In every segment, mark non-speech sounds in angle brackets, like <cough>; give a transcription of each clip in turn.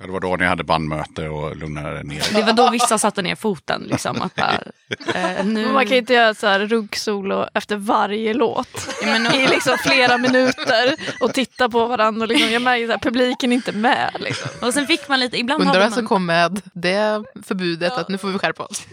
Det var då ni hade bandmöte och lugnade ner Det var då vissa satte ner foten. Liksom, att bara, eh, nu... Man kan inte göra så här ruggsolo efter varje låt Ja, men, i liksom flera minuter och titta på varandra. Och liksom, jag märker att publiken är inte med. Liksom. och sen fick man lite, ibland Undrar vem som man... kom med det förbudet att nu får vi skärpa oss.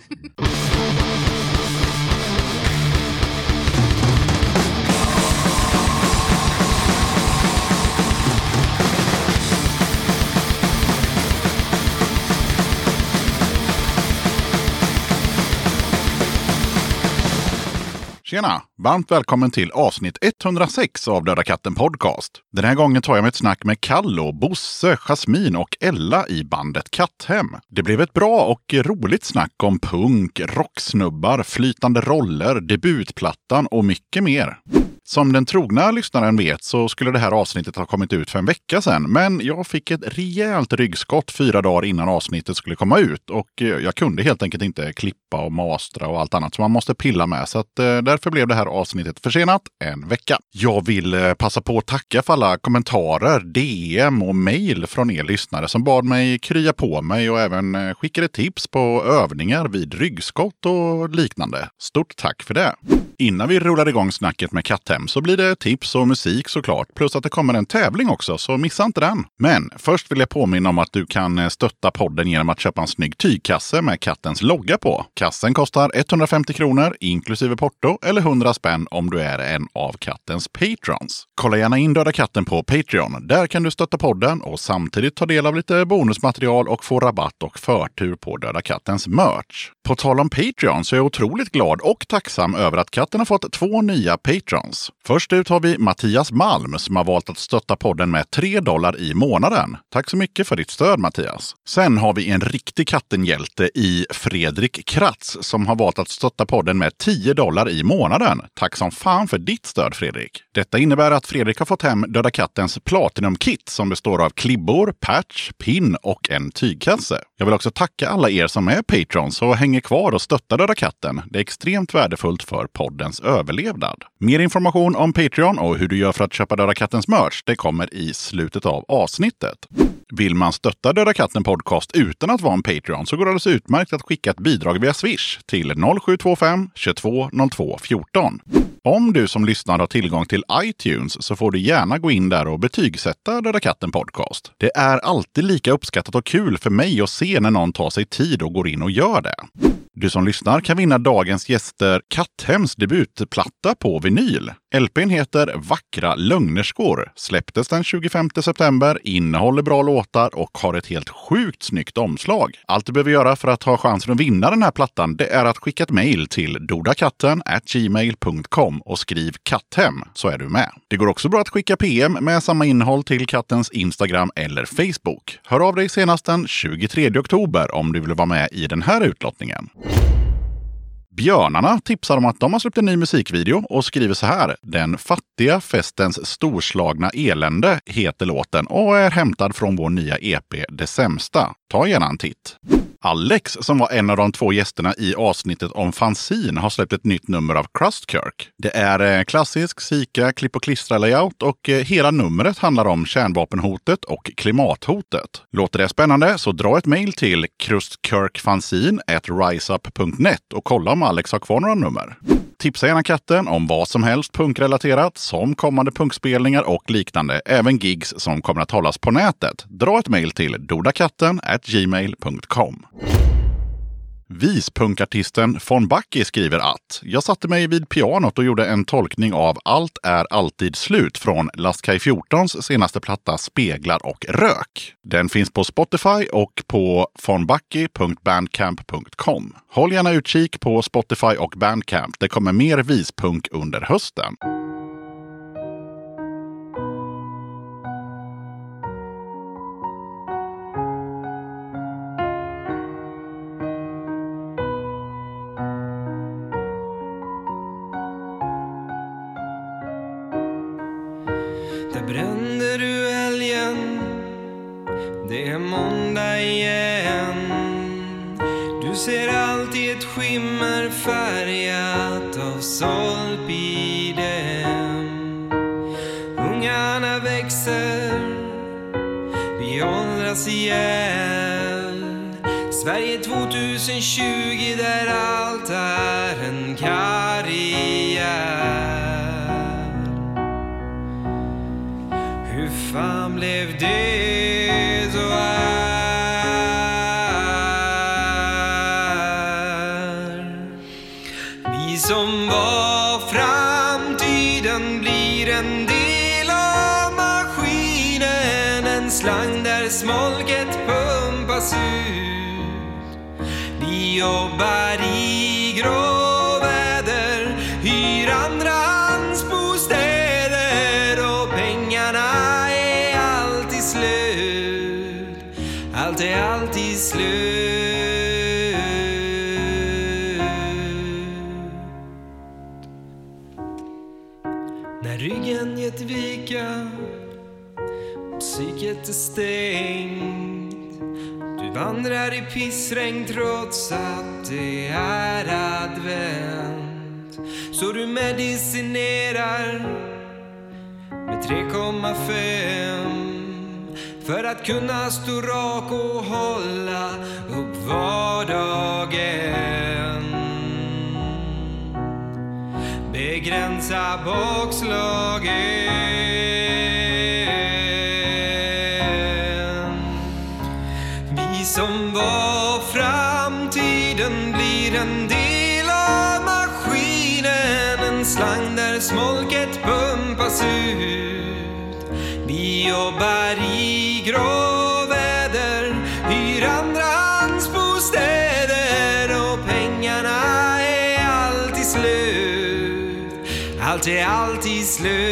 Tjena! Varmt välkommen till avsnitt 106 av Döda katten Podcast. Den här gången tar jag mig ett snack med Kallo, Bosse, Jasmin och Ella i bandet Katthem. Det blev ett bra och roligt snack om punk, rocksnubbar, flytande roller, debutplattan och mycket mer. Som den trogna lyssnaren vet så skulle det här avsnittet ha kommit ut för en vecka sedan. Men jag fick ett rejält ryggskott fyra dagar innan avsnittet skulle komma ut. Och eh, jag kunde helt enkelt inte klippa och mastra och allt annat som man måste pilla med. Så att, eh, därför blev det här avsnittet försenat en vecka. Jag vill eh, passa på att tacka för alla kommentarer, DM och mejl från er lyssnare som bad mig krya på mig och även skickade tips på övningar vid ryggskott och liknande. Stort tack för det! Innan vi rullar igång snacket med 5 så blir det tips och musik såklart. Plus att det kommer en tävling också, så missa inte den. Men först vill jag påminna om att du kan eh, stötta podden genom att köpa en snygg tygkasse med kattens logga på. Kassen kostar 150 kronor inklusive porto eller 100 spänn om du är en av kattens patrons. Kolla gärna in Döda katten på Patreon. Där kan du stötta podden och samtidigt ta del av lite bonusmaterial och få rabatt och förtur på Döda kattens merch. På tal om Patreon så är jag otroligt glad och tacksam över att katten har fått två nya patrons. Först ut har vi Mattias Malm som har valt att stötta podden med 3 dollar i månaden. Tack så mycket för ditt stöd Mattias. Sen har vi en riktig kattenhjälte i Fredrik Kratz som har valt att stötta podden med 10 dollar i månaden. Tack som fan för ditt stöd Fredrik. Detta innebär att Fredrik har fått hem Döda kattens Platinum-kit som består av klibbor, patch, pin och en tygkasse. Jag vill också tacka alla er som är patrons och hänger kvar och stöttar Döda katten. Det är extremt värdefullt för poddens överlevnad. Mer information Information om Patreon och hur du gör för att köpa Döda kattens merch, det kommer i slutet av avsnittet. Vill man stötta Döda katten podcast utan att vara en Patreon så går det alldeles utmärkt att skicka ett bidrag via Swish till 0725 22 02 14. Om du som lyssnar har tillgång till iTunes så får du gärna gå in där och betygsätta Döda katten podcast. Det är alltid lika uppskattat och kul för mig att se när någon tar sig tid och går in och gör det. Du som lyssnar kan vinna dagens gäster Katthems debutplatta på vinyl. LPn heter Vackra lögnerskor, släpptes den 25 september, innehåller bra låtar och har ett helt sjukt snyggt omslag. Allt du behöver göra för att ha chansen att vinna den här plattan det är att skicka ett mejl till dodakatten gmail.com och skriv katthem så är du med. Det går också bra att skicka PM med samma innehåll till kattens Instagram eller Facebook. Hör av dig senast den 23 oktober om du vill vara med i den här utlottningen. Björnarna tipsar om att de har släppt en ny musikvideo och skriver så här. Den fattiga festens storslagna elände heter låten och är hämtad från vår nya EP Det sämsta. Ta gärna en titt. Alex, som var en av de två gästerna i avsnittet om fanzine, har släppt ett nytt nummer av Crustkirk. Det är eh, klassisk Sika klipp och klistra-layout och eh, hela numret handlar om kärnvapenhotet och klimathotet. Låter det spännande så dra ett mejl till krustkirkfanzine.riseup.net och kolla om Alex har kvar några nummer. Tipsa gärna katten om vad som helst punkrelaterat, som kommande punkspelningar och liknande. Även gigs som kommer att hållas på nätet. Dra ett mejl till dodakatten gmail.com. Vispunkartisten von Backe skriver att jag satte mig vid pianot och gjorde en tolkning av Allt är alltid slut från Lastkaj 14s senaste platta Speglar och rök. Den finns på Spotify och på vonbacke.bandcamp.com. Håll gärna utkik på Spotify och Bandcamp. Det kommer mer vispunk under hösten. Kunna stå rak och hålla upp vardagen begränsa bakslagen. Vi som var framtiden blir en del av maskinen. En slang där smolket pumpas ut. Vi jobbar alltid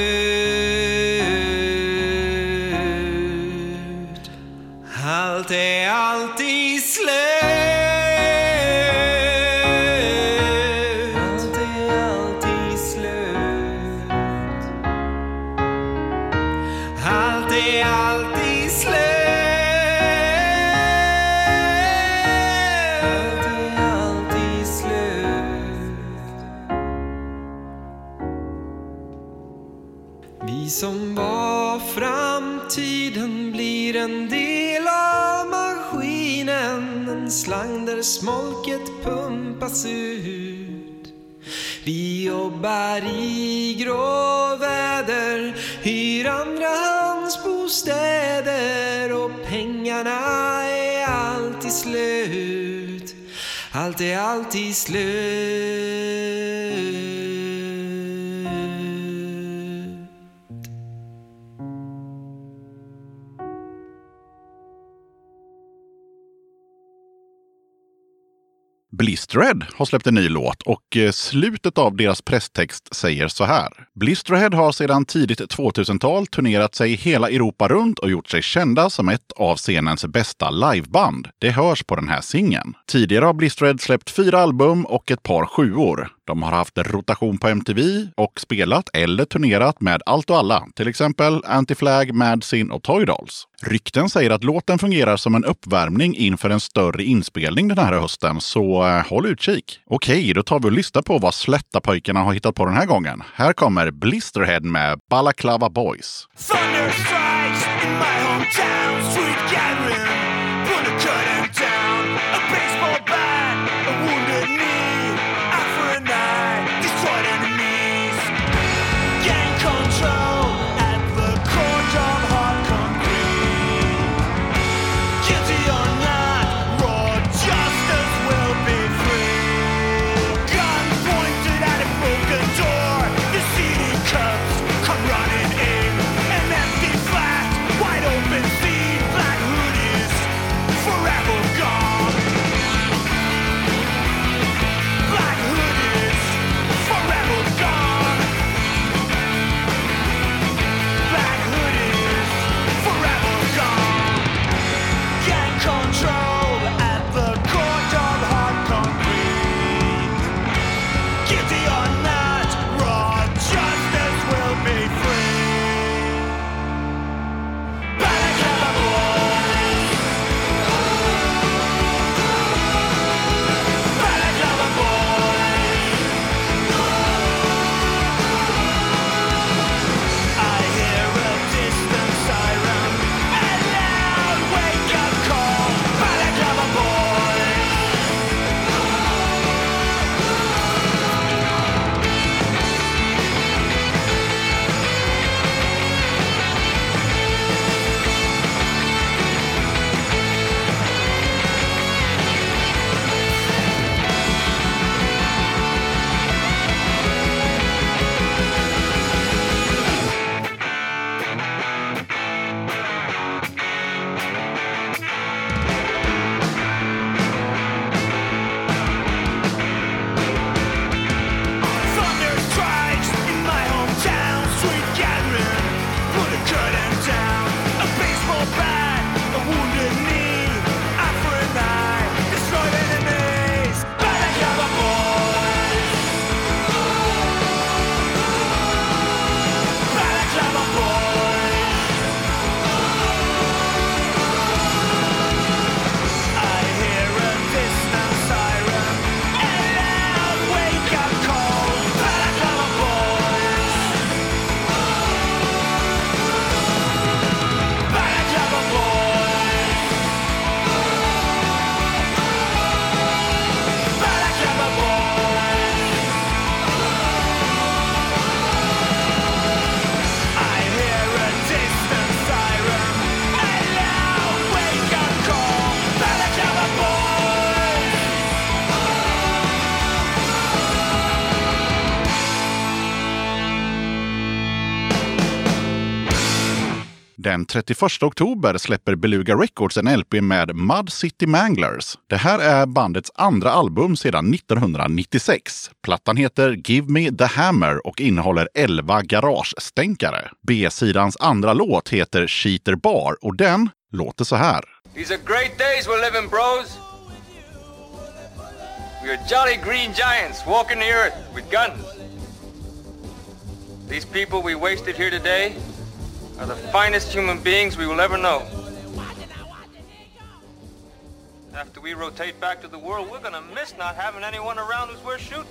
här i gråväder Hyr andrahandsbostäder Och pengarna är alltid slut. Allt är alltid slut. Blisterhead har släppt en ny låt och eh, slutet av deras presstext säger så här. Blisterhead har sedan tidigt 2000-tal turnerat sig hela Europa runt och gjort sig kända som ett av scenens bästa liveband. Det hörs på den här singeln. Tidigare har Blisterhead släppt fyra album och ett par sjuor. De har haft rotation på MTV och spelat eller turnerat med allt och alla, till exempel Anti-Flag, Madsin och Toy Dolls. Rykten säger att låten fungerar som en uppvärmning inför en större inspelning den här hösten, så eh, håll utkik. Okej, då tar vi och lyssnar på vad Slättapojkarna har hittat på den här gången. Här kommer Blisterhead med Balaklava Boys. Thunder strikes in my hometown. sweet gathering, Den 31 oktober släpper Beluga Records en LP med Mud City Manglers. Det här är bandets andra album sedan 1996. Plattan heter Give Me The Hammer och innehåller 11 garagestänkare. B-sidans andra låt heter Cheater Bar och den låter så här. These are great days we're living, bros. We are jolly green giants walking the earth with guns. These people we wasted here today are the finest human beings we will ever know. After we rotate back to the world, we're gonna miss not having anyone around who's worth shooting.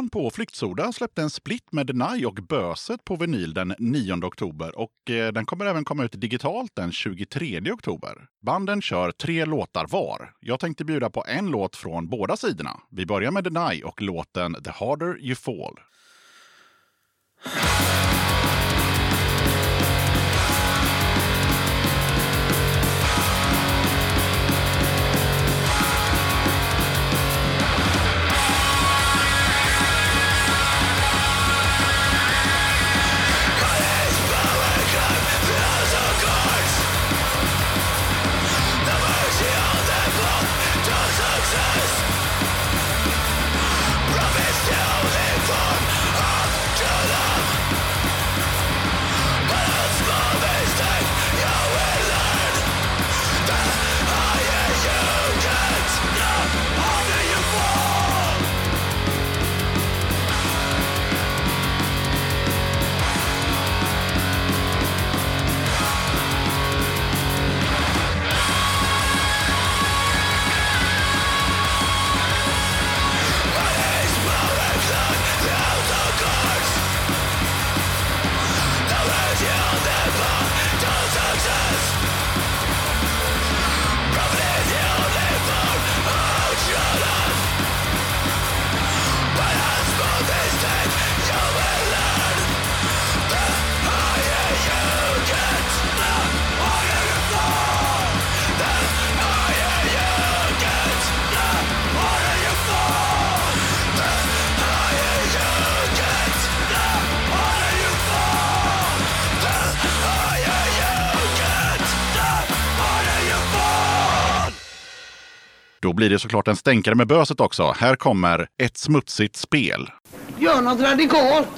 Johan på Flyktsoda släppte en split med Deny och Böset på vinyl den 9 oktober och eh, den kommer även komma ut digitalt den 23 oktober. Banden kör tre låtar var. Jag tänkte bjuda på en låt från båda sidorna. Vi börjar med Deny och låten The Harder You Fall. Då blir det såklart en stänkare med böset också. Här kommer ett smutsigt spel. Gör något radikalt.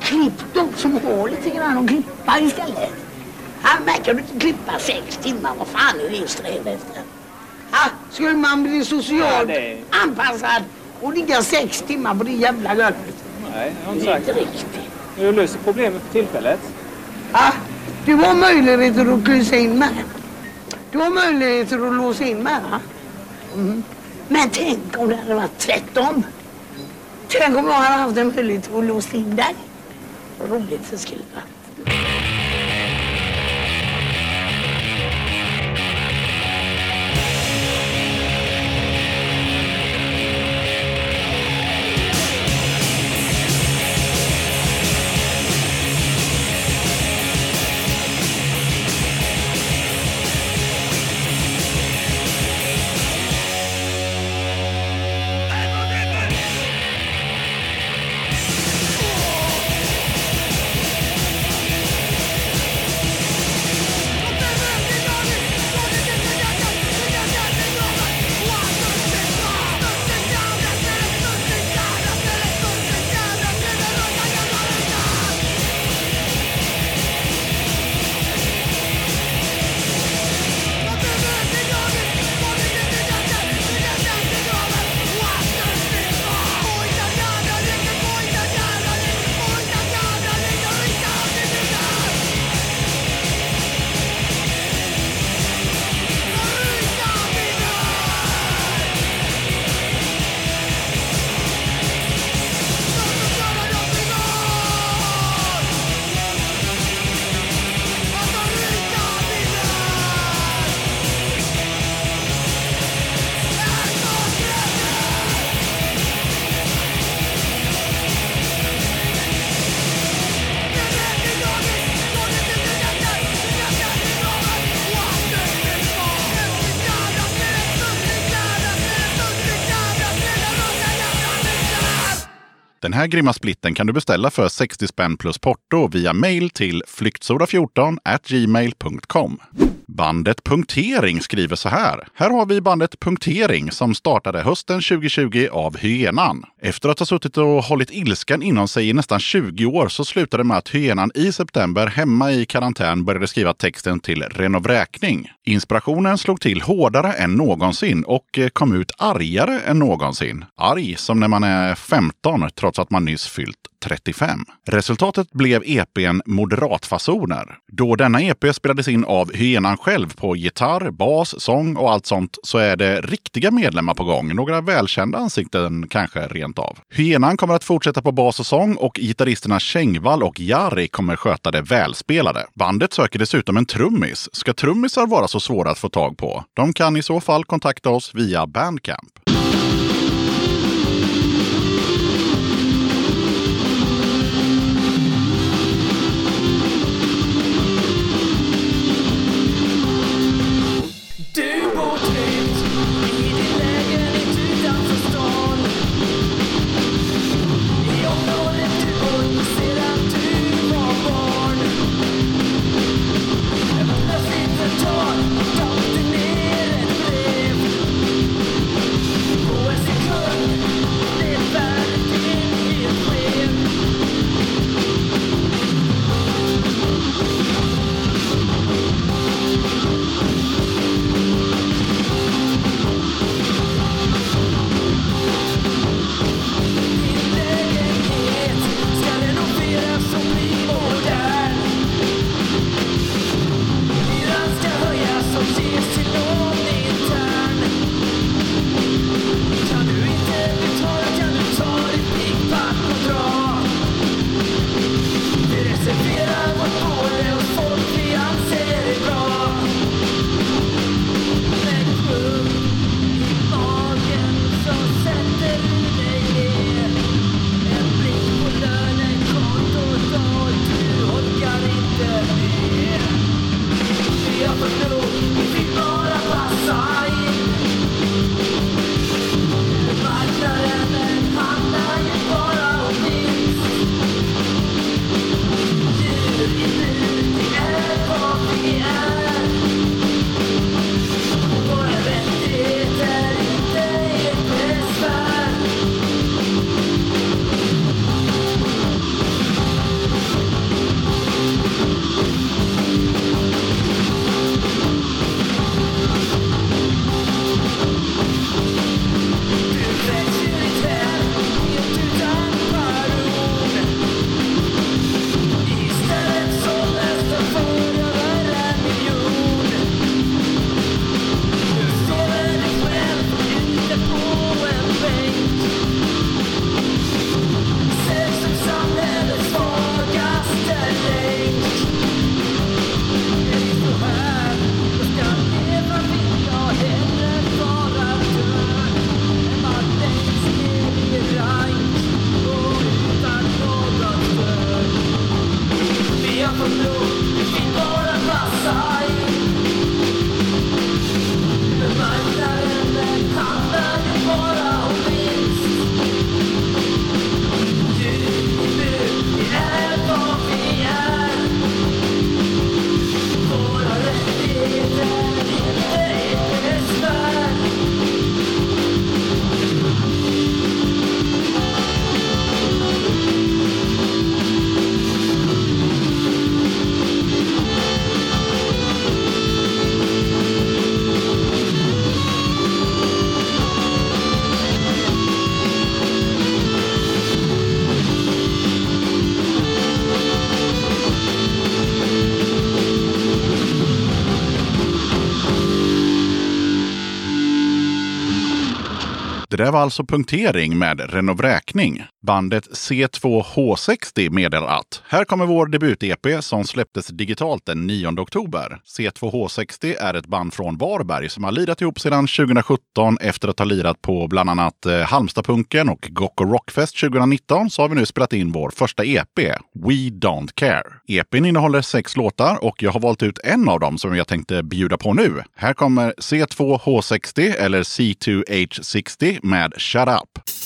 Klipp de som har lite grann och klippa istället. Han verkar du inte klippa sex timmar. Vad fan är det sträv efter? Ha, skulle man bli socialt anpassad och ligga sex timmar på det jävla golvet? Nej, jag har inte Det är sagt. inte riktigt. Du löser problemet för tillfället. Ah, du har möjligheter att kryssa in med. Du har möjligheter att låsa in med. Mm. Men tänk om det hade varit tvärtom. Tänk om jag hade haft en möjlighet att låsa in dig. Vad roligt det skulle vara. Här grymma splitten kan du beställa för 60 spänn plus porto via mail till flyktsoda14 gmail.com. Bandet Punktering skriver så här. Här har vi bandet Punktering som startade hösten 2020 av Hyenan. Efter att ha suttit och hållit ilskan inom sig i nästan 20 år så slutade det med att Hyenan i september hemma i karantän började skriva texten till Renovräkning. Inspirationen slog till hårdare än någonsin och eh, kom ut argare än någonsin. Arg som när man är 15 trots att att man nyss fyllt 35. Resultatet blev EPn Moderatfasoner. Då denna EP spelades in av Hyenan själv på gitarr, bas, sång och allt sånt så är det riktiga medlemmar på gång. Några välkända ansikten kanske rent av. Hyenan kommer att fortsätta på bas och sång och gitarristerna Kängvall och Jari kommer sköta det välspelade. Bandet söker dessutom en trummis. Ska trummisar vara så svåra att få tag på? De kan i så fall kontakta oss via Bandcamp. Io con lui, chi ora Det där var alltså punktering med renovräkning. Bandet C2H60 meddelar att här kommer vår debut-EP som släpptes digitalt den 9 oktober. C2H60 är ett band från Varberg som har lirat ihop sedan 2017 efter att ha lirat på bland annat eh, Halmstadpunken och Gocko Rockfest 2019 så har vi nu spelat in vår första EP, We Don't Care. EPn innehåller sex låtar och jag har valt ut en av dem som jag tänkte bjuda på nu. Här kommer C2H60 eller C2H60 med Shut Up.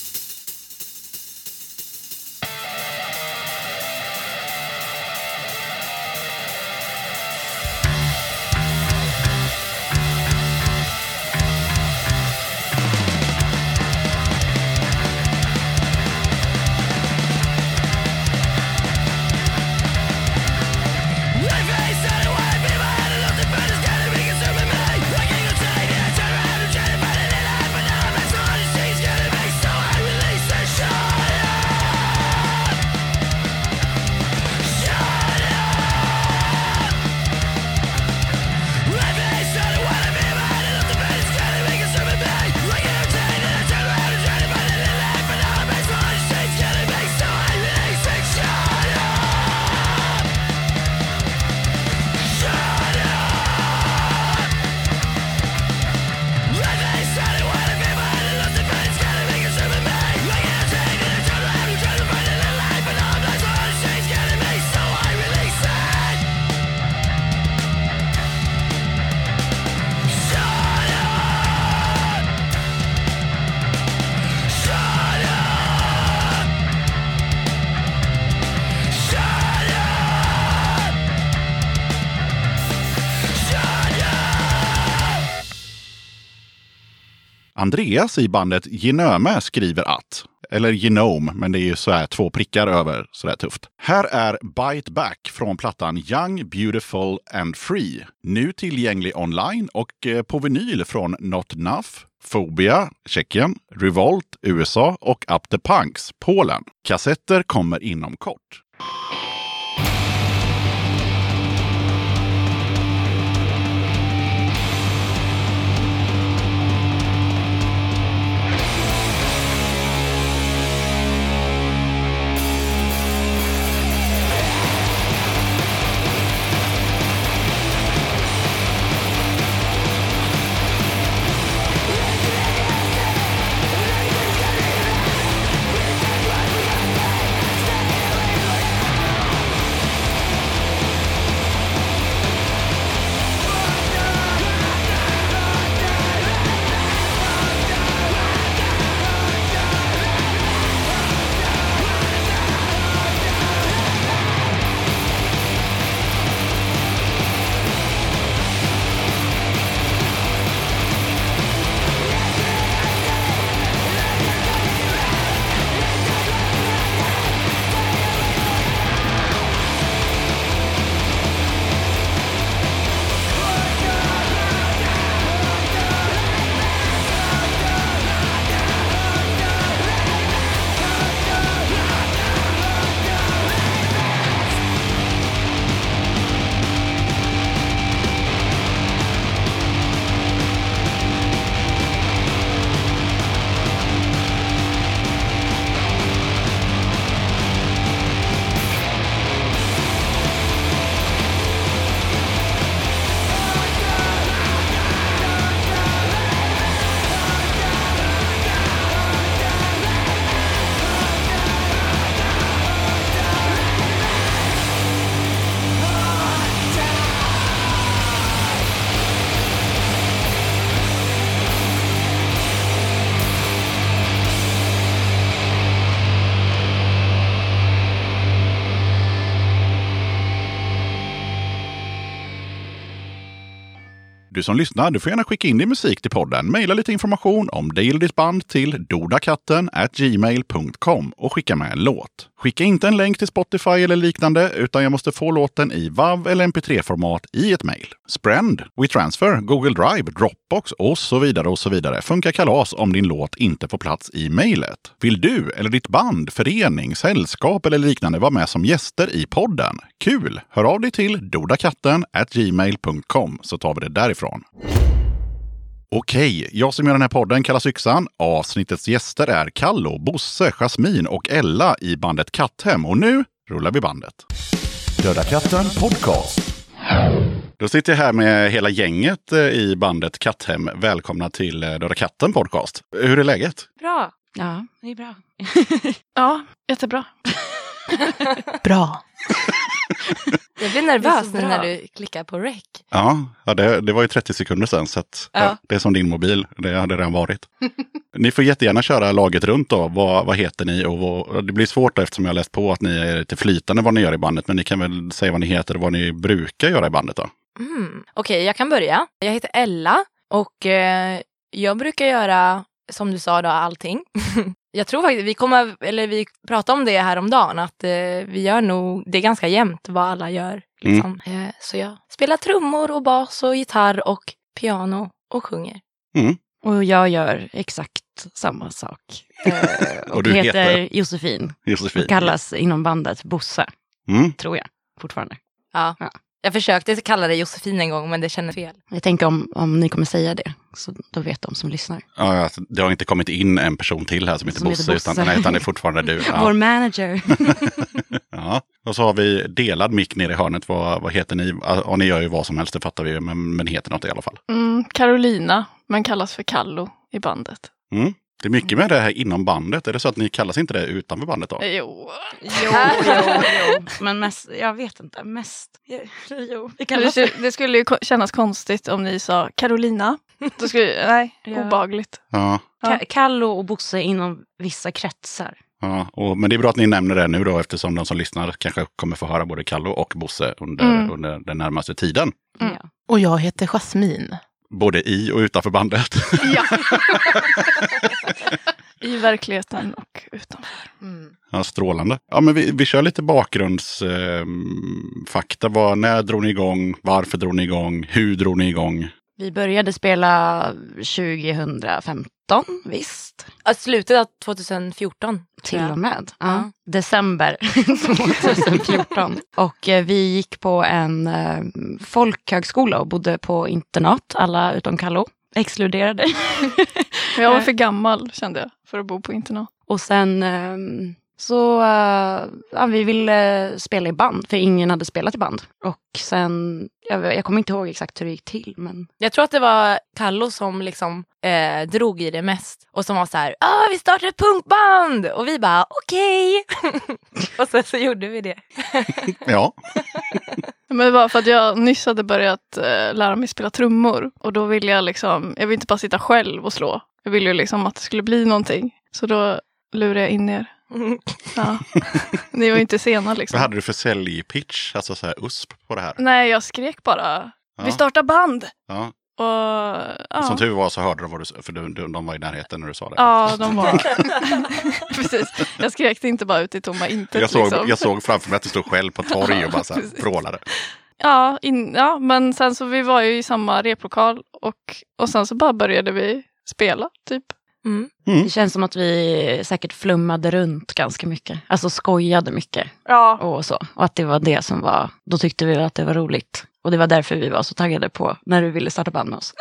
Andreas i bandet Genöme skriver att, eller Genome, men det är ju så här två prickar över, så där tufft. Här är Bite Back från plattan Young, Beautiful and Free. Nu tillgänglig online och eh, på vinyl från Not Enough, Phobia, Tjeckien, Revolt, USA och Up the Punks, Polen. Kassetter kommer inom kort. Du som lyssnar, du får gärna skicka in din musik till podden. Maila lite information om dig eller ditt band till dodakatten gmail.com och skicka med en låt. Skicka inte en länk till Spotify eller liknande, utan jag måste få låten i WAV eller MP3-format i ett mejl. Sprend, WeTransfer, Google Drive, Dropbox och så vidare och så vidare funkar kalas om din låt inte får plats i mejlet. Vill du eller ditt band, förening, sällskap eller liknande vara med som gäster i podden? Kul! Hör av dig till dodakatten gmail.com så tar vi det därifrån. Okej, jag som gör den här podden kallas Yxan. Avsnittets gäster är Kallo, Bosse, Jasmin och Ella i bandet Katthem. Och nu rullar vi bandet. Döda katten podcast. Då sitter jag här med hela gänget eh, i bandet Katthem. Välkomna till eh, Döda katten podcast. Hur är läget? Bra. Ja, det är bra. <laughs> Ja, jättebra. Bra. <laughs> <laughs> Jag blir nervös nu när du klickar på rec. Ja, ja det, det var ju 30 sekunder sedan. Så att, ja. Ja. det är som din mobil. Det hade redan varit. <laughs> ni får jättegärna köra laget runt då. Vad, vad heter ni? Och vad, det blir svårt då, eftersom jag har läst på att ni är lite flytande vad ni gör i bandet. Men ni kan väl säga vad ni heter och vad ni brukar göra i bandet då? Mm. Okej, jag kan börja. Jag heter Ella och eh, jag brukar göra, som du sa, då, allting. <laughs> jag tror faktiskt, vi, kommer, eller vi pratade om det här om dagen att eh, vi gör nog, det är ganska jämnt vad alla gör. Liksom. Eh, så jag spelar trummor och bas och gitarr och piano och sjunger. Och jag gör exakt samma sak. Eh, <laughs> och, Och du heter, heter? Josefin. Josefin. Och kallas inom bandet Bosse, Mm. tror jag fortfarande. Ja. Ja. Jag försökte kalla dig Josefin en gång men det kändes fel. Jag tänker om, om ni kommer säga det, så då vet de som lyssnar. Ja, alltså, det har inte kommit in en person till här som heter Som heter Bosse, utan, nej, utan det är fortfarande du. <laughs> Vår Ja. manager. <laughs> ja. Och så har vi delad mick nere i hörnet. Vad, vad heter ni? Ja, ni gör ju vad som helst, det fattar vi ju, men, men heter något i alla fall. Mm, Carolina, men kallas för Kallo i bandet. Mm. Det är mycket med det här inom bandet. Är det så att ni kallas inte det utanför bandet då? Jo. jo, jo, jo. <laughs> Men mest, jag vet inte, mest. Jo, vi Det, kallas det. det skulle ju kännas konstigt om ni sa Carolina. Då skulle, nej, Ja. obagligt. Ja. Ka- Kallo och Bosse inom vissa kretsar. ja. Och, men det är bra att ni nämner det nu då, eftersom de som lyssnar kanske kommer få höra både Kallo och Bosse under, Mm. under den närmaste tiden. Mm. Ja. Och jag heter Jasmin. Både i och utanför bandet. <laughs> Ja. <laughs> I verkligheten och utanför. Mm. Ja, strålande. Ja, men vi, vi kör lite bakgrundsfakta. Eh, när drog ni igång? Varför drog ni igång? Hur drog ni igång? Vi började spela 2015, visst. Ja, slutet av 2014. Till och med. Ja. Ja. December <laughs> 2014. och eh, vi gick på en eh, folkhögskola och bodde på internat, alla utom Kallo. Exkluderade. <laughs> Jag var för gammal kände jag för att bo på internat. och sen ehm, så eh, ja, vi ville spela i band, för ingen hade spelat i band. Och sen, jag, jag kommer inte ihåg exakt hur det gick till, men Jag tror att det var Kallo som liksom eh, drog i det mest. Och som var så här, ah, vi startar ett punkband! Och vi bara, okej! <laughs> och sen så gjorde vi det. <laughs> Ja, <laughs> Men det var för att jag nyss hade börjat eh, lära mig spela trummor. Och då ville jag liksom, jag ville inte bara sitta själv och slå. Jag ville ju liksom att det skulle bli någonting. Så då lurade jag in er. Ja. Ni var ju inte sena vad liksom. hade du för säljpitch? Alltså så här USP på det här? Nej, jag skrek bara. Ja. Vi startar band! Ja. Och ja, Som tur var så hörde de vad du för de, de, de var i närheten när du sa det. ja de var... <laughs> Precis. Jag skrek inte bara ut i tomma intet. jag, såg, liksom. jag såg framför mig att du stod själv på torg och bara så här <laughs> vrålade. Ja, in, ja, men sen så vi var ju i samma replokal och, och sen så bara började vi spela typ. Mm. det känns som att vi säkert flummade runt ganska mycket. Alltså skojade mycket. Ja. och så. Och att det var det som var, då tyckte vi att det var roligt. Och det var därför vi var så taggade på när du ville starta band med oss.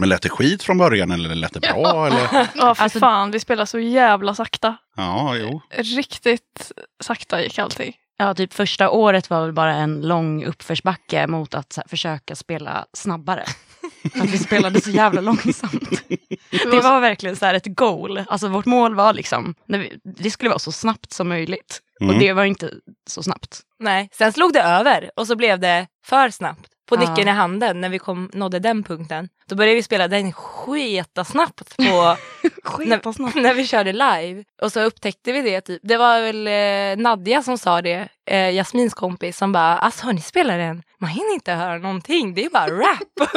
Men lät det skit från början eller lät det bra? Eller? Ja, för Alltså- fan, vi spelade så jävla sakta. Ja, jo. Riktigt sakta gick allting. Ja, typ första året var väl bara en lång uppförsbacke mot att här, försöka spela snabbare. Att vi spelade så jävla långsamt. Det var verkligen så här ett goal. Alltså vårt mål var liksom, när vi, det skulle vara så snabbt som möjligt. Mm. Och det var inte så snabbt. Nej, sen slog det över och så blev det för snabbt. På nyckeln i handen när vi kom, nådde den punkten. Då började vi spela den sketa snabbt på <laughs> när, när vi körde live. Och så upptäckte vi det. Typ. Det var väl eh, Nadja som sa det, eh, Jasmins kompis, som bara alltså hörni spelar den? Man hinner inte höra någonting, det är bara rap.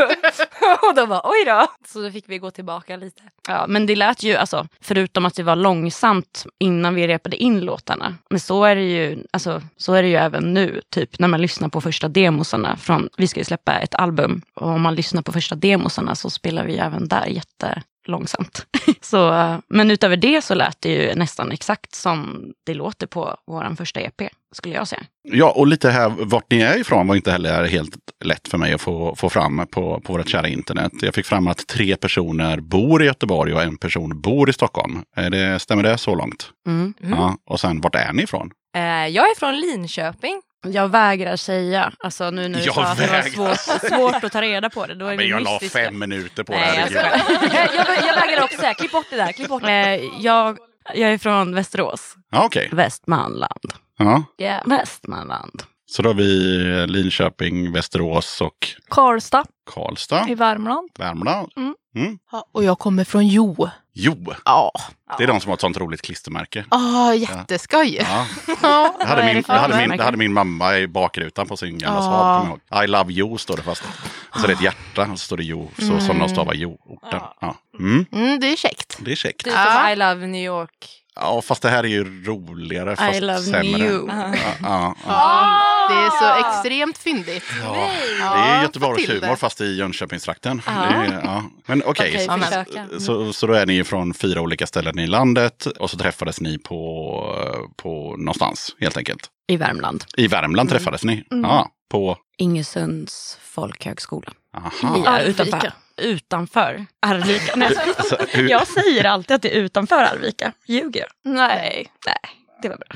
<laughs> och då bara oj då. Så då fick vi gå tillbaka lite. Ja, men det lät ju, alltså, förutom att det var långsamt innan vi repade in låtarna. Men så är det ju, alltså, så är det ju även nu, typ när man lyssnar på första demosarna från, vi ska ju släppa ett album. Och om man lyssnar på första demosarna så spelar vi även där jätte, långsamt. <laughs> så, eh, men utöver det så lät det ju nästan exakt som det låter på vår första EP, skulle jag säga. Ja, och lite här vart ni är ifrån var inte heller helt lätt för mig att få, få fram på, på vårt kära internet. Jag fick fram att tre personer bor i Göteborg och en person bor i Stockholm. Är det, stämmer det så långt? Mm. Ja, och sen vart är ni ifrån? Eh, jag är från Linköping. Jag vägrar säga, alltså nu när du Jag sa att det var svårt, svårt att ta reda på det, då är Men vi jag la mystiska. fem minuter på Nej, det här. jag, jag, jag vägrar också säga, klipp bort det där. Klipp bort det. Eh, jag, jag är från Västerås, Ja, okej. Västmanland. Ja. Yeah. Västmanland. Så då har vi Linköping, Västerås och Karlstad Karlstad, i Värmland. Värmland. Mm. Mm. Ja, och jag kommer från Jo. Jo, Ja, det är de som har ett sånt roligt klistermärke. ah, jätteskoj. Ja. Ja. Jag hade, är min, det jag, hade min, varumärke? jag hade min mamma i bakrutan på sin gamla. Saab, ihåg. I love you står det fast. Och så är det ett hjärta och så står det Jo, så som de stavar Jo-orten. Ja. Mm, Mm, det är käckt. det är käckt. Typ Ja. som I love New York. Ja, fast det här är ju roligare fast I love sämre. you. <laughs> Ja, ja, ja. Det är så extremt fyndigt. Ja, det är Göteborgs humor fast i Jönköpingstrakten. Är- Ja. Men okej, Okej, så- så, så då är ni från fyra olika ställen i landet och så träffades ni på, på någonstans helt enkelt. I Värmland. I Värmland Mm. träffades ni? Mm. Ja, på... Ingesunds folkhögskola. Aha. Ja, utanför. Utanför Arvika. Nej, <laughs> jag skojar. Så, hur, Jag säger alltid att det är utanför Arvika. Ljuger jag? Nej. Nej, det var bra.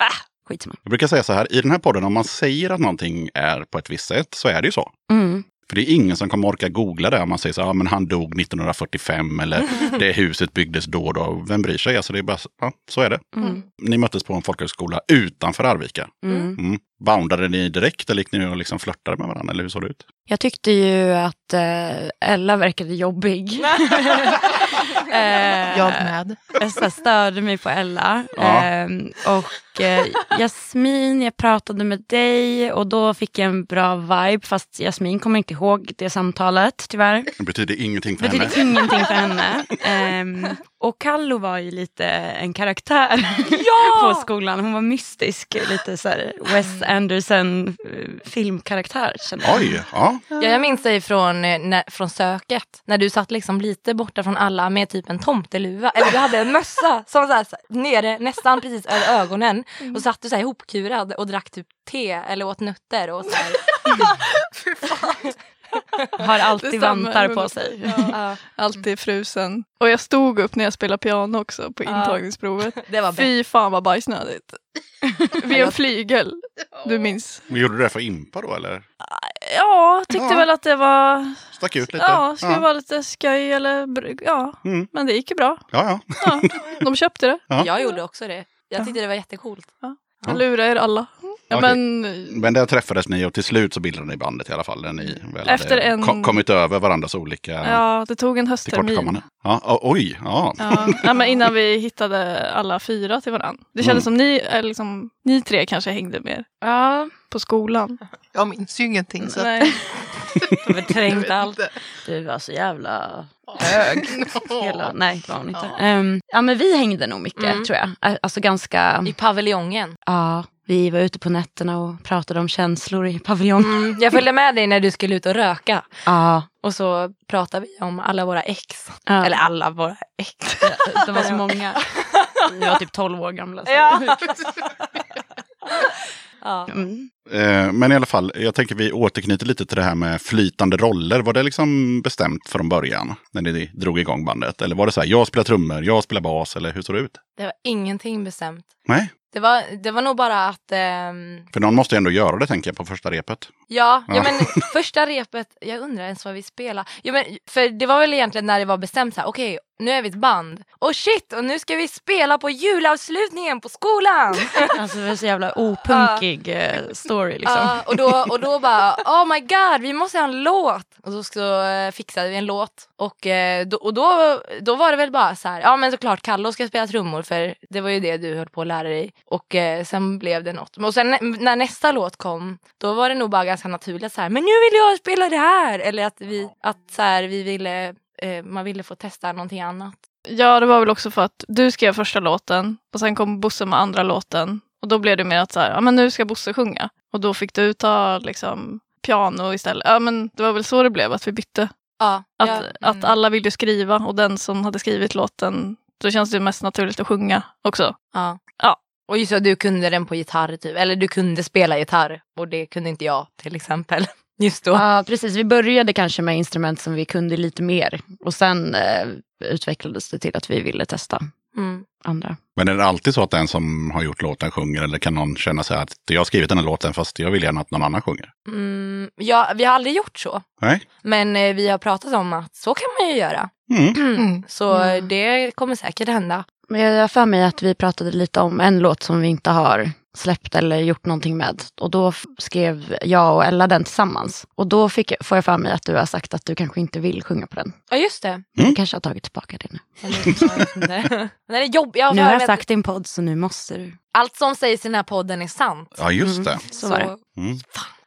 Ah, skitsamma. Jag brukar säga så här, i den här podden om man säger att någonting är på ett visst sätt så är det ju så. Mm. För det är ingen som kommer orka googla det om man säger så här, ja men han dog 1945 eller <laughs> det huset byggdes då och då. Vem bryr sig? Alltså det är bara, så- ja, så är det. Mm. Ni möttes på en folkhögskola utanför Arvika. Mm. Boundade ni direkt eller gick ni och liksom flörtade med varandra? Eller hur såg det ut? Jag tyckte ju att eh, Ella verkade jobbig. <laughs> Eh, Jag med. Jag här störde mig på Ella. Ja. Ehm, och eh, Jasmin, jag pratade med dig och då fick jag en bra vibe. Fast Jasmin kommer inte ihåg det samtalet tyvärr. Det betyder ingenting för Det henne. betyder ingenting för henne. Och Kallo var ju lite en karaktär <laughs> på skolan. Hon var mystisk, lite så här Wes Anderson eh, filmkaraktär. Oj, ja. Ja, jag minns dig från, eh, när, från söket. När du satt liksom lite borta från alla med typ en tomteluva. Eller du hade en mössa som så här, nere nästan precis över ögonen. Och satt du så här ihopkurad och drack typ te eller åt nötter. Och så här. <laughs> Har alltid vantar på sig. Ja, Alltid frusen. Och jag stod upp när jag spelade piano också på Ja. intagningsprovet. det var. Fy fan vad bajsnödigt. <laughs> Vid en flygel. Du minns? Men Gjorde du det för impa då eller? Ja, tyckte Ja. väl att det var... Stack ut lite? Ja, skulle ja. vara lite skoj eller... Ja, Mm. men det gick ju bra. ja, ja. Ja, de köpte det. Ja. Jag gjorde också det. Jag tyckte det var jättecoolt. Jag lurade er alla. Ja, Okej. men Men där träffades ni och till slut så bildade ni bandet i alla fall. När ni väl Efter hade en- ko- kommit över varandras olika ja, det tog en hösttermin. Ja, o- oj, ja. Ja, ja, men innan vi hittade alla fyra till varandra. Det kändes som ni, eller liksom, ni tre kanske hängde mer Ja, på skolan. Jag minns ju ingenting. Så. Nej. <laughs> förträngt allt. Du var så jävla hög. <laughs> Hela, nej, det var hon inte. Ehm, ja, men vi hängde nog mycket Mm. tror jag. Alltså ganska, I paviljongen. ja, vi var ute på nätterna och pratade om känslor i paviljongen. Mm, jag följde med dig när du skulle ut och röka. Ja, Och så pratade vi om alla våra ex. ja. Eller alla våra ex. <laughs> det var så många. <laughs> Vi var typ 12 år gamla. Så. Ja. <laughs> ja. Mm. Eh, Men i alla fall, jag tänker vi återknyter lite till det här med flytande roller. Var det liksom bestämt från början när ni drog igång bandet? Eller var det så här, jag spelar trummor, jag spelar bas, eller hur såg det ut? Det var ingenting bestämt. Nej, Det var, det var nog bara att... ehm, för någon måste ändå göra det tänker jag på första repet. ja, ja, Ja. men <laughs> första repet, jag undrar ens vad vi spelade. Ja, men, för det var väl egentligen när det var bestämt så här, okej, nu är vi ett band. Och shit, och nu ska vi spela på julavslutningen på skolan. <laughs> Alltså det var så jävla opunkig eh, story liksom. Ja, och, då, och då bara, oh my god, vi måste ha en låt. Och då så eh, fixade vi en låt. Och, eh, då, och då, då var det väl bara så här, ja men såklart Kallo ska spela trummor för det var ju det du höll på att lära dig. Och sen blev det något. Och sen nä- när nästa låt kom, då var det nog bara ganska naturligt så här, men nu vill jag spela det här. Eller att vi, att så här, vi ville, eh, man ville få testa någonting annat. Ja, det var väl också för att du skrev första låten och sen kom Bosse med andra låten. Och då blev det mer att så här, ja men nu ska Bosse sjunga. Och då fick du ta liksom piano istället. Ja men det var väl så det blev, att vi bytte. Ja, Att, ja, att mm. alla vill ju skriva och den som hade skrivit låten, då känns det mest naturligt att sjunga också. Ja. Ja. Och just så, du kunde den på gitarr typ. Eller du kunde spela gitarr. Och det kunde inte jag till exempel. Just då. Ja, precis. Vi började kanske med instrument som vi kunde lite mer. Och sen eh, utvecklades det till att vi ville testa Mm. andra. Men är det alltid så att den som har gjort låten sjunger eller kan någon känna sig att jag har skrivit den här låten fast jag vill gärna att någon annan sjunger? Mm, ja, vi har aldrig gjort så. Nej? Men eh, vi har pratat om att så kan man ju göra. Mm. <clears throat> Mm. Så Mm. det kommer säkert hända. Men jag har för mig att vi pratade lite om en låt som vi inte har släppt eller gjort någonting med. Och då skrev jag och Ella den tillsammans. Och då fick, jag- får jag för mig att du har sagt att du kanske inte vill sjunga på den. Ja, just det. Mm. Du kanske har tagit tillbaka det nu. Eller, <laughs> det är jobb. Jag har nu har jag sagt din podd så nu måste du. Allt som sägs i den här podden är sant. Ja, just Mm. det. Så var det. Mm.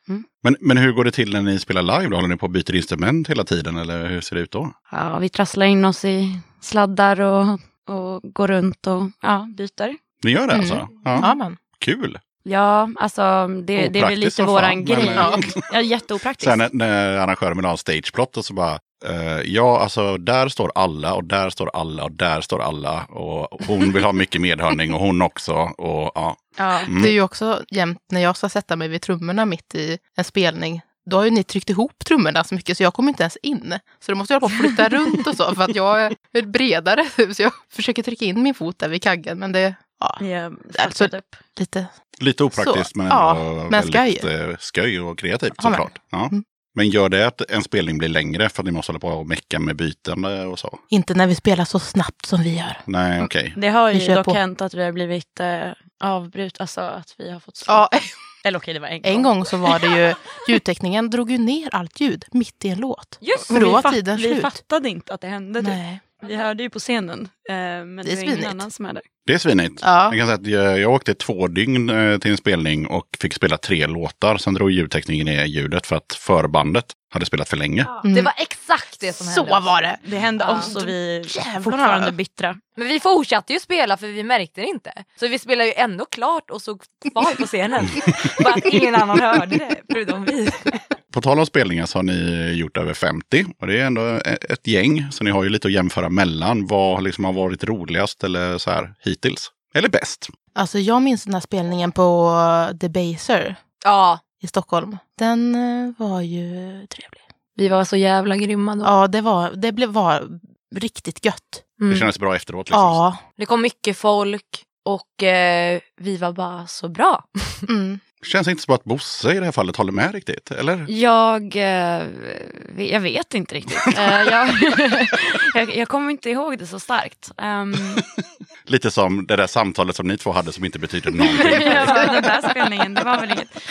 Mm. Men, men hur går det till när ni spelar live då? Håller ni på och byter instrument hela tiden eller hur ser det ut då? Ja, vi trasslar in oss i sladdar och, och går runt och ja, byter. Ni gör det Mm. alltså? Ja. Ja, men. Kul! Ja, alltså det, det är väl lite våran fan, men, grej. ja. <laughs> Ja, jätteopraktiskt. Sen när, när arrangören vill ha en stageplot och så bara eh, Ja, alltså där står alla och där står alla och där står alla och hon vill ha mycket medhörning och hon också och ja. Ja. Mm. Det är ju också jämt när jag ska sätta mig vid trummorna mitt i en spelning. Då har ju ni tryckt ihop trummorna så mycket så jag kommer inte ens in. Så då måste jag på flytta <laughs> runt och så för att jag är bredare. Så jag försöker trycka in min fot där vid kaggen. Men det ja, Vi Alltså, upp. lite... Lite opraktiskt Så, men ja, ändå men väldigt skoj. eh, skoj och kreativt Ja, såklart. Ja. Mm. Men gör det att en spelning blir längre för att ni måste hålla på och mecka med byten och så? Inte när vi spelar så snabbt som vi gör. Nej, okej. Det har Vi ju dock på. hänt att vi har blivit eh, avbrut, alltså att vi har fått Ja, Eller okej, det var en gång. en gång så var det ju ljudtekningen drog ju ner allt ljud mitt i en låt. Just För då vi, var tiden vi slut. fattade inte att det hände. Typ. Nej. Vi hörde ju på scenen, men det, är var ingen svinigt. annan som är där. Det är svinigt. Ja. Jag kan säga att jag, jag åkte två dygn eh, till en spelning och fick spela tre låtar. Sen drog ljudtekniken ner ljudet för att förbandet hade spelat för länge. Det var exakt det som Så hände. var det. Det hände Ja. oss och vi är fortfarande bittra. Men vi fortsatte ju spela för vi märkte det inte. Så vi spelade ju ändå klart och såg kvar på scenen. <laughs> Bara att ingen annan hörde det förutom vi. På tal om spelningar så har ni gjort över 50 och det är ändå ett gäng. Så ni har ju lite att jämföra mellan. Vad liksom har varit roligast eller så här hittills? Eller bäst? Alltså jag minns den här spelningen på The Baser Ja, i Stockholm. Den eh, var ju trevlig. vi var så jävla grymma då. Ja, det var, det blev, var riktigt gött. Det Mm. kändes bra efteråt. Liksom. Ja. Det kom mycket folk och eh, vi var bara så bra. Mm. Känns inte som att Bosse i det här fallet håller med riktigt. Eller? Jag, eh, jag vet inte riktigt. Eh, jag, <laughs> jag, jag kommer inte ihåg det så starkt. Ehm, <laughs> Lite som det där samtalet som ni två hade som inte betyder någonting. <laughs> ja, den där spelningen, det var väl inget.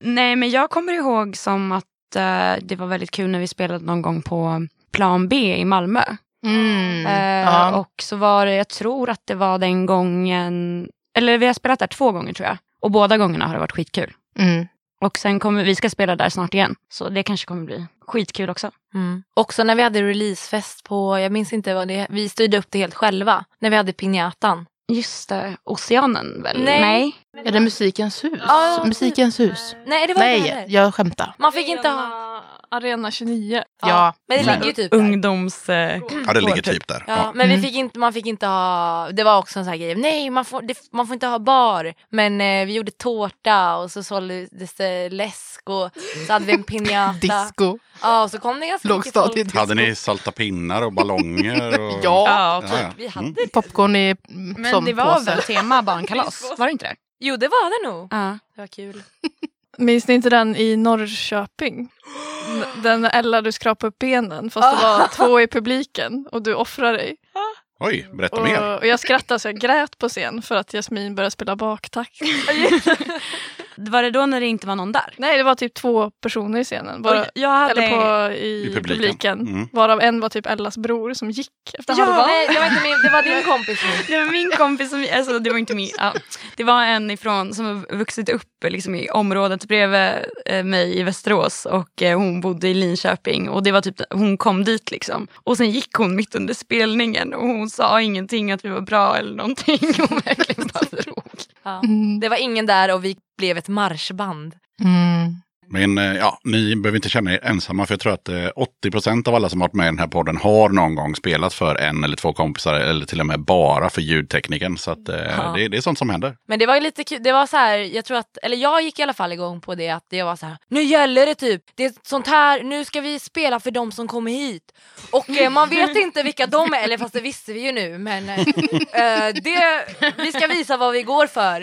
Nej, men jag kommer ihåg som att eh, det var väldigt kul när vi spelade någon gång på Plan B i Malmö. Mm. Eh, Ja. Och så var det, jag tror att det var den gången, eller vi har spelat där två gånger tror jag. Och båda gångerna har det varit skitkul. Mm. Och sen kommer vi ska spela där snart igen. Så det kanske kommer bli skitkul också. Mm. Också när vi hade releasefest på, jag minns inte vad det vi styrde upp det helt själva. När vi hade pinjatan. Just det, Oceanen väl? Nej. Är det Musikens hus? Ja, Musikens hus? Nej det var Nej, heller. jag skämtar. Man fick inte ha... Arena 29. Ja. Men det Mm. ligger ju typ där. Ungdoms... Eh, Ja, det ligger typ där. Ja, Ja. men Mm. vi fick inte, man fick inte ha, det var också en sån här grej, nej man får, det, man får inte ha bar. Men eh, vi gjorde tårta och så såldes det läsk och så hade vi en piñata. <laughs> Disco. Ja, och så kom det ganska mycket Lågstadiet. folk. Hade ni salta pinnar och ballonger? Och... <laughs> Ja. ja, ja. Vi hade Mm. Popcorn i men som det var påse. väl tema barnkalas? <laughs> Var det inte det? Jo det var det nog. Ja. Det var kul. Minns ni inte den i Norrköping? Den när Ella du skrapade upp benen fast det var två i publiken och du offrar dig. Oj, berätta mer. Och, och jag skrattade så jag grät på scen för att Jasmin började spela baktakt. Var det då när det inte var någon där? Nej, det var typ två personer i scenen. Bara, jag hade... eller på, i, I publiken. publiken. Mm. Varav en var typ Ellas bror som gick efter Ja, halva. Nej, det var inte min, det var din <laughs> kompis. Det var min kompis som, alltså det var inte min, ja. det var en ifrån som har vuxit upp liksom, i området bredvid eh, mig i Västerås och eh, hon bodde i Linköping och det var typ, hon kom dit liksom. Och sen gick hon mitt under spelningen och hon sa ingenting att vi var bra eller någonting. Hon verkligen bara drog. Ja. Mm. Det var ingen där och vi blev ett marschband. Mm. Men eh, ja, ni behöver inte känna er ensamma för jag tror att eh, 80% av alla som har varit med i den här podden har någon gång spelat för en eller två kompisar eller till och med bara för ljudtekniken. Så att, eh, Ja. det, det är sånt som händer. Men det var ju lite kul, det var så här, jag tror att, eller jag gick i alla fall igång på det att det var så här, nu gäller det typ, det är sånt här, nu ska vi spela för de som kommer hit. Och eh, man vet inte vilka de är, eller fast det visste vi ju nu men eh, det, vi ska visa vad vi går för.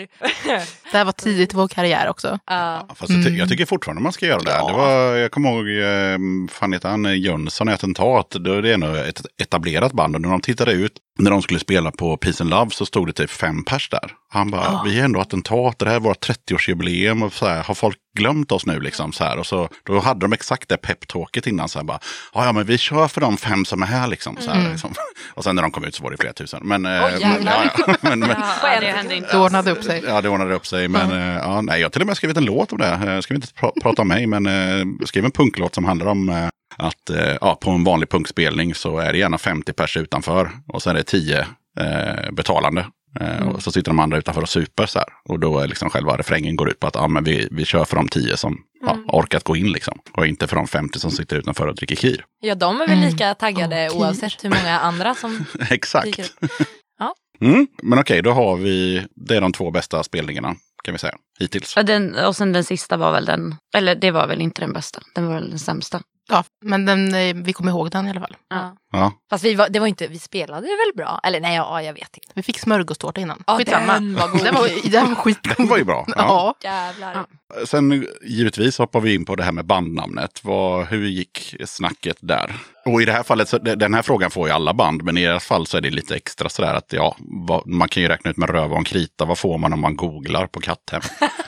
Det här var tidigt i vår karriär också. Ja. Fast jag, ty- Mm. jag tycker fortfarande man ska göra det. det var, jag kommer ihåg, eh, fan heter han, eh, Jönsson i Attentat. Är det ändå ett etablerat band. Och när de tittade ut, när de skulle spela på Peace and Love så stod det typ fem pers där. Han bara, vi är ändå Attentat, det här är vårt 30-årsjubileum. Och så här, har folk glömt oss nu liksom? Så här. Och så, då hade de exakt det peptalket innan. Så här, bara, ja, ja men vi kör för de fem som är här liksom. Så här, liksom. <laughs> Och sen när de kom ut så var det flera tusen. Men, Oj, men, ja, ja. <laughs> men, men, Ja, det hände inte. Det ordnade upp sig. Ja, det ordnade upp sig. Men eh, ja, nej, jag har till och med skrivit en låt om det. Eh, ska vi inte pra- prata om mig, men eh, jag skrev en punklåt som handlar om eh, att eh, ja, på en vanlig punkspelning så är det gärna 50 pers utanför och sen är det 10 eh, betalande. Eh, Och så sitter de andra utanför och super så här. Och då är liksom själva refrängen går ut på att ja, men vi, vi kör för de 10 som ja, orkat gå in liksom. Och inte för de 50 som sitter utanför och dricker kir. ja de är väl lika taggade Okej. oavsett hur många andra som <laughs> Exakt. upp. Mm, men okej, då har vi, det är de två bästa spelningarna kan vi säga, hittills. Och, den, och sen den sista var väl den, eller det var väl inte den bästa, den var väl den sämsta. Ja, men den, eh, vi kommer ihåg den i alla fall. Ja. Ja. Fast vi, var, det var inte, vi spelade väl bra? Eller nej, ja, jag vet inte. Vi fick smörgåstårta innan. Ja, Skitsamma. den var god. Den var, den var skitgod. Den var ju bra. Ja. Ja. Jävlar. Ja. Sen givetvis hoppar vi in på det här med bandnamnet. Vad, hur gick snacket där? Och i det här fallet, så, de- den här frågan får ju alla band, men i deras fall så är det lite extra sådär att ja, vad, man kan ju räkna ut med röv och en krita. Vad får man om man googlar på katthem? <laughs>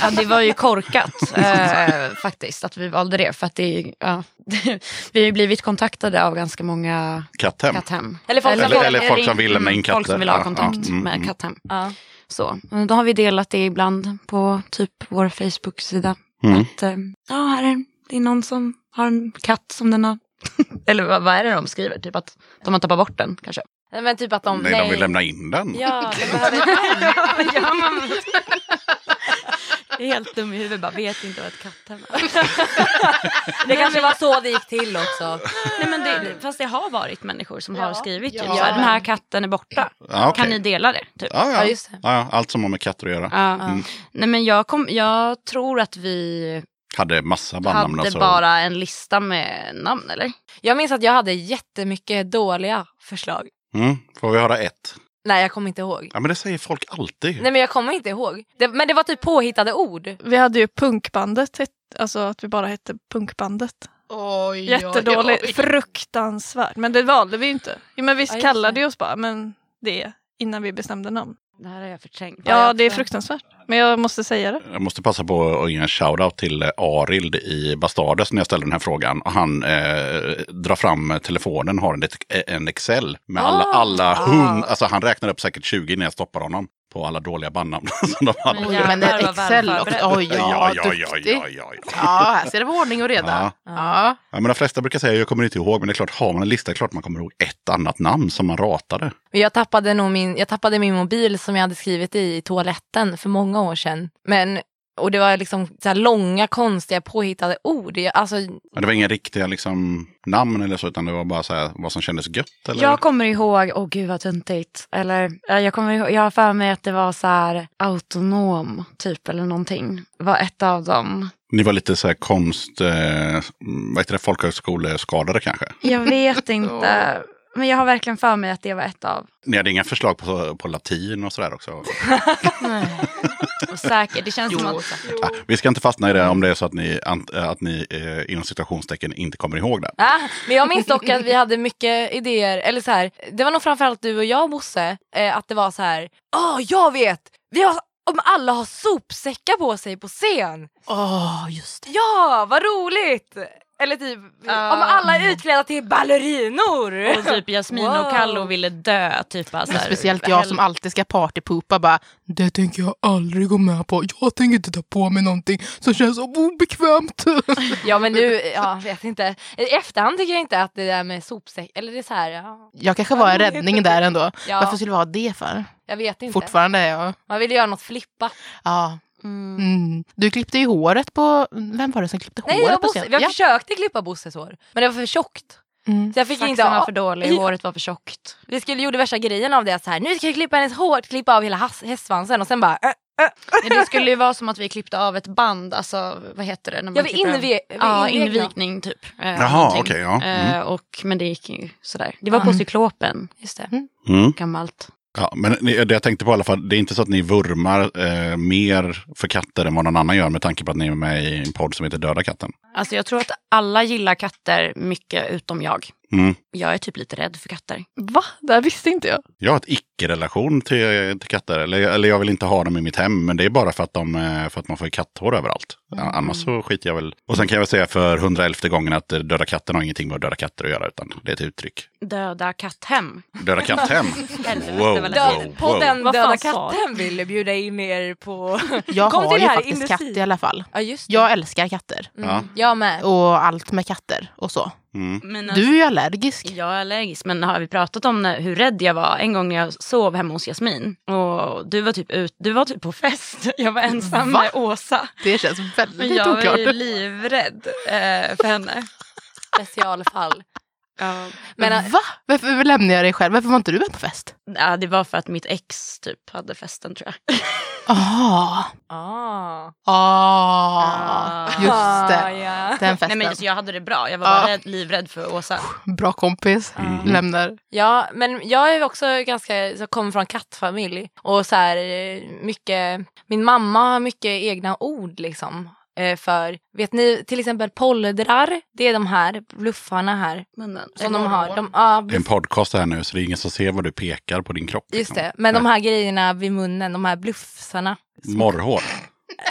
Ja, det var ju korkat <laughs> eh, faktiskt att vi valde det. För att det, ja, <laughs> vi har ju blivit kontaktade av ganska många Katthem? katthem. Eller folk som Eller, eller folk som vill lämna in katter. Folk som vill ha Ja, kontakt ja, mm, med mm. katthem. Ja. Så, då har vi delat det ibland på typ vår Facebook-sida. Mm. Att eh, ja, här är det är någon som har en katt som den har... <laughs> Eller vad, vad är det de skriver? Typ att de har tappat bort den kanske. Nej, Men typ att de... Nej, de vill lämna in den. Ja, de behöver ett namn. <laughs> <laughs> Jag är helt dum i huvudet, bara vet inte vad ett katthem är. <laughs> Det kanske var så det gick till också. Nej, men det, fast det har varit människor som har Ja. skrivit typ Ja. så här, den här katten är borta. Ja, okej. Kan ni dela det? Typ. Ja, ja. Ja, just det. Ja, ja, allt som har med katter att göra. Ja. Mm. Nej men jag, kom, jag tror att vi Hade massa bandnamn. hade och så. bara en lista med namn eller? Jag minns att jag hade jättemycket dåliga förslag. Mm. Får vi höra ett? Nej, jag kommer inte ihåg. Ja, men det säger folk alltid. Nej, men jag kommer inte ihåg. Det, men det var typ påhittade ord. Vi hade ju punkbandet, alltså att vi bara hette punkbandet. Oj, Jättedåligt, oj, oj. fruktansvärt. Men det valde vi ju inte. Jo, men vi Ja, kallade ju oss bara men det innan vi bestämde namn. Det här har jag förträngt. Ja, det är fruktansvärt. Men jag måste säga det. Jag måste passa på att ge en shoutout till eh, Arild i Bastardes när jag ställde den här frågan. Och han eh, drar fram telefonen, har en, en Excel med alla, Ah. alla hund, alltså han räknar upp säkert 20 när jag stoppar honom på alla dåliga bandnamn <laughs> som de hade. Men Oj, men det är vad Excel också. Oj, ja, ja, ja, ja, ja, ja. Ja, här ser det vara ordning och reda. Ja. Ja. Ja, men de flesta brukar säga jag kommer inte ihåg, men det är klart, har man en lista, det är klart man kommer ihåg ett annat namn som man ratade. Jag tappade, nog min, jag tappade min mobil som jag hade skrivit i i toaletten för många år sedan. Men, och det var liksom så här långa konstiga påhittade ord. Alltså, Men det var inga riktiga liksom, namn eller så, utan det var bara så här, vad som kändes gött. Eller? Jag kommer ihåg, åh gud vad töntigt. Eller ja, jag kommer ihåg, jag har för mig att det var så här autonom typ eller någonting. Var ett av dem. Ni var lite så här konst, eh, vad heter det, folkhögskoleskadade kanske? Jag vet inte. <laughs> Men jag har verkligen för mig att det var ett av. Ni hade inga förslag på, på latin och sådär också? Nej. Och säkert, det känns som Jo. att... Ja, vi ska inte fastna i det om det är så att ni, att ni eh, inom citationstecken inte kommer ihåg det. ah, men jag minns dock att vi hade mycket idéer. Eller så här, det var nog framförallt du och jag Bosse. Eh, att det var så här, åh jag vet! Vi har, om alla har sopsäckar på sig på scen. Åh, just det. Ja, vad roligt! Eller typ, om alla är utklädda till ballerinor. Och typ Jasmin Wow. och Kallo ville dö. Typ, bara så här, Speciellt jag som alltid ska partypoopa bara Det tänker jag aldrig gå med på. Jag tänker inte ta på mig någonting som känns så obekvämt. <laughs> Ja men nu, ja vet inte. I efterhand tycker jag inte att det där med sopsäck, eller det är så här, ja, Jag kanske var en räddning där ändå. Ja. Varför skulle vi ha det för? jag vet inte. Fortfarande är jag... Man vill göra något flippa. Ja, Mm. Du klippte ju håret på... Vem var det som klippte Nej, håret jag, på Bosse, scen? jag Ja. försökte klippa Bosses hår. Men det var för tjockt. Mm. Så jag fick inte Saxen var för dålig, Ja. håret var för tjockt. Vi skulle gjorde värsta grejen av det. Så här, nu ska jag klippa hennes hår, klippa av hela hästsvansen och sen bara... Äh, Ja, det skulle ju vara som att vi klippte av ett band, alltså vad heter det? När man Ja, vi klipper av- inve- vi ja, invigning. invikning typ. Eh, Jaha, okej, ja. Mm. Eh, och, men det gick ju sådär. Det var på cyklopen, Just det. Mm. gammalt. Ja, men det jag tänkte på i alla fall, det är inte så att ni vurmar eh, mer för katter än vad någon annan gör med tanke på att ni är med i en podd som heter Döda katten. Alltså jag tror att alla gillar katter mycket utom jag. Mm. Jag är typ lite rädd för katter. Va? Det här visste inte jag. Jag har ett icke-relation till, till katter. Eller, eller jag vill inte ha dem i mitt hem. Men det är bara för att, de, eh, för att man får katthår överallt. Mm. Annars så skiter jag väl. Och sen kan jag väl säga för 111 gången att eh, Döda katten har ingenting med döda katter att göra. Utan det är ett uttryck. Döda katthem. Döda katthem. <laughs> Wow, vad Död, wow, podden Vad Döda katten ville bjuda in er på... <laughs> Jag Kom har till ju faktiskt industri. katt i alla fall. Ja. Jag älskar katter. Mm. Ja. Jag med. Och allt med katter och så. Mm. Du är ju allergisk. Jag är allergisk, men har vi pratat om när, hur rädd jag var en gång när jag sov hemma hos Jasmin? Och du var typ, ut, du var typ på fest. <laughs> Jag var ensam Va? med Åsa. Det känns väldigt jag var ju oklart. livrädd eh, för henne. <laughs> Specialfall. Ja. Men, äh, Va? Varför lämnade jag dig själv? Varför var inte du med på fest? Ja, det var för att mitt ex typ hade festen tror jag. <laughs> Ah, ah. ah, just Ah, det. ja. Den festen. Nej men alltså, jag hade det bra, jag var Ja. bara rädd, livrädd för Åsa. Bra kompis. Mm. Lämnar. Ja, men jag är också ganska, så kommer från kattfamilj. Och så här, eh, mycket, min mamma har mycket egna ord liksom. Eh, För, vet ni till exempel pollerdrar, det är de här bluffarna här. Munnen. Som de har. De, ja, Det är en podcast här nu så det är ingen som ser vad du pekar på din kropp. just liksom. det, men de här grejerna vid munnen, de här bluffsarna. Morrhår.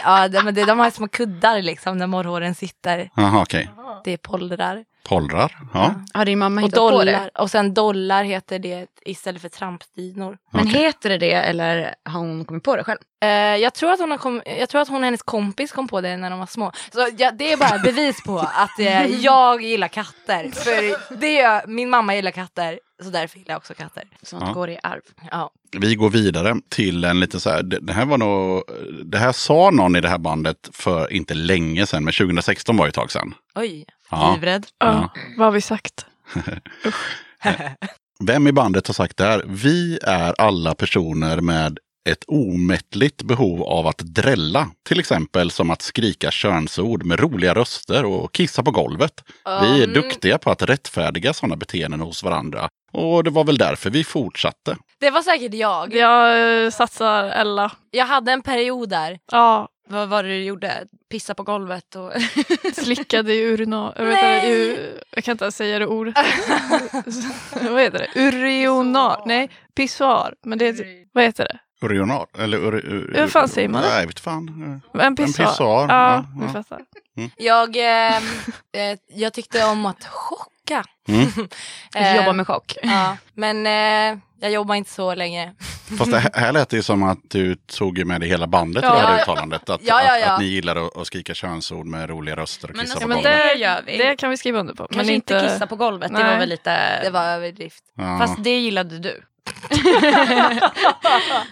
Ja, de, de, de har små kuddar liksom där morrhåren sitter. Jaha, okej. Det är pollrar. Pollrar. Ja. Har din mamma Och hittat på det? dollar. Och sen dollar heter det istället för trampdynor. Men Okej. heter det det eller har hon kommit på det själv? Eh, jag, tror att hon har kom, jag tror att hon och hennes kompis kom på det när de var små. Så ja, det är bara bevis på att eh, <laughs> jag gillar katter. För det gör, min mamma gillar katter, så därför gillar jag också katter. Sånt Ja. går i arv. Ja. Vi går vidare till en lite så här, det, det här var nog, det här sa någon i det här bandet för inte länge sedan, men 2016 var ju ett tag sedan. Oj. Ja. Livrädd. Ja, vad har vi sagt? <laughs> Vem i bandet har sagt det här? Vi är alla personer med ett omättligt behov av att drälla. Till exempel som att skrika könsord med roliga röster och kissa på golvet. Vi är Um, duktiga på att rättfärdiga sådana beteenden hos varandra. Och det var väl därför vi fortsatte. Det var säkert jag. Jag eh, satsar Ella. Jag hade en period där. Ja, Vad var det du gjorde? Pissa på golvet och... <laughs> slickade i urina... <laughs> Jag, vet Nej. inte, u, jag kan inte ens säga det ordet. <laughs> vad heter det? Urionar? Nej, pissoar. Men det är, vad heter det? Urionar? Eller ur, ur, Hur fan säger man det? Nej, vet fan. En pissoar. pissoar, Ja, ja, fattar. Jag, eh, eh, jag tyckte om att chocka. Mm. Jobba med chock. Ja, men eh, jag jobbar inte så länge. Fast det här- lät det ju som att du tog med det hela bandet i Ja. det här uttalandet. Att, Ja, ja, att, ja. att ni gillar att, att skrika könsord med roliga röster och Men kissa alltså, på men golvet. det gör vi. Det kan vi skriva under på. Kanske men inte kissa på golvet, det var Nej. väl lite... Det var överdrift. Ja. Fast det gillade du. <laughs>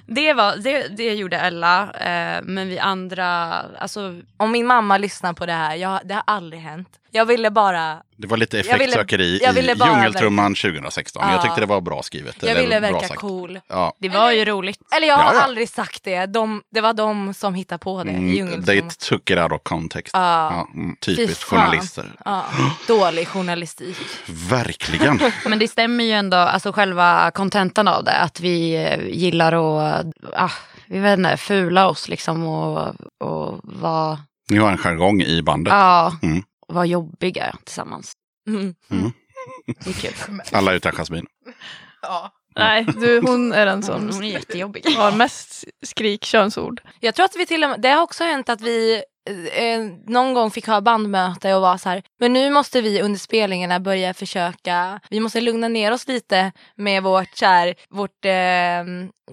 det, var, det, det gjorde Ella, eh, men vi andra, alltså Om min mamma lyssnar på det här, jag, det har aldrig hänt. Jag ville bara, Det var lite Jag ville- effektsökeri jag ville i Djungeltrumman 2016. Jag Ja. tyckte det var bra skrivet. jag ville bra verka sagt. cool. Ja. det var ju roligt. Eller jag har Ja, ja. aldrig sagt det. De, det var de som hittade på det i Mm, they took it out of context. Ja. Ja, mm, typiskt journalister. Ja, dålig journalistik. Verkligen. <laughs> Men det stämmer ju ändå, alltså själva kontentan av det, att vi eh, gillar att, ah, vi vet inte, fula oss liksom och, och vara, Ni har en jargong i bandet. ja, Mm. Vara jobbiga tillsammans. Mm. Det är kul. <laughs> Alla utan Jasmin. Nej, du, hon är den som hon är jättejobbig. har mest skrik könsord. Jag tror att vi till och med, det har också hänt att vi eh, någon gång fick ha bandmöte och var så här, men nu måste vi under spelningarna börja försöka, vi måste lugna ner oss lite med vårt så här, vårt, eh?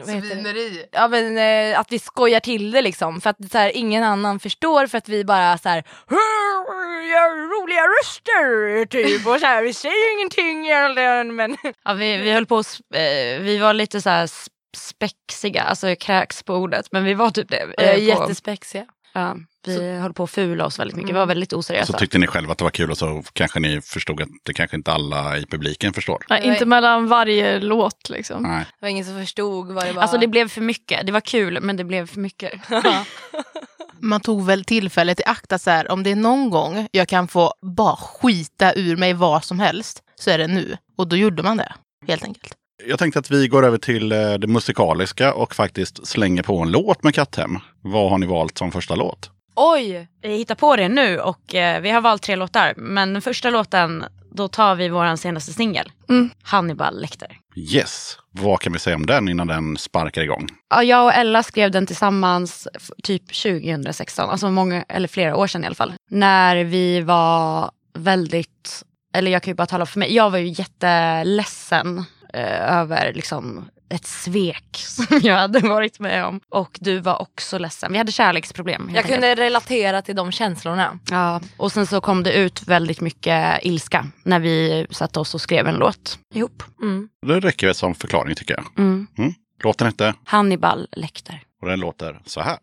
Svineri. Ja men eh, att vi skojar till det liksom för att så här, ingen annan förstår för att vi bara så här gör roliga röster typ och så här, vi säger ingenting egentligen men <laughs> Ja, vi, vi höll på, eh, vi var lite så här spexiga, alltså jag kräks på ordet, men vi var typ det. Eh, på- jättespexiga. Ja, vi höll på att fula oss väldigt mycket, vi var väldigt oseriösa. Så tyckte ni själva att det var kul och så kanske ni förstod att det kanske inte alla i publiken förstår. Nej, inte mellan varje låt liksom. Nej. Det var ingen som förstod vad det var. Alltså det blev för mycket, det var kul men det blev för mycket. <laughs> Man tog väl tillfället i akt att så här, om det är någon gång jag kan få bara skita ur mig vad som helst så är det nu. Och då gjorde man det, helt enkelt. Jag tänkte att vi går över till eh, det musikaliska och faktiskt slänger på en låt med Katthem. Vad har ni valt som första låt? Oj! Vi hittar på det nu och eh, vi har valt tre låtar. Men den första låten, då tar vi vår senaste singel. Mm. Hannibal Lecter. Yes! Vad kan vi säga om den innan den sparkar igång? Ja, jag och Ella skrev den tillsammans typ 2016, alltså många, eller flera år sedan i alla fall. När vi var väldigt, eller jag kan ju bara tala för mig, jag var ju jätteledsen eh, över liksom ett svek <laughs> som jag hade varit med om. Och du var också ledsen. Vi hade kärleksproblem. Jag enkelt. kunde relatera till de känslorna. Ja, och sen så kom det ut väldigt mycket ilska när vi satte oss och skrev en låt ihop. Mm. Det räcker väl som förklaring tycker jag. Mm. Mm. Låten hette Hannibal Lecter. och den låter så här.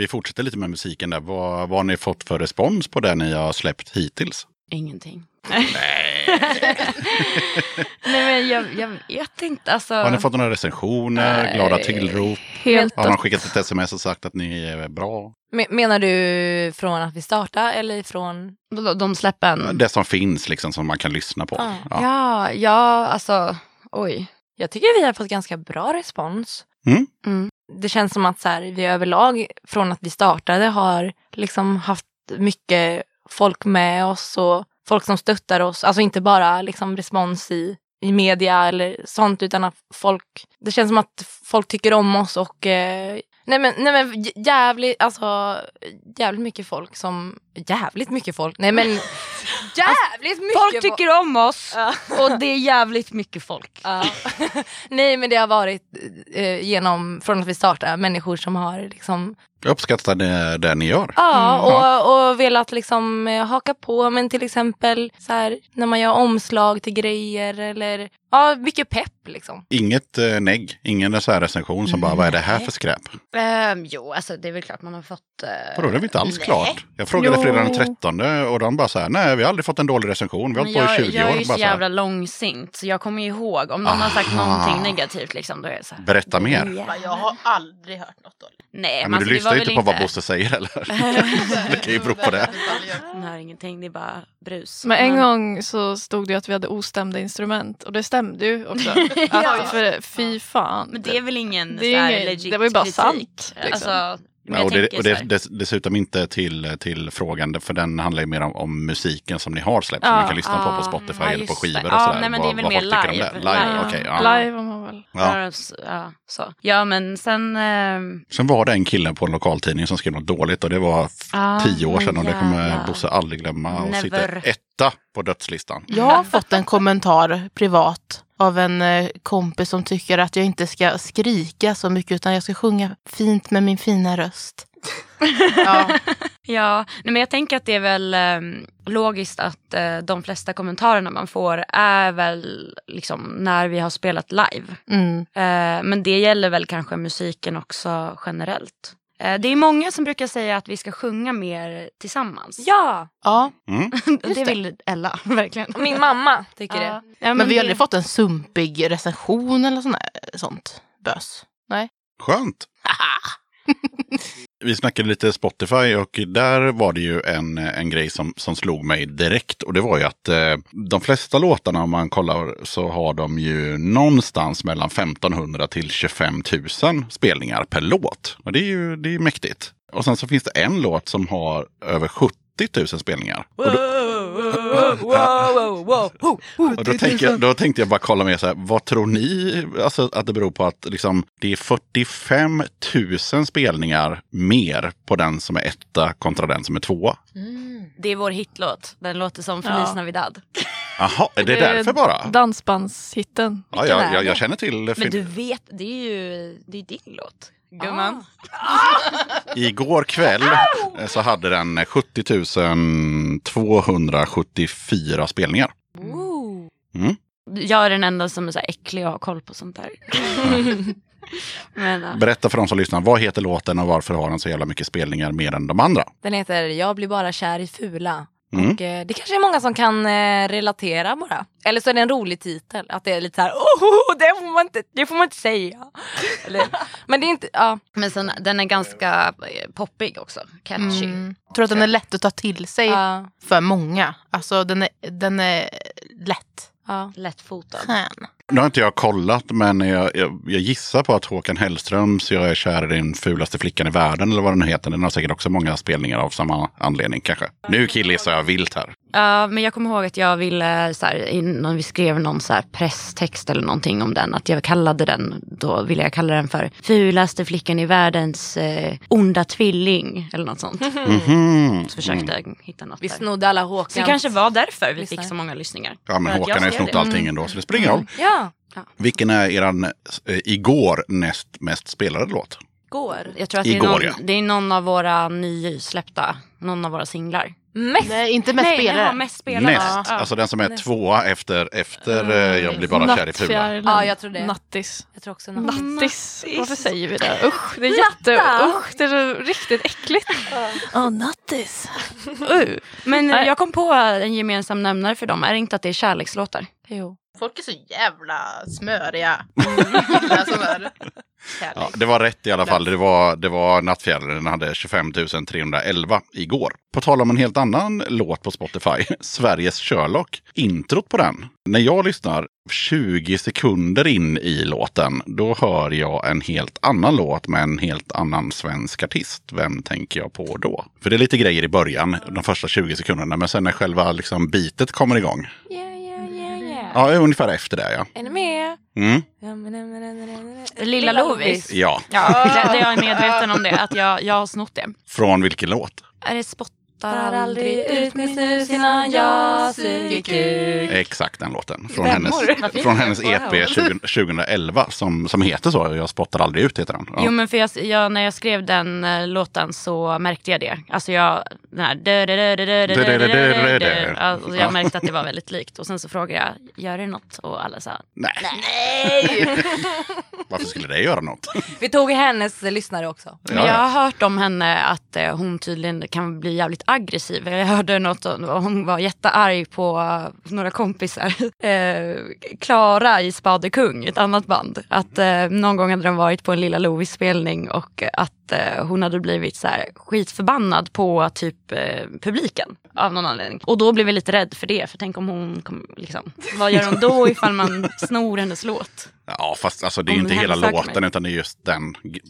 Vi fortsätter lite med musiken där. Vad, vad har ni fått för respons på det ni har släppt hittills? Ingenting. Nej <laughs> men jag, jag vet inte. Alltså, Har ni fått några recensioner, Nej. glada tillrop? Helt Har någon skickat ett sms och sagt att ni är bra? Me- Menar du från att vi startade eller från... de, släppen. Det som finns liksom som man kan lyssna på. Ja. Ja. Ja, ja, alltså oj. Jag tycker vi har fått ganska bra respons. Mm. Mm. Det känns som att så här, vi överlag från att vi startade har liksom haft mycket folk med oss och folk som stöttar oss. Alltså inte bara liksom respons i, i media eller sånt utan att folk, det känns som att folk tycker om oss och eh, Nej men, nej men jävligt, alltså jävligt mycket folk som, jävligt mycket folk, nej men <laughs> jävligt mycket Folk tycker om oss och det är jävligt mycket folk. <laughs> Nej men det har varit eh, genom, från att vi startade, människor som har liksom Jag uppskattar det, det ni gör. Ja, och, och velat liksom eh, haka på. Men till exempel så här, när man gör omslag till grejer eller ja, mycket pepp liksom. Inget eh, negg, ingen så här recension som bara, vad är det här för skräp? Ehm, jo, alltså det är väl klart man har fått... Uh, Vadå, det är väl inte alls klart. Jag frågade Jo. fredag den 13 och de bara så här, nej vi har aldrig fått en dålig recension, vi har Men hållit på i jag, 20 jag är år. ju så Bara så här, jävla långsint så jag kommer ju ihåg om någon har sagt Aha. någonting negativt liksom. Då är jag så här, Berätta mer. Ja. Jag har aldrig hört något dåligt. Nej, men men alltså, du det var lyssnar ju väl inte på vad Bosse säger heller. <laughs> det kan ju bero på det. Man hör ingenting, det är bara brus. Men en gång så stod det ju att vi hade ostämda instrument och det stämde ju också. <laughs> att, för, fy fan. Men det är väl ingen Det är ingen- legit det var ju bara kritik. sant, liksom. Alltså, Ja, och det, och det, dess, dessutom inte till, till frågan, för den handlar ju mer om, om musiken som ni har släppt, som Ja, man kan lyssna på ja, på Spotify ja, eller på skivor och sådär. nej, men det är vad, väl vad mer om live. Live, Ja. okej. ja. Live har man väl. Ja. Ja, så. ja men sen... ehm, Sen var det en kille på en lokaltidning som skrev något dåligt och det var Ah, tio år sedan och det kommer. Bosse aldrig glömma och Never. sitter etta på dödslistan. Jag har fått en kommentar privat av en eh, kompis som tycker att jag inte ska skrika så mycket utan jag ska sjunga fint med min fina röst. <laughs> Ja, <laughs> Ja, nej, men jag tänker att det är väl ehm, logiskt att eh, de flesta kommentarerna man får är väl liksom när vi har spelat live. mm. Eh, men det gäller väl kanske musiken också generellt. Eh, det är många som brukar säga att vi ska sjunga mer tillsammans. Ja, ja. Mm. <laughs> det vill Ella <laughs> verkligen. min mamma tycker Ja. det. Ja, Men vi har aldrig fått en sumpig recension eller sånt, sånt bös. Nej. Skönt. <laughs> Vi snackade lite Spotify och där var det ju en, en grej som, som slog mig direkt. Och det var ju att eh, de flesta låtarna om man kollar så har de ju någonstans mellan 1500 till 25 000 spelningar per låt. Och det är ju det är mäktigt. Och sen så finns det en låt som har över 70 000 spelningar. Och då, och då, tänker jag, då tänkte jag bara kolla med så här, vad tror ni alltså, att det beror på att liksom, det är 45 000 spelningar mer på den som är etta kontra den som är tvåa? Det är vår hitlåt. Den låter som Feliz Ja. Navidad. Jaha, är det Det är därför bara? Dansbandshitten. Ja, jag, jag, jag känner till det. Men du vet, det är ju det är din låt. Gumman. Igår kväll eh, så hade den 70 274 spelningar. Mm. Jag är den enda som är så här äcklig och har koll på sånt där. Men, ja. Berätta för de som lyssnar, vad heter låten och varför har den så jävla mycket spelningar mer än de andra? Den heter Jag blir bara kär i fula. Mm. Och, eh, det kanske är många som kan eh, relatera bara. Eller så är det en rolig titel. Att det är lite så här, oh, det får man inte, det får man inte säga. <laughs> Eller, men det är inte, ja. Men sen, den är ganska eh, poppig också. Catchy. Mm. Jag tror att den är lätt att ta till sig ja, för många. Alltså den är, den är lätt. ja. Lättfotad. Skön. Nu har inte jag kollat, men jag, jag, jag gissar på att Håkan Hellströms Jag är kär i den fulaste flickan i världen, eller vad den heter, den har säkert också många spelningar av samma anledning kanske. Nu killgissar jag vilt här. Ja, men jag kommer ihåg att jag ville, så här, innan vi skrev någon så här presstext eller någonting om den, att jag kallade den, då ville jag kalla den för fulaste flickan i världens eh, onda tvilling eller något sånt. Mhm. Så försökte jag hitta något Vi där. snodde alla Så Håkans. det kanske var därför vi Lyssnar. fick så många lyssningar. Ja, men Håkan har ju snott allting ändå, så det spelar ingen roll. Ja, Vilken är eran eh, igår näst mest spelade låt? går. Jag tror att det är, Igår, någon, ja. det är någon av våra nysläppta, någon av våra singlar. Mest. Nej, inte mest Nej, spelare. jaha, mest spelare. Näst, Ja. alltså den som är Näst. tvåa efter, efter eh, Jag blir bara kär i fula. Nattfjärilen. Ja, jag tror det. Nattis. Jag tror också Mm. något. Nattis. Varför säger vi det? Usch, det är jätte... Usch, det är så riktigt äckligt. Åh, nattis. Uh. Men eh, Nej. jag kom på en gemensam nämnare för dem, är det inte att det är kärlekslåtar? Jo. Folk är så jävla smöriga. Där. Ja, det var rätt i alla fall. Det var, det var Nattfjärilen. Den hade 25 311 igår. På tal om en helt annan låt på Spotify. <laughs> Sveriges Sherlock. Introt på den. När jag lyssnar 20 sekunder in i låten. Då hör jag en helt annan låt med en helt annan svensk artist. Vem tänker jag på då? För det är lite grejer i början. De första 20 sekunderna. Men sen när själva liksom bitet kommer igång. Yeah. Ja, ungefär efter det ja. Är ni med? Mm. Lilla Lovis. Ja. Ja, det, det jag är medveten om det, att jag, jag har snott det. Från vilken låt? Är det spottar Tar aldrig ut min snus innan jag suger kuk. Exakt den låten. Från hennes, från hennes EP 20, 2011 som, som heter så. Jag spottar aldrig ut heter den. Ja. Jo men för jag, jag, när jag skrev den låten så märkte jag det. Alltså jag, jag märkte att det var väldigt likt. Och sen så frågade jag, gör det något? Och alla sa, nej. nej. Varför skulle det göra något? Vi tog hennes lyssnare också. Men jag har hört om henne att hon tydligen kan bli jävligt aggressiv. Jag hörde något om hon var jättearg på några kompisar. <laughs> Eh, Klara i Spadekung, ett annat band. Att eh, någon gång hade de varit på en Lilla Lovis spelning och att eh, hon hade blivit så här skitförbannad på typ eh, publiken av någon anledning. Och då blev jag lite rädd för det. För tänk om hon, kom, liksom, vad gör hon då ifall man snor hennes låt? Ja, fast alltså, det är ju inte hela låten mig. utan det är just den g-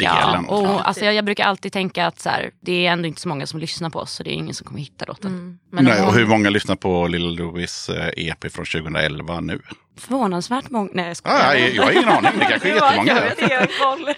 Ja, delen. och alltså, jag, jag brukar alltid tänka att så här, det är ändå inte så många som lyssnar på oss så det är ingen som kommer hitta låten. Mm. Men Nej, och hur många lyssnar på Lilla Louis eh, EP från 2011 nu? Förvånansvärt många. Nej jag Ah, skojar. jag, jag har ingen aning, det kanske är <laughs> jättemånga. Koll.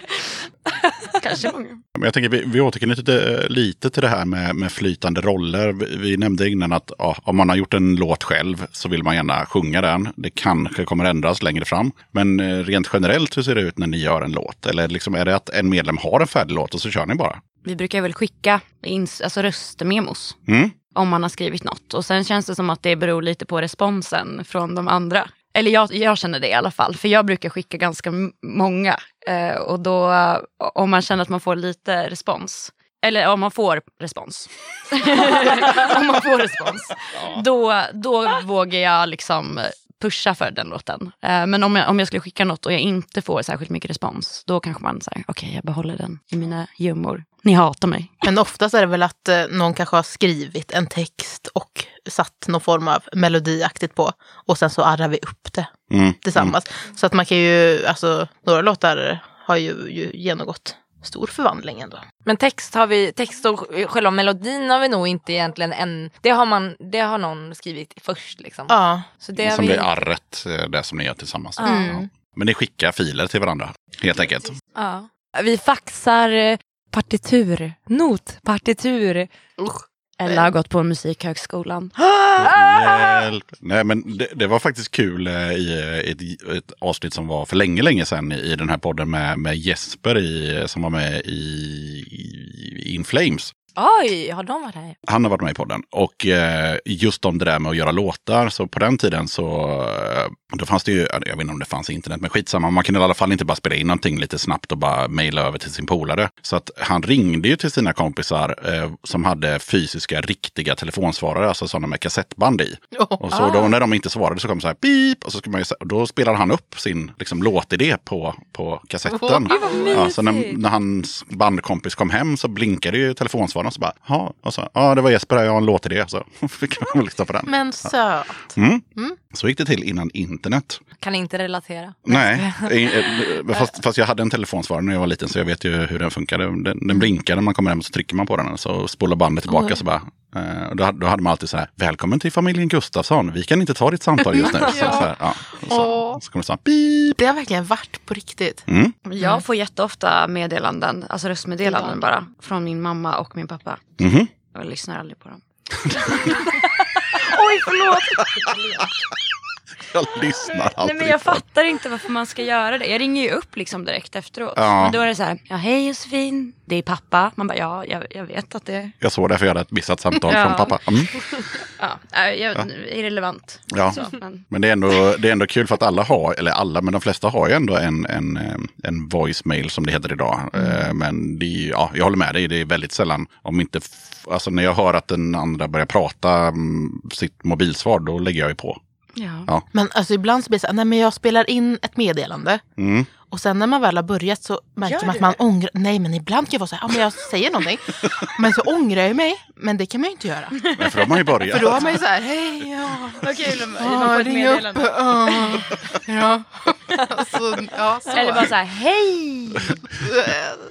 <laughs> Kanske många. Men jag tänker, vi, vi återknyter lite, lite till det här med, med flytande roller. Vi, vi nämnde innan att ja, om man har gjort en låt själv så vill man gärna sjunga den. Det kanske kommer ändras längre fram. Men eh, rent generellt, hur ser det ut när ni gör en låt? Eller liksom, är det att en medlem har en färdig låt och så kör ni bara? Vi brukar väl skicka ins- alltså röstmemos Mm? om man har skrivit något. Och sen känns det som att det beror lite på responsen från de andra. Eller jag, jag känner det i alla fall, för jag brukar skicka ganska många. Eh, och då, om man känner att man får lite respons, eller om man får respons. <laughs> om man får respons. Då, då vågar jag liksom pusha för den låten. Eh, men om jag, om jag skulle skicka något och jag inte får särskilt mycket respons, då kanske man säger okej jag behåller den i mina gömmor. Ni hatar mig. Men oftast är det väl att eh, någon kanske har skrivit en text och satt någon form av melodiaktigt på. Och sen så arrar vi upp det Mm. tillsammans. Så att man kan ju, alltså några låtar har ju, ju genomgått stor förvandling ändå. Men text har vi, text och själva melodin har vi nog inte egentligen än. Det har, man, det har någon skrivit först liksom. Ja. Så det Som vi... blir arret, eh, det som ni gör tillsammans. Mm. Ja. Men ni skickar filer till varandra, helt enkelt. Ja. Vi faxar eh, partitur, not, partitur. Ella har gått på Musikhögskolan. Hjälp. Nej, men det, det var faktiskt kul eh, i eh, ett, ett avsnitt som var för länge, länge sedan i den här podden med, med Jesper i, som var med i, i In Flames. Oj, har de varit här? Han har varit med i podden. Och eh, just om det där med att göra låtar, så på den tiden så eh, då fanns det ju, jag vet inte om det fanns internet, men skitsamma. Man kunde i alla fall inte bara spela in någonting lite snabbt och bara mejla över till sin polare. Så att han ringde ju till sina kompisar eh, som hade fysiska, riktiga telefonsvarare, alltså sådana med kassettband i. Och så då när de inte svarade så kom det så här pip och så man ju, då spelade han upp sin liksom, låtidé på, på kassetten. Vad ja, så när, när hans bandkompis kom hem så blinkade ju telefonsvararen och så bara, ja, och så, ja det var Jesper, jag har en låtidé. Så <laughs> fick man lyssna på den. Men söt. Mm. Mm. Så gick det till innan internet. Kan inte relatera. Nej, <laughs> eh, fast, fast jag hade en telefonsvarare när jag var liten så jag vet ju hur den funkade. Den, den blinkar när man kommer hem så trycker man på den och så spolar bandet tillbaka. Oj. Så bara, eh, då, hade- då hade man alltid så här, välkommen till familjen Gustafsson, vi kan inte ta ditt samtal just nu. <laughs> Så, så, här, ja. och så, Åh. så kommer det så här, pip. Det har verkligen varit på riktigt. Mm. Jag får jätteofta meddelanden, alltså röstmeddelanden bara, från min mamma och min pappa. Mhm. Jag lyssnar aldrig på dem. <laughs> Oj, förlåt! <laughs> Jag lyssnar Nej alltid men jag på fattar inte varför man ska göra det. Jag ringer ju upp liksom direkt efteråt. Ja. Men då är det så här, ja hej Josefin, det är pappa. Man bara, ja jag, jag vet att det Jag såg det för jag hade ett missat samtal Ja. från pappa. Mm. <laughs> ja, är jag, irrelevant. Ja. Så, men, Men det är, ändå, det är ändå kul för att alla har, eller alla, men de flesta har ju ändå en, en, eh, en voicemail som det heter idag. Eh, Men det är, ja, jag håller med dig, det är väldigt sällan, om inte, alltså när jag hör att den andra börjar prata mm, sitt mobilsvar, då lägger jag ju på. Ja. Men alltså ibland så blir det så här, nej men jag spelar in ett meddelande. Mm. Och sen när man väl har börjat så märker man att man ångrar. Nej men ibland kan jag vara så här, ja men jag säger någonting. men så ångrar jag mig. Men det kan man ju inte göra. Nej, för då har man ju börjat. För då har man ju så här, hej ja. Vad kul Ja, ring upp. Ja. ja. Alltså, ja, så. Eller bara så här, hej!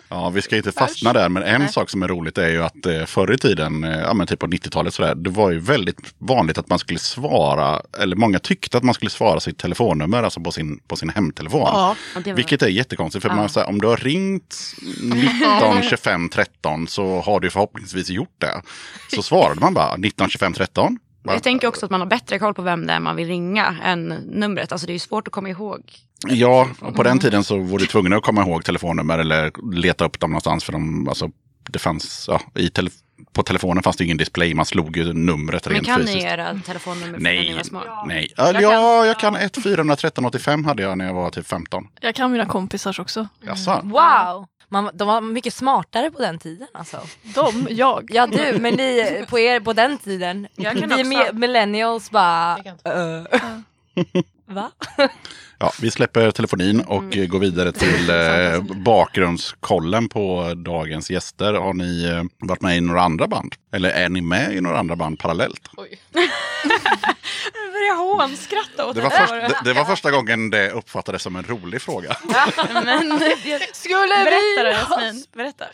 Ja, vi ska inte fastna där, men en sak som är roligt är ju att eh, förr i tiden, eh, ja men typ på 90-talet sådär, det var ju väldigt vanligt att man skulle svara, eller många tyckte att man skulle svara sitt telefonnummer, alltså på sin, på sin hemtelefon. Ja, Och det var- Vilket är jättekonstigt, för Ja. man, så här, om du har ringt 19 25 13 så har du förhoppningsvis gjort det. Så svarade man bara 19 25 13. Jag tänker också att man har bättre koll på vem det är man vill ringa än numret. Alltså det är ju svårt att komma ihåg. Ja, och på den tiden så var du tvungen att komma ihåg telefonnummer eller leta upp dem någonstans. För de, alltså, det fanns, ja, i tele, på telefonen fanns det ingen display, man slog ju numret Men rent kan fysiskt. ni era telefonnummer från när ni Nej, var små? nej. Ja, ja, jag kan ett 413 85 hade jag när jag var typ 15. Jag kan mina kompisars också. Jaså? Wow! Man, de var mycket smartare på den tiden alltså. De, jag. Ja du, men ni på er på den tiden. Jag kan vi också. millennials bara... Jag kan inte. Uh. Va? <laughs> Ja, vi släpper telefonin och eh, går vidare <laughs> till eh, bakgrundskollen på dagens gäster. Har ni eh, varit med i några andra band? Eller är ni med i några andra band parallellt? Oj. <laughs> Jag hånskratta åt Det var, först, det, det var första gången det uppfattades som en rolig fråga. <laughs> Men, Skulle berätta då Jasmin, berätta.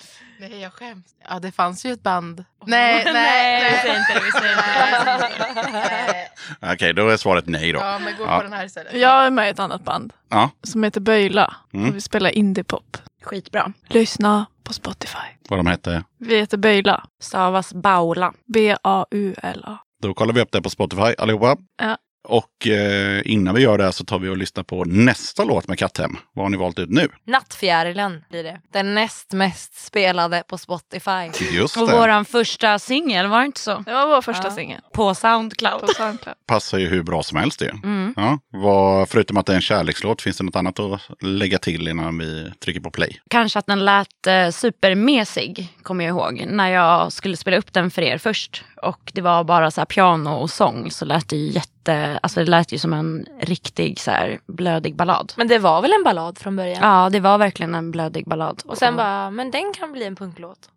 Nej jag skäms. Ja det fanns ju ett band. <laughs> Nej, nej, Nej, vi nej. säger inte det. Vi säger inte det. nej. <laughs> Okej, då är svaret nej då. Ja men gå Ja. på den här istället. Jag är med i ett annat band Ja, som heter Böjla. Mm. Och vi spelar indiepop. Skitbra. Lyssna på Spotify. vad de hette. Vi heter Böjla. Stavas Baula. B-A-U-L-A. Då kollar vi upp det på Spotify allihopa. Ja. Och eh, innan vi gör det så tar vi och lyssnar på nästa låt med Katthem. Vad har ni valt ut nu? Nattfjärilen blir det. Den näst mest spelade på Spotify. Just Och det. våran första singel, var det inte så? Det var vår första Ja. singel. På Soundcloud. På Soundcloud. Passar ju hur bra som helst det. Mm. Ja, vad, förutom att det är en kärlekslåt, finns det något annat att lägga till innan vi trycker på play? Kanske att den lät eh, supermesig, kommer jag ihåg. När jag skulle spela upp den för er först. Och det var bara så här piano och sång. Så lät det ju jätte, alltså det lät ju som en riktig så här blödig ballad. Men det var väl en ballad från början? Ja, det var verkligen en blödig ballad. Och sen bara, men den kan bli en punklåt.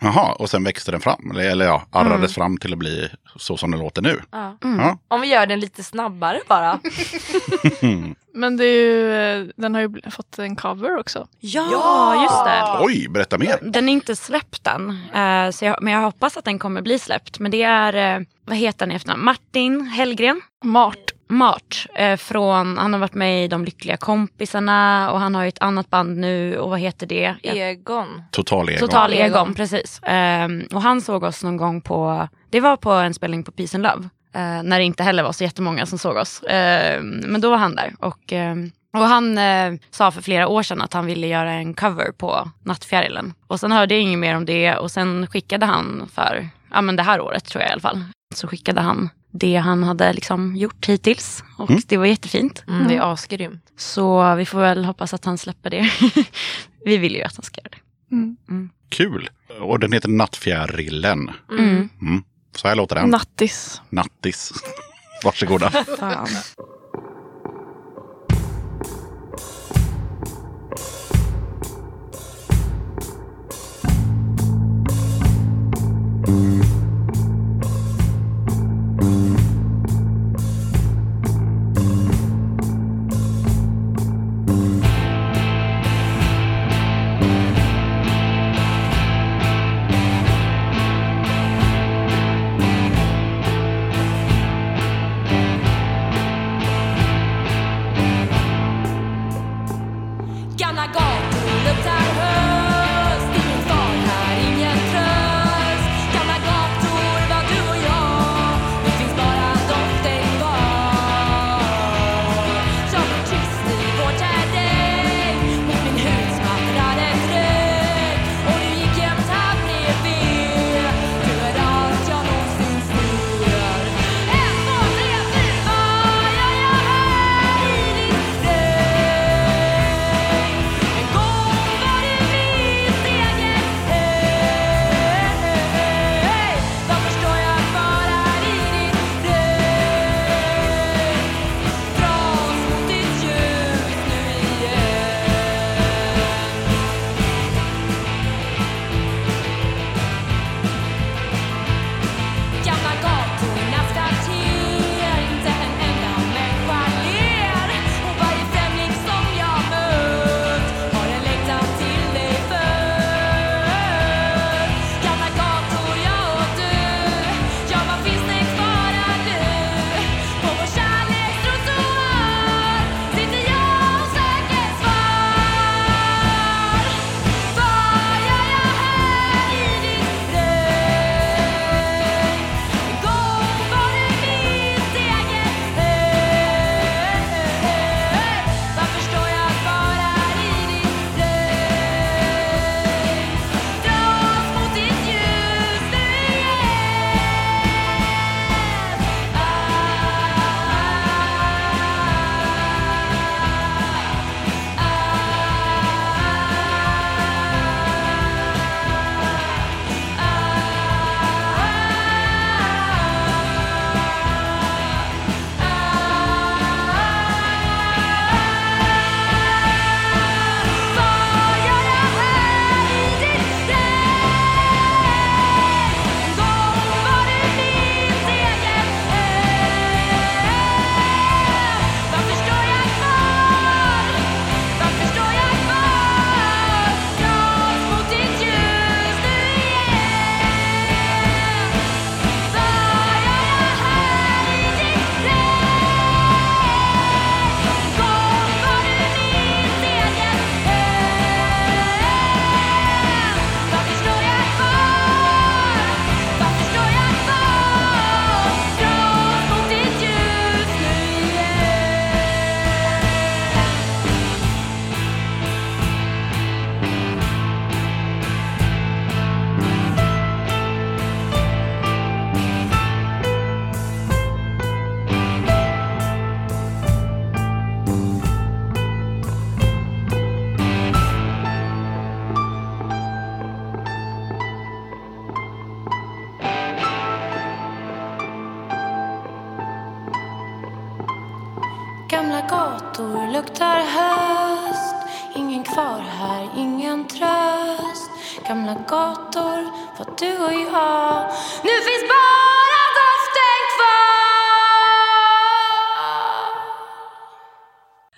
Jaha, och sen växte den fram. Eller, eller ja, arrades Mm. fram till att bli så som den låter nu. Ja. Mm. Ja. Om vi gör den lite snabbare bara. <laughs> Men det är ju, eh, den har ju fått en cover också. Ja, just det. Oj, berätta mer. Den är inte släppt än, eh, så jag, men jag hoppas att den kommer bli släppt. Men det är, eh, vad heter han i efternamn? Martin Hellgren? Mart. Mart. Eh, från, han har varit med i De Lyckliga Kompisarna och han har ju ett annat band nu och vad heter det? Egon. Total ego. Total Egon. Egon, precis. Ehm, och han såg oss någon gång på, det var på en spelning på Peace and Love. eh, när det inte heller var så jättemånga som såg oss. Ehm, men då var han där. Och, ehm, och han eh, sa för flera år sedan att han ville göra en cover på Nattfjärilen. Och sen hörde jag inget mer om det och sen skickade han för, ja men det här året tror jag i alla fall. Så skickade han det han hade liksom gjort hittills. Och Mm. det var jättefint. Mm. Det är asgrymt. Så vi får väl hoppas att han släpper det. <laughs> vi vill ju att han ska göra det. Mm. Kul. Och den heter Nattfjärilen. Mm. Mm. Så här låter den. Nattis. Nattis. <laughs> Varsågoda. Fan.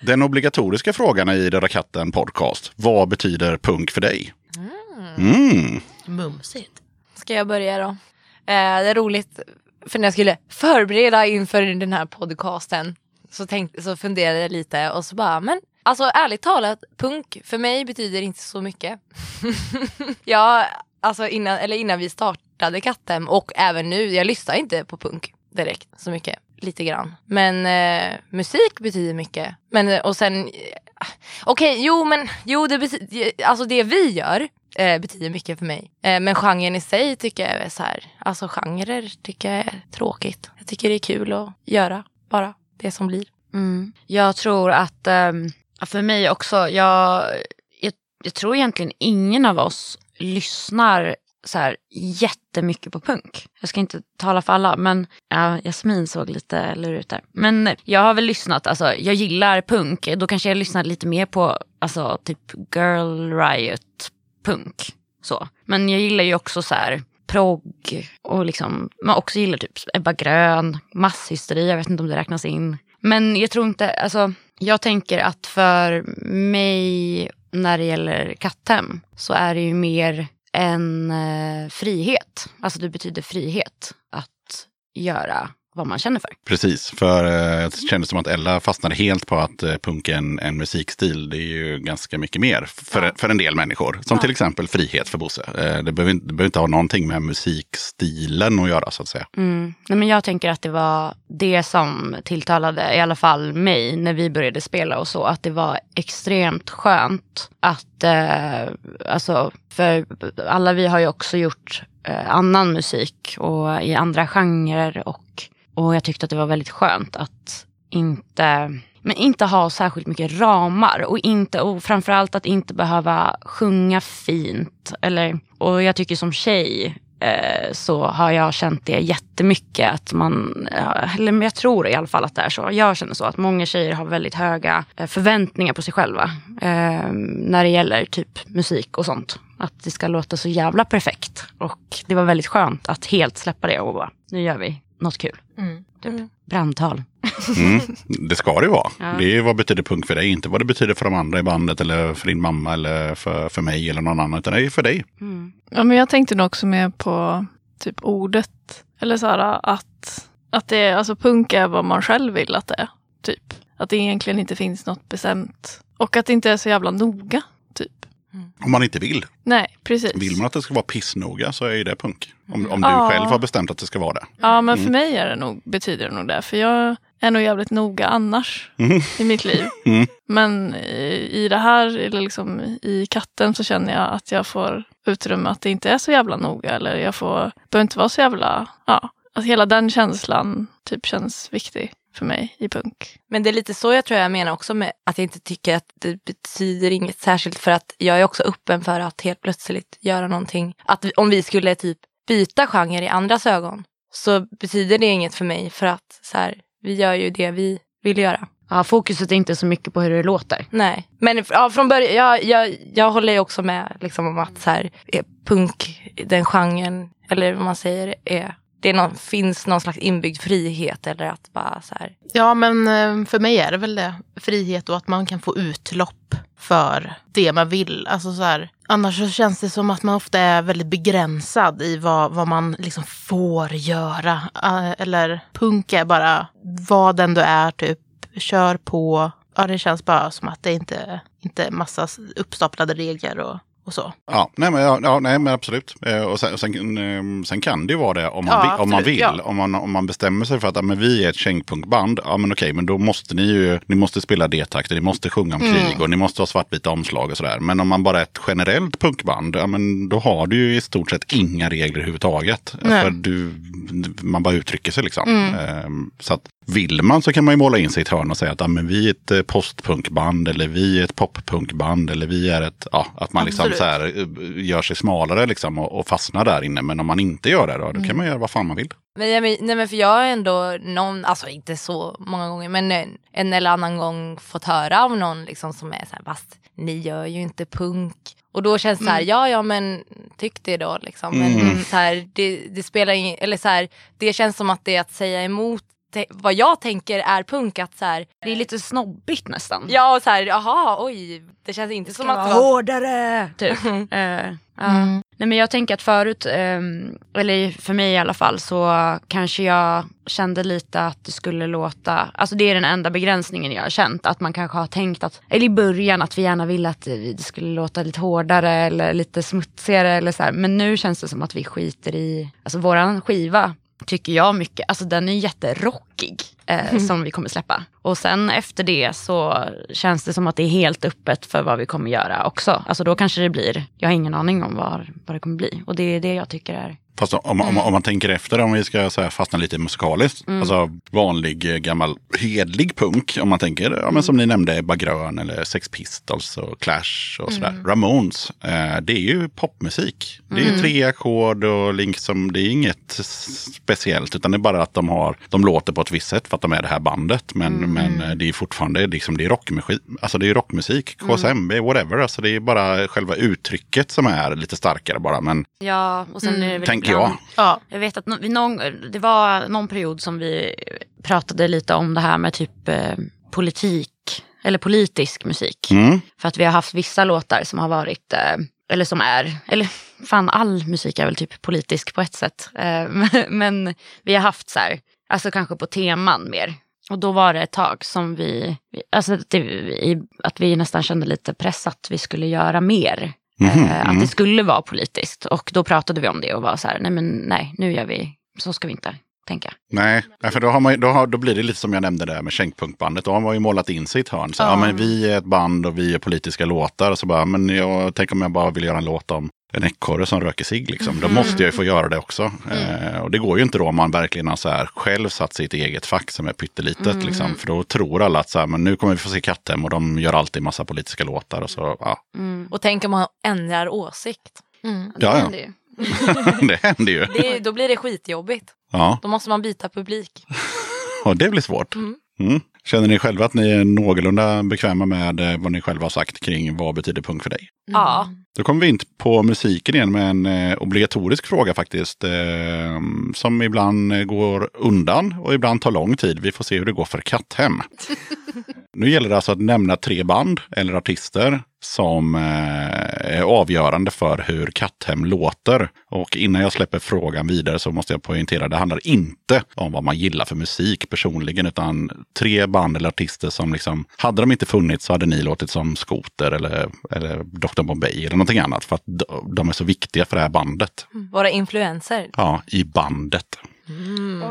Den obligatoriska frågan i Döda katten podcast. Vad betyder punk för dig? Mm. Mumsigt. Ska jag börja då? Eh, det är roligt, för när jag skulle förbereda inför den här podcasten så, tänkte, så funderade jag lite och så bara, men alltså ärligt talat, punk för mig betyder inte så mycket. <laughs> ja, alltså innan, eller innan vi startade Kattem och även nu, jag lyssnar inte på punk direkt så mycket. Lite grann. Men eh, musik betyder mycket. Men eh, och sen, eh, okej, jo men, jo det betyder, alltså det vi gör eh, betyder mycket för mig. Eh, men genren i sig tycker jag är så här, alltså genrer tycker jag är tråkigt. Jag tycker det är kul att göra bara det som blir. Mm. Jag tror att ehm, för mig också, jag, jag, jag tror egentligen ingen av oss lyssnar så här jättemycket på punk. Jag ska inte tala för alla, men ja, Jasmin såg lite lurig ut där. Men jag har väl lyssnat, alltså jag gillar punk, då kanske jag lyssnar lite mer på alltså typ Girl Riot punk. Så. Men jag gillar ju också så här progg och liksom, man också gillar typ Ebba Grön, masshysteri, jag vet inte om det räknas in. Men jag tror inte, alltså jag tänker att för mig när det gäller katthem så är det ju mer en eh, frihet. Alltså det betyder frihet att göra vad man känner för. Precis, för eh, det kändes som att Ella fastnade helt på att eh, punk är en, en musikstil. Det är ju ganska mycket mer för, för en del människor. Som till exempel frihet för Bosse. Eh, det, behöver, inte- det behöver inte ha någonting med musikstilen att göra så att säga. Mm. Nej, men jag tänker att det var det som tilltalade i alla fall mig när vi började spela och så. Att det var extremt skönt att, eh, alltså, för alla vi har ju också gjort eh, annan musik och i andra genrer och, och jag tyckte att det var väldigt skönt att inte men inte ha särskilt mycket ramar och, inte, och framförallt att inte behöva sjunga fint. Eller, och jag tycker som tjej eh, så har jag känt det jättemycket. Att man, eh, eller jag tror i alla fall att det är så. Jag känner så att många tjejer har väldigt höga eh, förväntningar på sig själva. Eh, när det gäller typ musik och sånt. Att det ska låta så jävla perfekt. Och det var väldigt skönt att helt släppa det och bara, nu gör vi något kul. Typ. Brandtal. Mm. Det ska det ju vara. Ja. Det är vad betyder punk för dig, inte vad det betyder för de andra i bandet eller för din mamma eller för, för mig eller någon annan. Utan det är för dig. Ja, men jag tänkte nog också mer på typ ordet. Eller så här att, att det är, alltså punk är vad man själv vill att det är. Typ. Att det egentligen inte finns något bestämt. Och att det inte är så jävla noga. Typ. Om man inte vill. Nej, precis. Vill man att det ska vara pissnoga så är ju det punk. Om, om du Ja. själv har bestämt att det ska vara det. Ja, men för Mm. mig är det nog, betyder det nog det. För jag är nog jävligt noga annars Mm. i mitt liv. <laughs> Mm. Men i, i det här, eller liksom i katten, så känner jag att jag får utrymme att det inte är så jävla noga. Eller jag får, behöver inte vara så jävla, ja. Att hela den känslan typ känns viktig för mig i punk. Men det är lite så jag tror jag menar också med att jag inte tycker att det betyder inget särskilt för att jag är också öppen för att helt plötsligt göra någonting. Att om vi skulle typ byta genre i andras ögon så betyder det inget för mig för att så här, vi gör ju det vi vill göra. Ja, fokuset är inte så mycket på hur det låter. Nej, men ja, från början, jag, jag, jag håller ju också med liksom, om att så här, är punk, den genren, eller vad man säger, är, det någon, finns någon slags inbyggd frihet eller att bara så här, Ja, men eh, för mig är det väl det. Frihet och att man kan få utlopp för det man vill. Alltså så här, annars så känns det som att man ofta är väldigt begränsad i vad, vad man liksom får göra. Eh, eller punk är bara vad den du är, typ. Kör på. Ja, det känns bara som att det inte inte är massa uppstaplade regler och, och så. Ja, nej men, ja, nej, men absolut. Eh, och sen, sen, eh, sen kan det ju vara det om man, Ja, om man vill. ja. Om, man, om man bestämmer sig för att ja, men vi är ett kängpunkband. Ja men okej, men då måste ni ju ni måste spela D-takter, ni måste sjunga om Mm. krig och ni måste ha svartvita omslag och sådär. Men om man bara är ett generellt punkband, ja men då har du ju i stort sett inga regler överhuvudtaget. Nej. För du, man bara uttrycker sig liksom. Mm. Eh, så att vill man så kan man ju måla in sig i ett hörn och säga att ja, men vi är ett eh, postpunkband eller vi är ett poppunkband eller vi är ett, ja, att man liksom Absolut. så här, eh, gör sig smalare liksom och, och fastnar där inne. Men om man inte gör det då, då Mm. kan man göra vad fan man vill. Men, jag nej, men för jag har ändå någon, alltså inte så många gånger, men en, en eller annan gång fått höra av någon liksom som är så här, fast ni gör ju inte punk. Och då känns det så här, Mm. ja ja men tyck det då liksom. Men Mm. så här, det, det spelar ingen, eller så här, det känns som att det är att säga emot vad jag tänker är punk. Att så här, Det är lite snobbigt nästan. ja och så här, jaha oj. Det känns inte som att det var... hårdare! Typ. <laughs> Eh, ja. Mm. Nej, men jag tänker att förut, ehm, eller för mig i alla fall, så kanske jag kände lite att det skulle låta, alltså det är den enda begränsningen jag har känt, att man kanske har tänkt att, eller i början att vi gärna ville att det skulle låta lite hårdare eller lite smutsigare eller så här. Men nu känns det som att vi skiter i, alltså våran skiva tycker jag mycket, alltså den är jätterockig eh, som vi kommer släppa. Och sen efter det så känns det som att det är helt öppet för vad vi kommer göra också. Alltså då kanske det blir, jag har ingen aning om vad, vad det kommer bli. Och det är det jag tycker är Fast om, om, om man tänker efter, om vi ska så här, fastna lite musikaliskt. Mm. Alltså vanlig eh, gammal hedlig punk. Om man tänker, ja, men som ni nämnde, Ebba Grön eller Sex Pistols och Clash och sådär. Mm. Ramones. Eh, det är ju popmusik. Det är Mm. tre ackord och liksom, det är inget speciellt. Utan det är bara att de, har, de låter på ett visst sätt för att de är det här bandet. Men, Mm. men eh, det är fortfarande liksom, det är rockmusik. Alltså det är rockmusik, Mm. KSMB, whatever. Alltså det är bara själva uttrycket som är lite starkare bara. Men Ja, och sen Mm. är det väl Tänker ibland, Ja. Jag vet att någon, det var någon period som vi pratade lite om det här med typ eh, politik, eller politisk musik. mm. För att vi har haft vissa låtar som har varit, eh, eller som är, eller fan all musik är väl typ politisk på ett sätt. Eh, <laughs> men vi har haft så här, alltså kanske på teman mer. Och då var det ett tag som vi, alltså att, det, att vi nästan kände lite press att vi skulle göra mer. Mm. Att det skulle vara politiskt. Och då pratade vi om det och var så här, nej men nej, nu gör vi, så ska vi inte tänka. Nej, för då, har man, då, har, då blir det lite som jag nämnde där med Kängpunkbandet. Då har man ju målat in sig i ett hörn. Så, ja. Ja. men vi är ett band och vi är politiska låtar. Och så bara, men jag tänker om jag bara vill göra en låt om en ekorre som röker sig liksom. Då Mm. måste jag ju få göra det också. Eh, och det går ju inte då om man verkligen har så här själv satt sig i ett eget fack som är pyttelitet. Mm. Liksom. För då tror alla att så här, men nu kommer vi få se Katthem och de gör alltid massa politiska låtar. Och så, ja. Och tänk om man ändrar åsikt. Mm. Ja, ja. Det är ju- <laughs> det händer ju. Det, då blir det skitjobbigt. Ja, Då måste man byta publik. <laughs> och det blir svårt. Mm. Mm. Känner ni själva att ni är någorlunda bekväma med eh, vad ni själva har sagt kring vad betyder punk för dig? Ja. Då kommer vi in på musiken igen med en eh, obligatorisk fråga faktiskt. Eh, som ibland eh, går undan och ibland tar lång tid. Vi får se hur det går för Katthem. <laughs> nu gäller det alltså att nämna tre band eller artister som eh, är avgörande för hur Katthem låter. Och innan jag släpper frågan vidare så måste jag poängtera det handlar inte om vad man gillar för musik personligen utan tre band eller artister som liksom, hade de inte funnits så hade ni låtit som Skoter eller, eller Dr. Bombay eller någonting annat för att de- är så viktiga för det här bandet. Våra influenser. Ja, i bandet.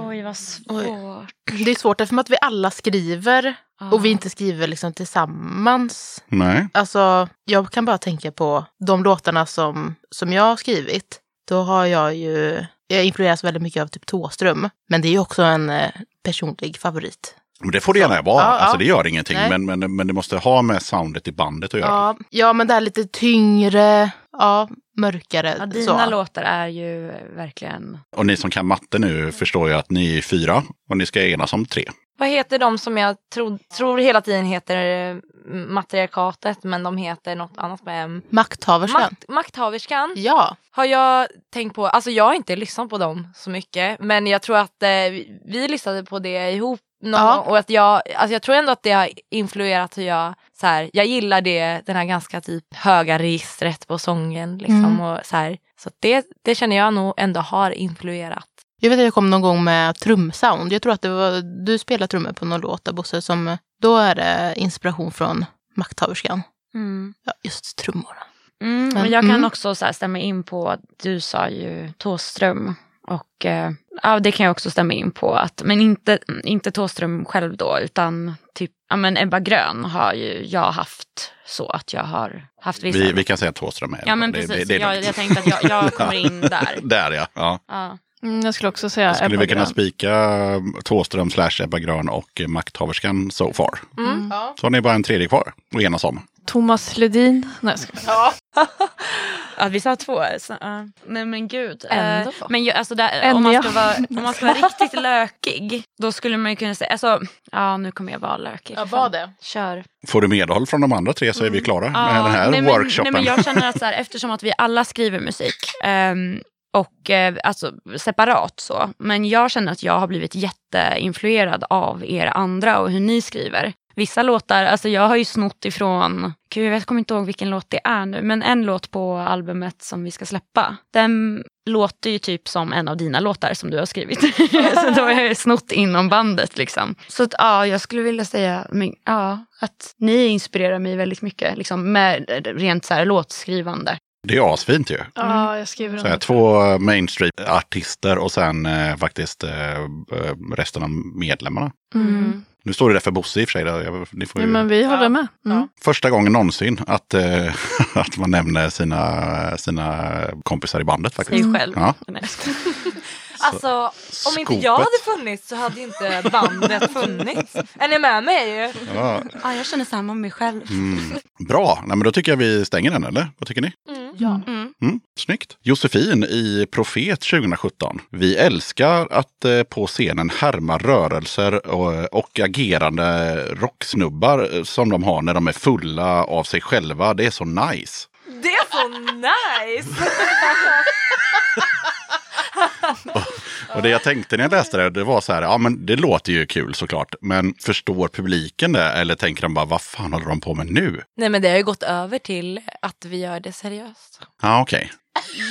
Oj, vad svårt. Det är svårt eftersom att vi alla skriver Ja. och vi inte skriver liksom tillsammans. Nej. Alltså, jag kan bara tänka på de låtarna som, som jag har skrivit. Då har jag ju, jag influeras väldigt mycket av typ Tåström. Men det är ju också en eh, personlig favorit. Men det får det gärna vara. Ja, ja. Alltså det gör ingenting. Nej. Men, men, men det måste ha med soundet i bandet att göra. Ja, ja, men det här lite tyngre, ja, mörkare. Ja, dina så. låtar är ju verkligen... Och ni som kan matte nu förstår ju att ni är fyra och ni ska enas om tre. Vad heter de som jag tro, tror hela tiden heter eh, matriarkatet men de heter något annat med M? Makthaverskan. Makt, makthaverskan Ja. har jag tänkt på. Alltså jag har inte lyssnat på dem så mycket men jag tror att eh, vi- vi lyssnade på det ihop någon Ja. och att jag, alltså jag tror ändå att det har influerat hur jag, så här, jag gillar det, den här ganska typ höga registret på sången liksom Mm. och så här. Så det, det känner jag nog ändå har influerat. Jag vet att jag kom någon gång med trumsound. Jag tror att det var, du spelade trummor på någon låt där Bosse, som, då är det inspiration från Makthaverskan. Mm. Ja, just trummor. Mm, Men- jag kan mm. också så här stämma in på att du sa ju Tåström. Och eh, ja, det kan jag också stämma in på. Att, men inte, inte Tåström själv då, utan typ ja, men Ebba Grön har ju jag haft så att jag har haft vissa. Vi, vi kan säga att Thåström är Ja men det, precis, det, det är jag, jag tänkte att jag, jag <laughs> kommer in där. <laughs> Där ja. ja. Ja. Mm, jag skulle också säga Skulle Ebba vi kunna Grön. spika Thåström slash Ebba Grön och Makthaverskan so far. Mm. Ja. Så har ni bara en tredje kvar att enas om. Thomas Ledin. Nej, jag ska... ja. <laughs> Att vi sa två. Så, uh. Nej men gud. Ändå. Eh, men ju, alltså där, om, man ska vara, om man ska vara riktigt lökig. Då skulle man ju kunna säga. Alltså, ja nu kommer jag vara lökig. Ja, var det. Kör. Får du medhåll från de andra tre så är vi klara med den här nej, men, workshopen. Nej, men jag känner att så här, eftersom att vi alla skriver musik ehm, och eh, alltså separat så. Men jag känner att jag har blivit jätteinfluerad av er andra och hur ni skriver. Vissa låtar, alltså jag har ju snott ifrån, gud jag vet, kommer inte ihåg vilken låt det är nu, men en låt på albumet som vi ska släppa. Den låter ju typ som en av dina låtar som du har skrivit. <laughs> så då har jag ju snott inom bandet liksom. Så att, ja, jag skulle vilja säga men, ja, att ni inspirerar mig väldigt mycket liksom, med rent så här, låtskrivande. Det är asfint ju. Ja, jag skriver Så här, under. två mainstream-artister och sen eh, faktiskt eh, eh, resten av medlemmarna. Mm. Nu står det där för Bosse i och för sig. Då. Jag, ni får Ja, ju... men vi håller med. Mm. Första gången någonsin att, eh, <laughs> att man nämner sina, sina kompisar i bandet faktiskt. Sig själv. Ja. <laughs> Alltså om inte jag hade funnits så hade inte bandet <laughs> funnits. Är ni med mig? Ja. Ja, jag känner samma om mig själv. Mm. Bra, Nej, men då tycker jag vi stänger den eller? Vad tycker ni? Ja. Mm. Mm, snyggt. Josefin i Profet 2017. Vi älskar att eh, på scenen härma rörelser och, och agerande rocksnubbar eh, som de har när de är fulla av sig själva. Det är så nice. Det är så nice! <laughs> <laughs> Och det jag tänkte när jag läste det, det var så här, ja men det låter ju kul såklart. Men förstår publiken det? Eller tänker de bara, vad fan håller de på med nu? Nej men det har ju gått över till att vi gör det seriöst. Ja, okej.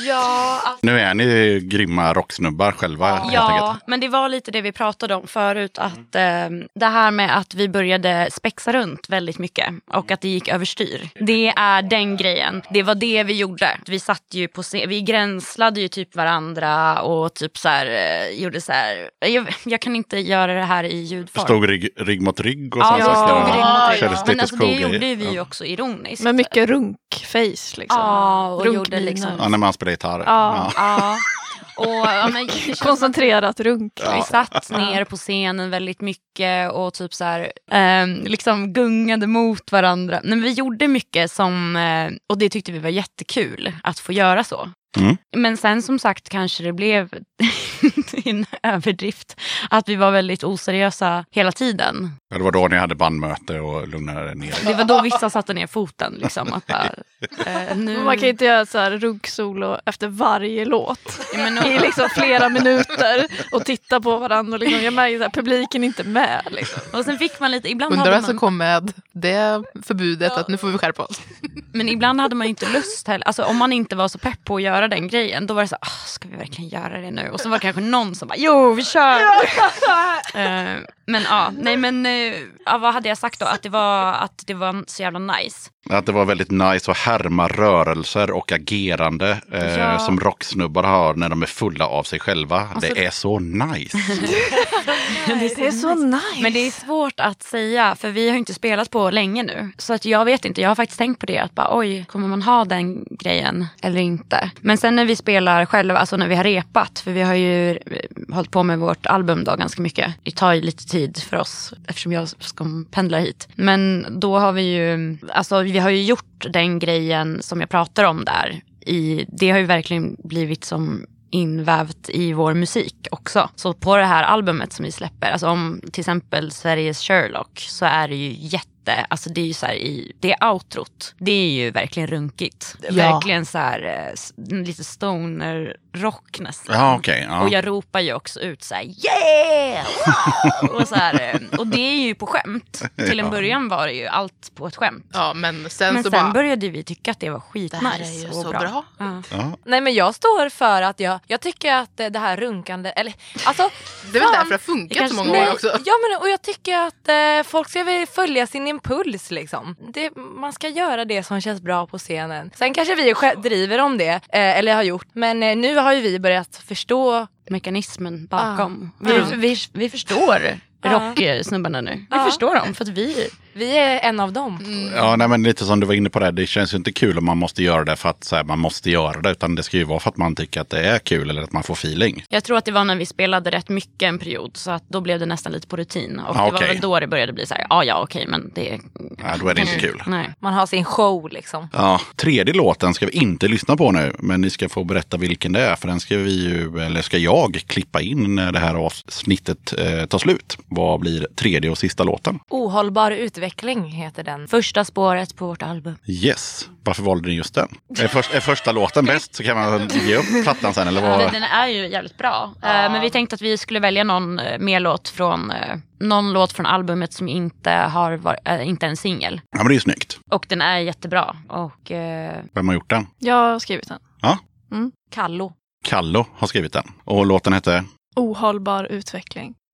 Ja, Nu är ni grymma rocksnubbar själva Ja, men det var lite det vi pratade om förut. Att eh, Det här med att vi började spexa runt väldigt mycket och att det gick överstyr. Det är den grejen. Det var det vi gjorde. Vi satt ju på scen- vi gränslade ju typ varandra och typ så här, eh, gjorde så här. Jag, jag kan inte göra det här i ljudform. Stod rygg, rygg mot rygg och Ja, sådana vi saker. stod rygg mot rygg. Men alltså, det gjorde vi ju Ja. också ironiskt. Med mycket runkface liksom. Ja, och gjorde liksom... Ja, när man spelar gitarr. Ja. Ja. Och, ja, men, Koncentrerat runk. Vi satt ner på scenen väldigt mycket och typ så här, ehm, liksom gungade mot varandra. Men vi gjorde mycket som, eh, och det tyckte vi var jättekul att få göra så. Mm. Men sen som sagt kanske det blev <laughs> en överdrift. Att vi var väldigt oseriösa hela tiden. Ja, det var då ni hade bandmöte och lugnade ner er. Det var då vissa satte ner foten. Liksom, att bara, eh, nu... Man kan inte göra så här runksolo efter varje låt. Ja, men- I liksom flera minuter och titta på varandra. Och liksom, jag märker att publiken är inte med. Liksom. Och sen fick man lite, ibland Undrar hade vem som man, kom med det förbudet att nu får vi skärpa oss. men ibland hade man inte lust heller. Alltså om man inte var så pepp på att göra den grejen, då var det så här, "Ah, ska vi verkligen göra det nu? Och så var det kanske någon som bara, jo vi kör! Eh, men ja, nej men eh, ja, vad hade jag sagt då? Att det var, att det var så jävla nice. Att det var väldigt nice att härma rörelser och agerande eh, Ja. som rocksnubbar har när de är fulla av sig själva. Alltså- <laughs> det är så nice. Det är så nice. Men det är svårt att säga för vi har ju inte spelat på länge nu. Så att jag vet inte, jag har faktiskt tänkt på det att bara oj, kommer man ha den grejen eller inte? Men sen när vi spelar själva, alltså när vi har repat, för vi har ju eh, hållit på med vårt album då ganska mycket. Det tar ju lite tid för oss eftersom jag ska pendla hit. Men då har vi ju, alltså vi har ju gjort den grejen som jag pratar om där. I, det har ju verkligen blivit som invävt i vår musik också. Så på det här albumet som vi släpper, alltså om till exempel Sveriges Sherlock så är det ju jätte Alltså det är ju så här i, det är outrot. Det är ju verkligen runkigt. Ja. Verkligen så här eh, lite stoner rock nästan. Ja, okej. ja. Och jag ropar ju också ut så här yeah! Wow! Och, så här, eh, och det är ju på skämt. Till en Ja. början var det ju allt på ett skämt. Ja, men sen Men så sen bara, började vi tycka att det var det skitnice. här är ju och så bra. Ja. Ja. Nej men jag står för att jag, jag tycker att eh, det här runkande, eller alltså Det är väl därför det har funkat så många Nej, år också. Ja men och jag tycker att eh, folk ska väl följa sin impuls liksom. Det, man ska göra det som känns bra på scenen. Sen kanske vi driver om det, eh, eller har gjort. Men eh, nu har ju vi börjat förstå. Mekanismen bakom. Ja. Vi, vi, vi förstår rocksnubbarna nu. Vi Ja. förstår dem för att vi, Vi är en av dem. Ja, nej, men lite som du var inne på det. Det känns ju inte kul om man måste göra det för att så här, man måste göra det. Utan det ska ju vara för att man tycker att det är kul eller att man får feeling. Jag tror att det var när vi spelade rätt mycket en period så att då blev det nästan lite på rutin. Och Ah, det var väl då det började bli så här, ja ja okej men det... Ja, då är det inte kul. Nej. Man har sin show liksom. Ja, tredje låten ska vi inte lyssna på nu, men ni ska få berätta vilken det är. För den ska vi ju, eller ska jag klippa in när det här avsnittet eh, tar slut. Vad blir tredje och sista låten? Ohållbar utveckling heter den. Första spåret på vårt album. Yes. Varför valde ni just den? Är, först, är första låten bäst så kan man ge upp plattan sen eller vad? Den, den är ju jävligt bra. Eh, men vi tänkte att vi skulle välja någon eh, mer låt från eh, någon låt från albumet som inte har var, äh, inte är en singel. Ja, men det är ju snyggt. Och den är jättebra. Och eh, Vem har gjort den? Jag har skrivit den. Ja, Kallo. Kallo har skrivit den. Och låten hette? Ohållbar utveckling.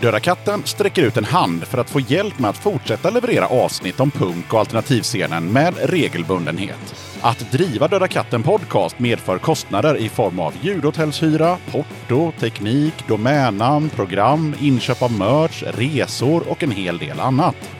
Döda katten sträcker ut en hand för att få hjälp med att fortsätta leverera avsnitt om punk och alternativscenen med regelbundenhet. Att driva Döda katten podcast medför kostnader i form av ljudhotellshyra, porto, teknik, domännamn, program, inköp av merch, resor och en hel del annat.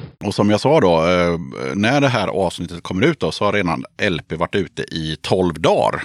Och som jag sa då, eh, när det här avsnittet kommer ut då, så har redan LP varit ute i 12 dagar.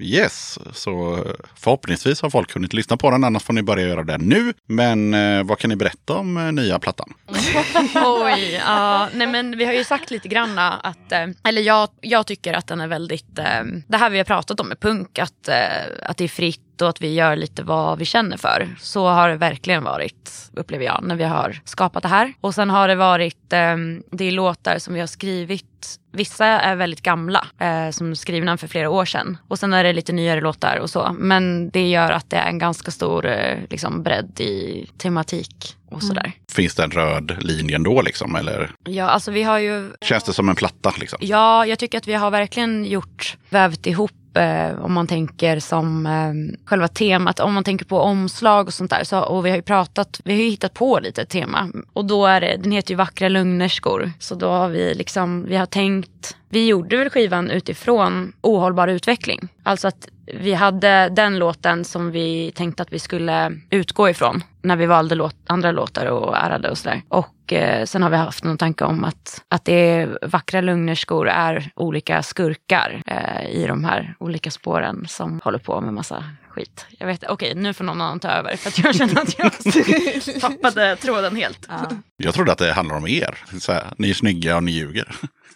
Yes, så eh, förhoppningsvis har folk hunnit lyssna på den, annars får ni börja göra det nu. Men eh, vad kan ni berätta om eh, nya plattan? <laughs> Oj, ja. Nej men vi har ju sagt lite granna att, eh, eller jag, jag tycker att den är väldigt, eh, det här vi har pratat om med punk, att, eh, att det är fritt och att vi gör lite vad vi känner för. Så har det verkligen varit, upplever jag, när vi har skapat det här. Och sen har det varit, eh, det är låtar som vi har skrivit Vissa är väldigt gamla, eh, som skrivna för flera år sedan. Och sen är det lite nyare låtar och så. Men det gör att det är en ganska stor eh, liksom bredd i tematik och sådär. Finns det en röd linje ändå liksom? Eller Ja, alltså vi har ju känns det som en platta liksom? Ja, jag tycker att vi har verkligen gjort, vävt ihop eh, om man tänker som eh, själva temat, om man tänker på omslag och sånt där. Så, och vi har ju pratat, vi har ju hittat på lite tema. Och då är det, den heter ju Vackra lögnerskor. Så då har vi liksom, vi har tänkt, vi gjorde väl skivan utifrån ohållbar utveckling. Alltså att vi hade den låten som vi tänkte att vi skulle utgå ifrån när vi valde låt, andra låtar och ärade och sådär. Och eh, sen har vi haft någon tanke om att, att det är vackra lögnerskor är olika skurkar eh, i de här olika spåren som håller på med massa skit. Jag vet, okej nu får någon annan ta över för att jag känner att jag <laughs> tappade tråden helt. Jag trodde att det handlar om er. Så här, ni är snygga och ni ljuger.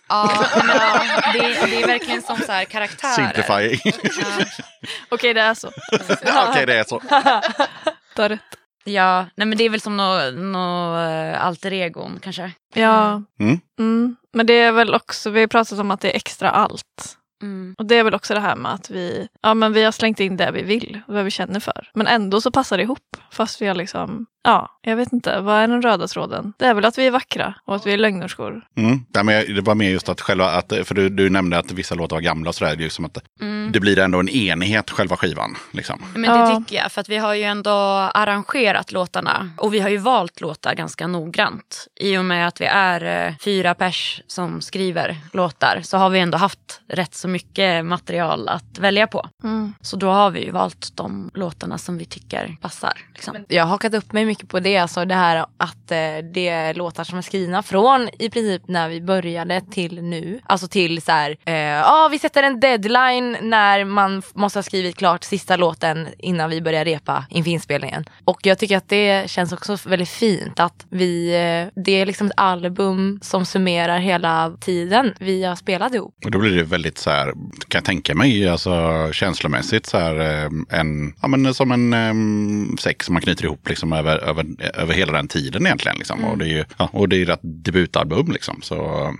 Ja, men, ja det, det är verkligen som så här karaktärer. Simplifying. Okej, det är så. Okej, det är så. Du har rätt. Ja, nej men det är väl som något nå eh, alter egon kanske. Ja. Mm. Mm. Men det är väl också, vi har pratat om att det är extra allt. Mm. Och det är väl också det här med att vi, ja, men vi har slängt in det vi vill, vad vi känner för. Men ändå så passar det ihop. Fast vi har liksom, ja, jag vet inte, vad är den röda tråden? Det är väl att vi är vackra och att vi är lögnerskor. Mm. Ja, men det var mer just att själva, att, för du, du nämnde att vissa låtar var gamla och sådär. Det, är liksom att Mm. det blir ändå en enighet själva skivan. Liksom. Men det tycker jag, för att vi har ju ändå arrangerat låtarna och vi har ju valt låtar ganska noggrant. I och med att vi är eh, fyra pers som skriver låtar så har vi ändå haft rätt så mycket material att välja på. Mm. Så då har vi ju valt de låtarna som vi tycker passar. Liksom. Jag har hakat upp mig mycket på det, alltså det här att eh, det är låtar som är skrivna från i princip när vi började till nu. Alltså till så här, eh, ja vi sätter en deadline när man måste ha skrivit klart sista låten innan vi börjar repa inför inspelningen. Och jag tycker att det känns också väldigt fint att vi, eh, det är liksom ett album som summerar hela tiden vi har spelat ihop. Och då blir det väldigt så här, kan jag tänka mig, alltså känslomässigt så här eh, en, ja men som en um, sex som man knyter ihop liksom över, över, över hela den tiden egentligen liksom. Och det är ju, ja, och det är ett debutalbum liksom. Så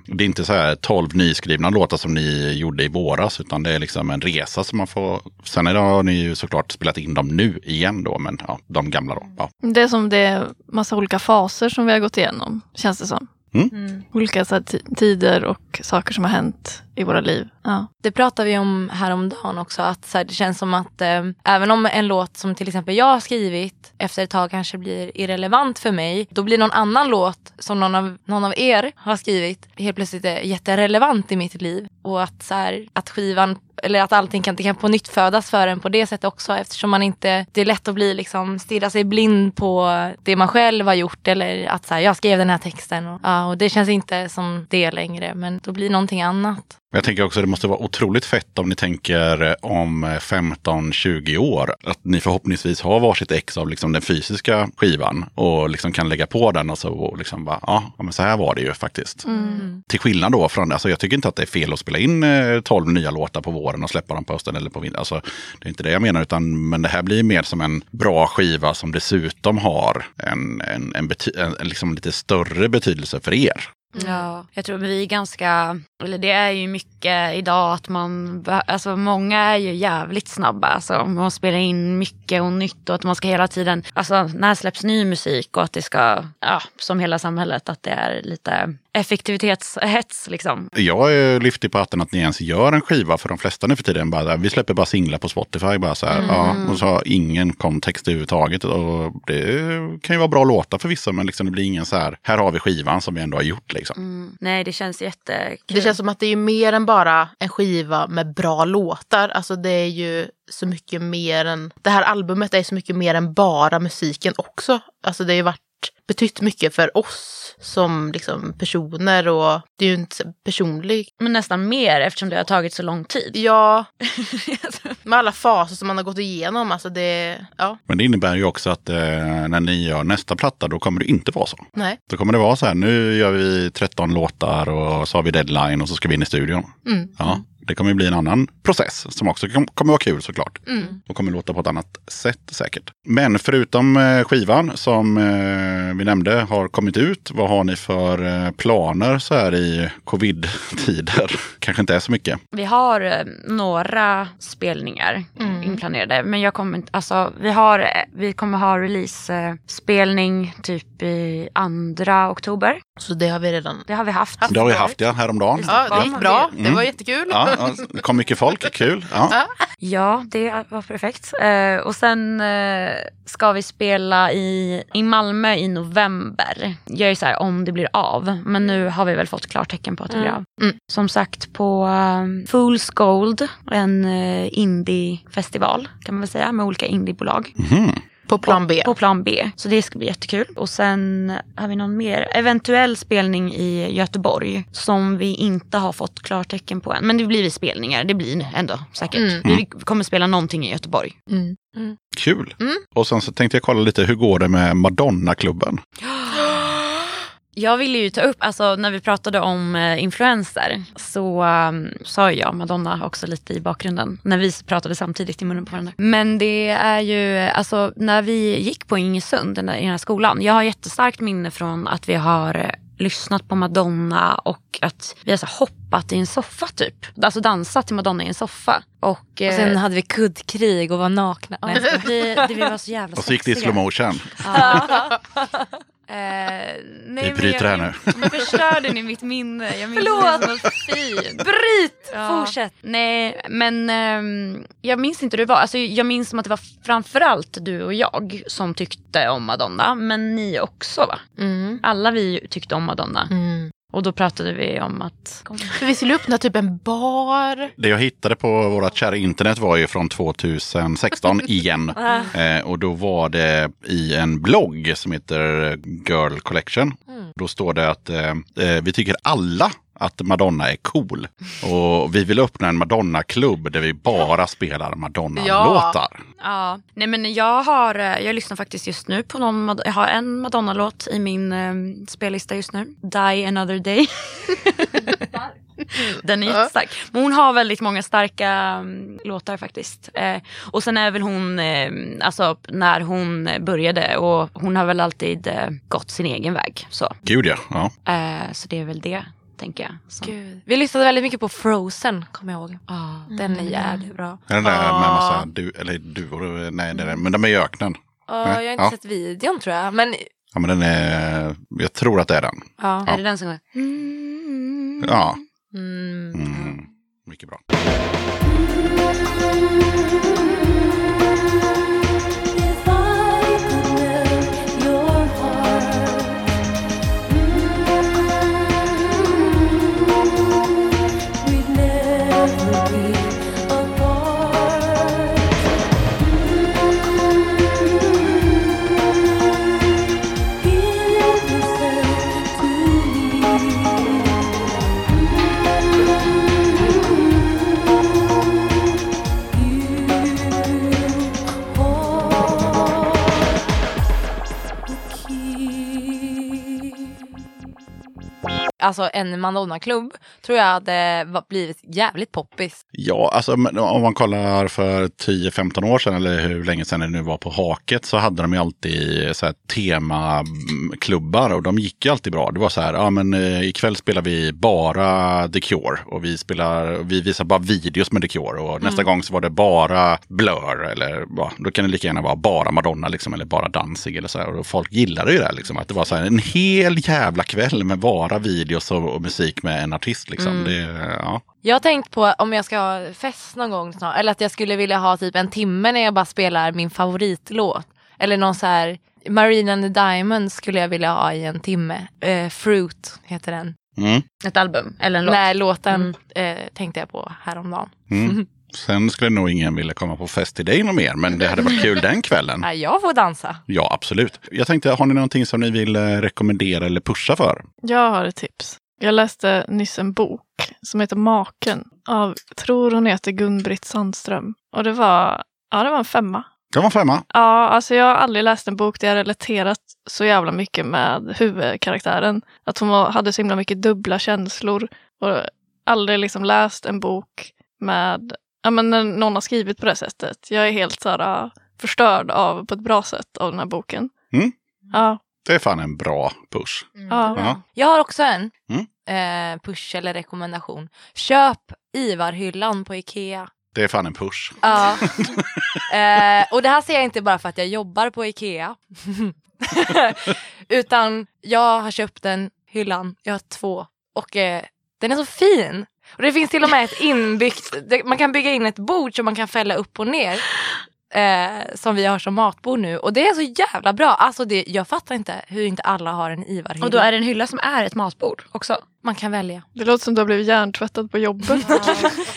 det är inte så här tolv nyskrivna låtar som ni gjorde i våras, utan det är liksom en resa som man får, sen det, har ni ju såklart spelat in dem nu igen då, men ja, de gamla då. Ja. Det är som det är massa olika faser som vi har gått igenom, känns det som. Mm. Olika så här, ti- tider och saker som har hänt i våra liv. Ja. Det pratade vi om häromdagen också. Att så här, det känns som att eh, även om en låt som till exempel jag har skrivit efter ett tag kanske blir irrelevant för mig. Då blir någon annan låt som någon av, någon av er har skrivit helt plötsligt är jätterelevant i mitt liv. Och att, så här, att skivan eller att allting kan, det kan på nytt födas för en på det sättet också eftersom man inte, det är lätt att bli liksom stirra sig blind på det man själv har gjort eller att så här, jag skrev den här texten och, ja, och det känns inte som det längre men då blir någonting annat. Jag tänker också att det måste vara otroligt fett om ni tänker eh, om 15-20 år. Att ni förhoppningsvis har varsitt ex av liksom den fysiska skivan och liksom kan lägga på den och så och liksom bara, ja, men så här var det ju faktiskt. Mm. Till skillnad då från, alltså jag tycker inte att det är fel att spela in eh, 12 nya låtar på våren och släppa dem på hösten eller på vintern. Alltså, det är inte det jag menar, utan men det här blir mer som en bra skiva som dessutom har en, en, en, en, en liksom lite större betydelse för er. Mm. Ja, jag tror vi är ganska, eller det är ju mycket idag att man, alltså många är ju jävligt snabba. Alltså man spelar in mycket och nytt och att man ska hela tiden, alltså när släpps ny musik och att det ska, ja, som hela samhället, att det är lite effektivitetshets <laughs> liksom. Jag är lyftig på hatten att ni ens gör en skiva för de flesta nu för tiden. Bara, vi släpper bara singlar på Spotify. Bara så här, ja, och så har ingen kontext överhuvudtaget. Och det kan ju vara bra låtar för vissa men liksom det blir ingen så här, här har vi skivan som vi ändå har gjort. Liksom. Nej, det känns jättekul. Det känns som att det är mer än bara en skiva med bra låtar. Alltså det är ju så mycket mer än... Det här albumet är så mycket mer än bara musiken också. Alltså det har ju varit betytt mycket för oss som liksom personer och det är ju inte så personlig. Men nästan mer eftersom det har tagit så lång tid. Ja, <laughs> med alla faser som man har gått igenom. Alltså det, ja, Men det innebär ju också att eh, när ni gör nästa platta då kommer det inte vara så. nej. Då kommer det vara så här, nu gör vi 13 låtar och så har vi deadline och så ska vi in i studion. Mm. Ja, det kommer bli en annan process som också kom- kommer vara kul såklart. Mm. Och kommer låta på ett annat sätt säkert. Men förutom eh, skivan som eh, vi nämnde har kommit ut, vad har ni för eh, planer så här i covid-tider? <laughs> Kanske inte är så mycket. Vi har några spelningar inplanerade. Men jag kommer inte, alltså vi har, vi kommer ha release-spelning typ i andra oktober. Så det har vi redan. Det har vi haft. Det har vi haft ja, häromdagen. Ja, det gick bra. Det Mm. var jättekul. Ja, det kom mycket folk, kul. Ja. Ja, det var perfekt. Eh, och sen eh, ska vi spela i, i Malmö i november. Jag är ju så här om det blir av. Men nu har vi väl fått klartecken på att det blir av. Mm. Som sagt på um, Fools Gold, en indiefestival kan man väl säga med olika indiebolag. Mhm. På plan B. På plan B. Så det ska bli jättekul. Och sen har vi någon mer eventuell spelning i Göteborg som vi inte har fått klartecken på än. Men det blir spelningar, det blir ändå säkert. Mm. Vi kommer spela någonting i Göteborg. Mm. Kul. Mm. Och sen så tänkte jag kolla lite, hur går det med Madonna-klubben? <gasps> <gasps> Jag ville ju ta upp, alltså när vi pratade om eh, influenser så um, sa jag Madonna också lite i bakgrunden. När vi pratade samtidigt i munnen på varandra. Men det är ju, alltså när vi gick på Ingesund den där, i den här skolan. Jag har jättestarkt minne från att vi har lyssnat på Madonna och att vi har så hoppat i en soffa typ. Alltså dansat till Madonna i en soffa. Och, Och eh, sen hade vi kuddkrig och var nakna. Skojar. vi, det, vi var så jävla Och så gick det i slow motion. Ja. <laughs> <laughs> Eh, nej, Vi men bryter jag- här nu. Nu förstörde ni mitt minne. Jag minns Förlåt. det fint. Bryt! Ja. Fortsätt. Nej, men ehm, jag minns inte hur det var. Alltså, jag minns som att det var framförallt du och jag som tyckte om Madonna. Men ni också va? Mm. Alla vi tyckte om Madonna. Mm. Och då pratade vi om att... För vi skulle öppna typ en bar. Det jag hittade på vårt kära internet var ju från 2016 <laughs> igen. Eh, och då var det i en blogg som heter Girl Collection. Då står det att eh, eh, vi tycker alla att Madonna är cool. Och vi vill öppna en Madonna-klubb där vi bara spelar Madonna-låtar. Ja, nej men jag har, eh, jag lyssnar faktiskt just nu på någon, jag har en Madonna-låt i min eh, spellista just nu. Die another day. <laughs> Den är jättestark. Men hon har väldigt många starka mm, låtar faktiskt. Eh, och sen är väl hon, eh, alltså när hon började och hon har väl alltid eh, gått sin egen väg. Så, Gud ja. ja. eh, så det är väl det, tänker jag. som- Gud. Vi lyssnade väldigt mycket på Frozen, kommer jag ihåg. Den är jävligt bra. Den där med Ja. massa du, eller duvor, nej det är men de är i öknen. Nej, jag har inte ja. sett videon tror jag. Men Ja men den är, jag tror att det är den. ja. Är det den som är? Ja. Mm. Mm. Mycket bra. Alltså en Madonna-klubb tror jag hade blivit jävligt poppis. Ja, alltså om man kollar för 10-15 år sedan eller hur länge sedan det nu var på Haket så hade de ju alltid så här temaklubbar och de gick ju alltid bra. Det var så här, ja men eh, ikväll spelar vi bara The Cure och vi spelar, vi visar bara videos med The Cure och nästa gång så var det bara Blur eller ja, då kan det lika gärna vara bara Madonna liksom eller bara Danzig eller så här. Och folk gillade ju det här, liksom att det var så här en hel jävla kväll med bara videos och, och musik med en artist liksom. Det, ja. Jag har tänkt på om jag ska ha fest någon gång snart. Eller att jag skulle vilja ha typ en timme när jag bara spelar min favoritlåt. Eller någon så här Marina and the Diamonds skulle jag vilja ha i en timme. Eh, Fruit heter den. Mm. Ett album eller en låt? Nej, låten eh, tänkte jag på häromdagen. Mm. <laughs> Sen skulle nog ingen vilja komma på fest till dig något mer, men det hade varit kul den kvällen. <laughs> Nej, jag får dansa. Ja, absolut. Jag tänkte, har ni någonting som ni vill eh, rekommendera eller pusha för? Jag har ett tips. Jag läste nyss en bok som heter Maken av, tror hon heter Gun-Britt Sandström. Och det var, ja det var en femma. Det var femma. Ja, alltså jag har aldrig läst en bok där jag relaterat så jävla mycket med huvudkaraktären. Att hon hade så himla mycket dubbla känslor. Och aldrig liksom läst en bok med, ja men när någon har skrivit på det sättet. Jag är helt så här, äh, förstörd av, på ett bra sätt av den här boken. Mm. Ja, Det är fan en bra push. ja. Ja. Jag har också en Mm. eh, push eller rekommendation. Köp Ivar-hyllan på Ikea. Det är fan en push. Ja. <laughs> eh, och det här säger jag inte bara för att jag jobbar på Ikea. <laughs> Utan jag har köpt den hyllan, jag har två. Och eh, den är så fin. Och det finns till och med ett inbyggt, man kan bygga in ett bord som man kan fälla upp och ner. Eh, som vi har som matbord nu. Och det är så jävla bra. Alltså det, jag fattar inte hur inte alla har en Ivar-hylla. Och då är det en hylla som är ett matbord också? Man kan välja. Det låter som du har blivit hjärntvättad på jobbet. <laughs>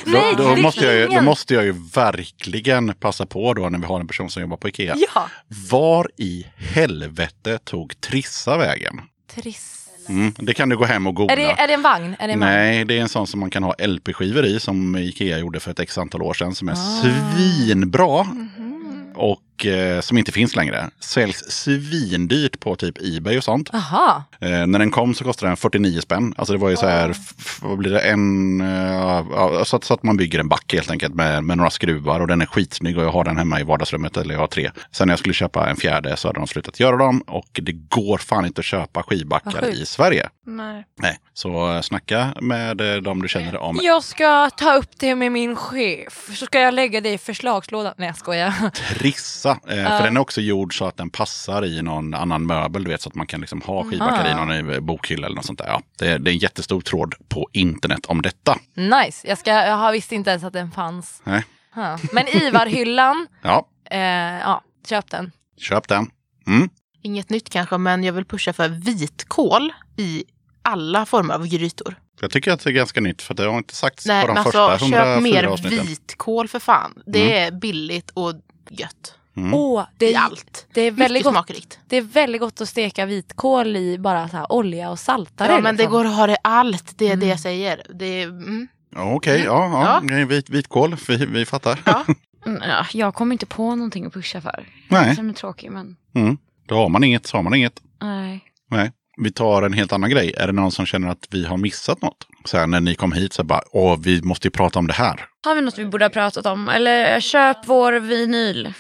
Nej, då, det då, måste jag, ju- då måste jag ju verkligen passa på då när vi har en person som jobbar på Ikea. Ja. Var i helvete tog Trissa vägen? Triss. Mm, det kan du gå hem och googla. Är det, är det en vagn? Är det en vagn? Nej, det är en sån som man kan ha LP-skivor i som Ikea gjorde för ett x antal år sedan som är Ah. svinbra. Mhm. Och eh, som inte finns längre. Säljs svindyrt på typ Ebay och sånt. Aha. Eh, när den kom så kostade den 49 spänn. Alltså det var ju så här, vad blir det, en, eh, så, att, så att man bygger en back helt enkelt med, med några skruvar och den är skitsnygg och jag har den hemma i vardagsrummet eller jag har tre. Sen när jag skulle köpa en fjärde så hade de slutat göra dem och det går fan inte att köpa skivbackar i Sverige. Nej. Nej, så eh, snacka med eh, dem du känner om. Jag ska ta upp det med min chef. Så ska jag lägga det i förslagslådan. Nej jag skojar. Trissa, eh, för den är också gjord så att den passar i någon annan möbel, du vet, så att man kan liksom ha skivbackar i Ah. någon bokhylla eller något sånt där. Ja, det, det är en jättestor tråd på internet om detta. Nice. Jag, ska, jag har visst inte ens att den fanns. Nej. Ha. Men Ivar-hyllan, <laughs> Ja, eh, ja, köp den. köp den. Mm. Inget nytt kanske, men jag vill pusha för vitkål i alla former av grytor. Jag tycker att det är ganska nytt för det har inte sagts Nej, på de men första alltså 104 köp mer avsnitten. vitkål för fan. Det är billigt och gött. Mm. Åh, det, I är, allt. det, är väldigt Mycket gott, smakrikt. det är väldigt gott att steka vitkål i bara så här olja och saltare. Ja men det liksom. går att ha det allt, det är det jag säger. Det är, mm. Ja, Okej, ja, ja. Nej, Vit, vitkål, vi, vi fattar. <laughs> Mm, ja, jag kommer inte på någonting att pusha för. Nej. Jag känner mig tråkig men Mm. Då har man inget, så har man inget. nej. Nej. Vi tar en helt annan grej. Är det någon som känner att vi har missat något? Så här, när ni kom hit så bara, åh, vi måste ju prata om det här. Har vi något vi borde ha pratat om? Eller köp vår vinyl.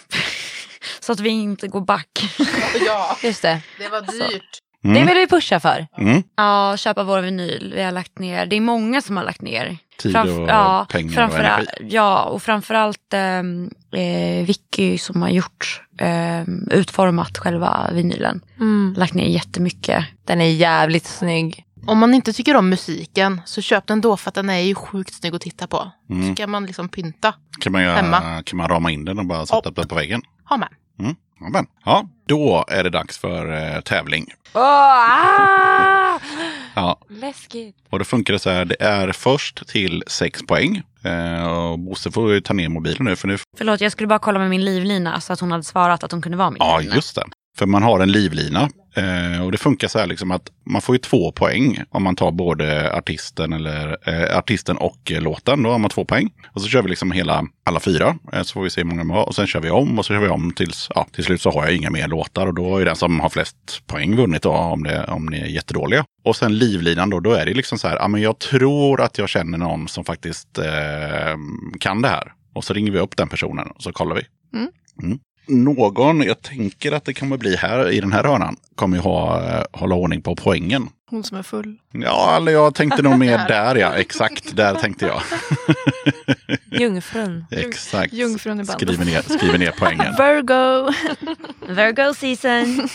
Så att vi inte går back. <laughs> Ja, Just det. det var dyrt. Mm. Det vill vi pusha för. Mm. Ja, köpa vår vinyl. Vi har lagt ner. Det är många som har lagt ner. Tid Framf- och ja, pengar och framförallt- energi. Ja, och framförallt ehm, eh, Vicky som har gjort, ehm, utformat själva vinylen. Mm. Lagt ner jättemycket. Den är jävligt snygg. Om man inte tycker om musiken så köp den då för att den är ju sjukt snygg att titta på. Mm. Så kan man liksom pynta. Kan man, göra, Hemma. kan man rama in den och bara sätta upp den på väggen? Ha med. Mm. Ja, men. ja, då är det dags för eh, tävling. Åh, ah! Ja, Läskigt. och då funkar det så här. Det är först till sex poäng. Eh, och Bosse får ju ta ner mobilen nu. För nu Förlåt, jag skulle bara kolla med min livlina så att hon hade svarat att hon kunde vara min Ja, livlina. just det. För man har en livlina. Eh, och det funkar så här liksom att man får ju två poäng om man tar både artisten, eller, eh, artisten och eh, låten. Då har man två poäng. Och så kör vi liksom hela, alla fyra. Eh, så får vi se hur många man har. Och sen kör vi om och så kör vi om tills, ja, till slut så har jag inga mer låtar. Och då är den som har flest poäng vunnit då, om, det, om ni är jättedåliga. Och sen livlinan då, då är det liksom så här, ja men jag tror att jag känner någon som faktiskt eh, kan det här. Och så ringer vi upp den personen och så kollar vi. Mm. Någon, jag tänker att det kommer bli här i den här hörnan, kommer ju ha, eh, hålla ordning på poängen. Hon som är full. Ja, eller jag tänkte nog mer <laughs> där ja, exakt där tänkte jag. <laughs> Jungfrun. Exakt. Jungfrun i bandet. Skriver ner, skriver ner poängen. <laughs> Virgo. Virgo season.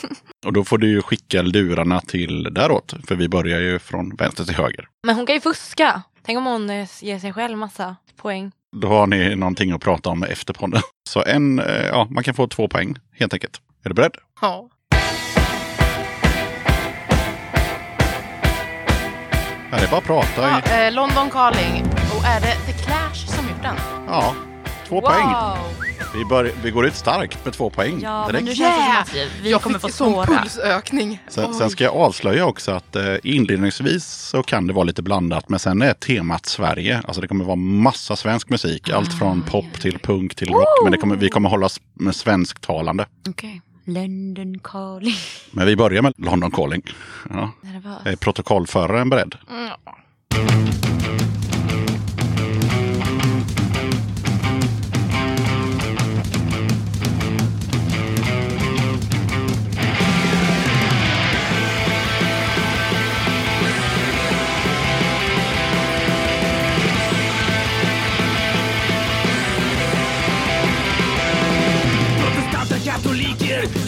Och då får du ju skicka lurarna till däråt, för vi börjar ju från vänster till höger. Men hon kan ju fuska. Tänk om hon eh, ger sig själv massa poäng. Då har ni någonting att prata om efter podden. Så en, eh, ja, man kan få två poäng helt enkelt. Är du beredd? Ja. Ja, det är bara att prata. ja eh, London Calling. Och är det The Clash som gjort den? Ja, två poäng. Vi, bör, vi går ut starkt med två poäng. Ja, men direkt. nu känns det som att vi, jag kommer få svåra. pulsökning. Sen, sen ska jag avslöja också att eh, inledningsvis så kan det vara lite blandat. Men sen är temat Sverige. Alltså det kommer vara massa svensk musik. Allt från pop till punk till rock. Men det kommer, vi kommer hålla s- med svensktalande. Okej. London calling. Men vi börjar med London Calling. Ja. Är protokollföraren beredd? Protestanter,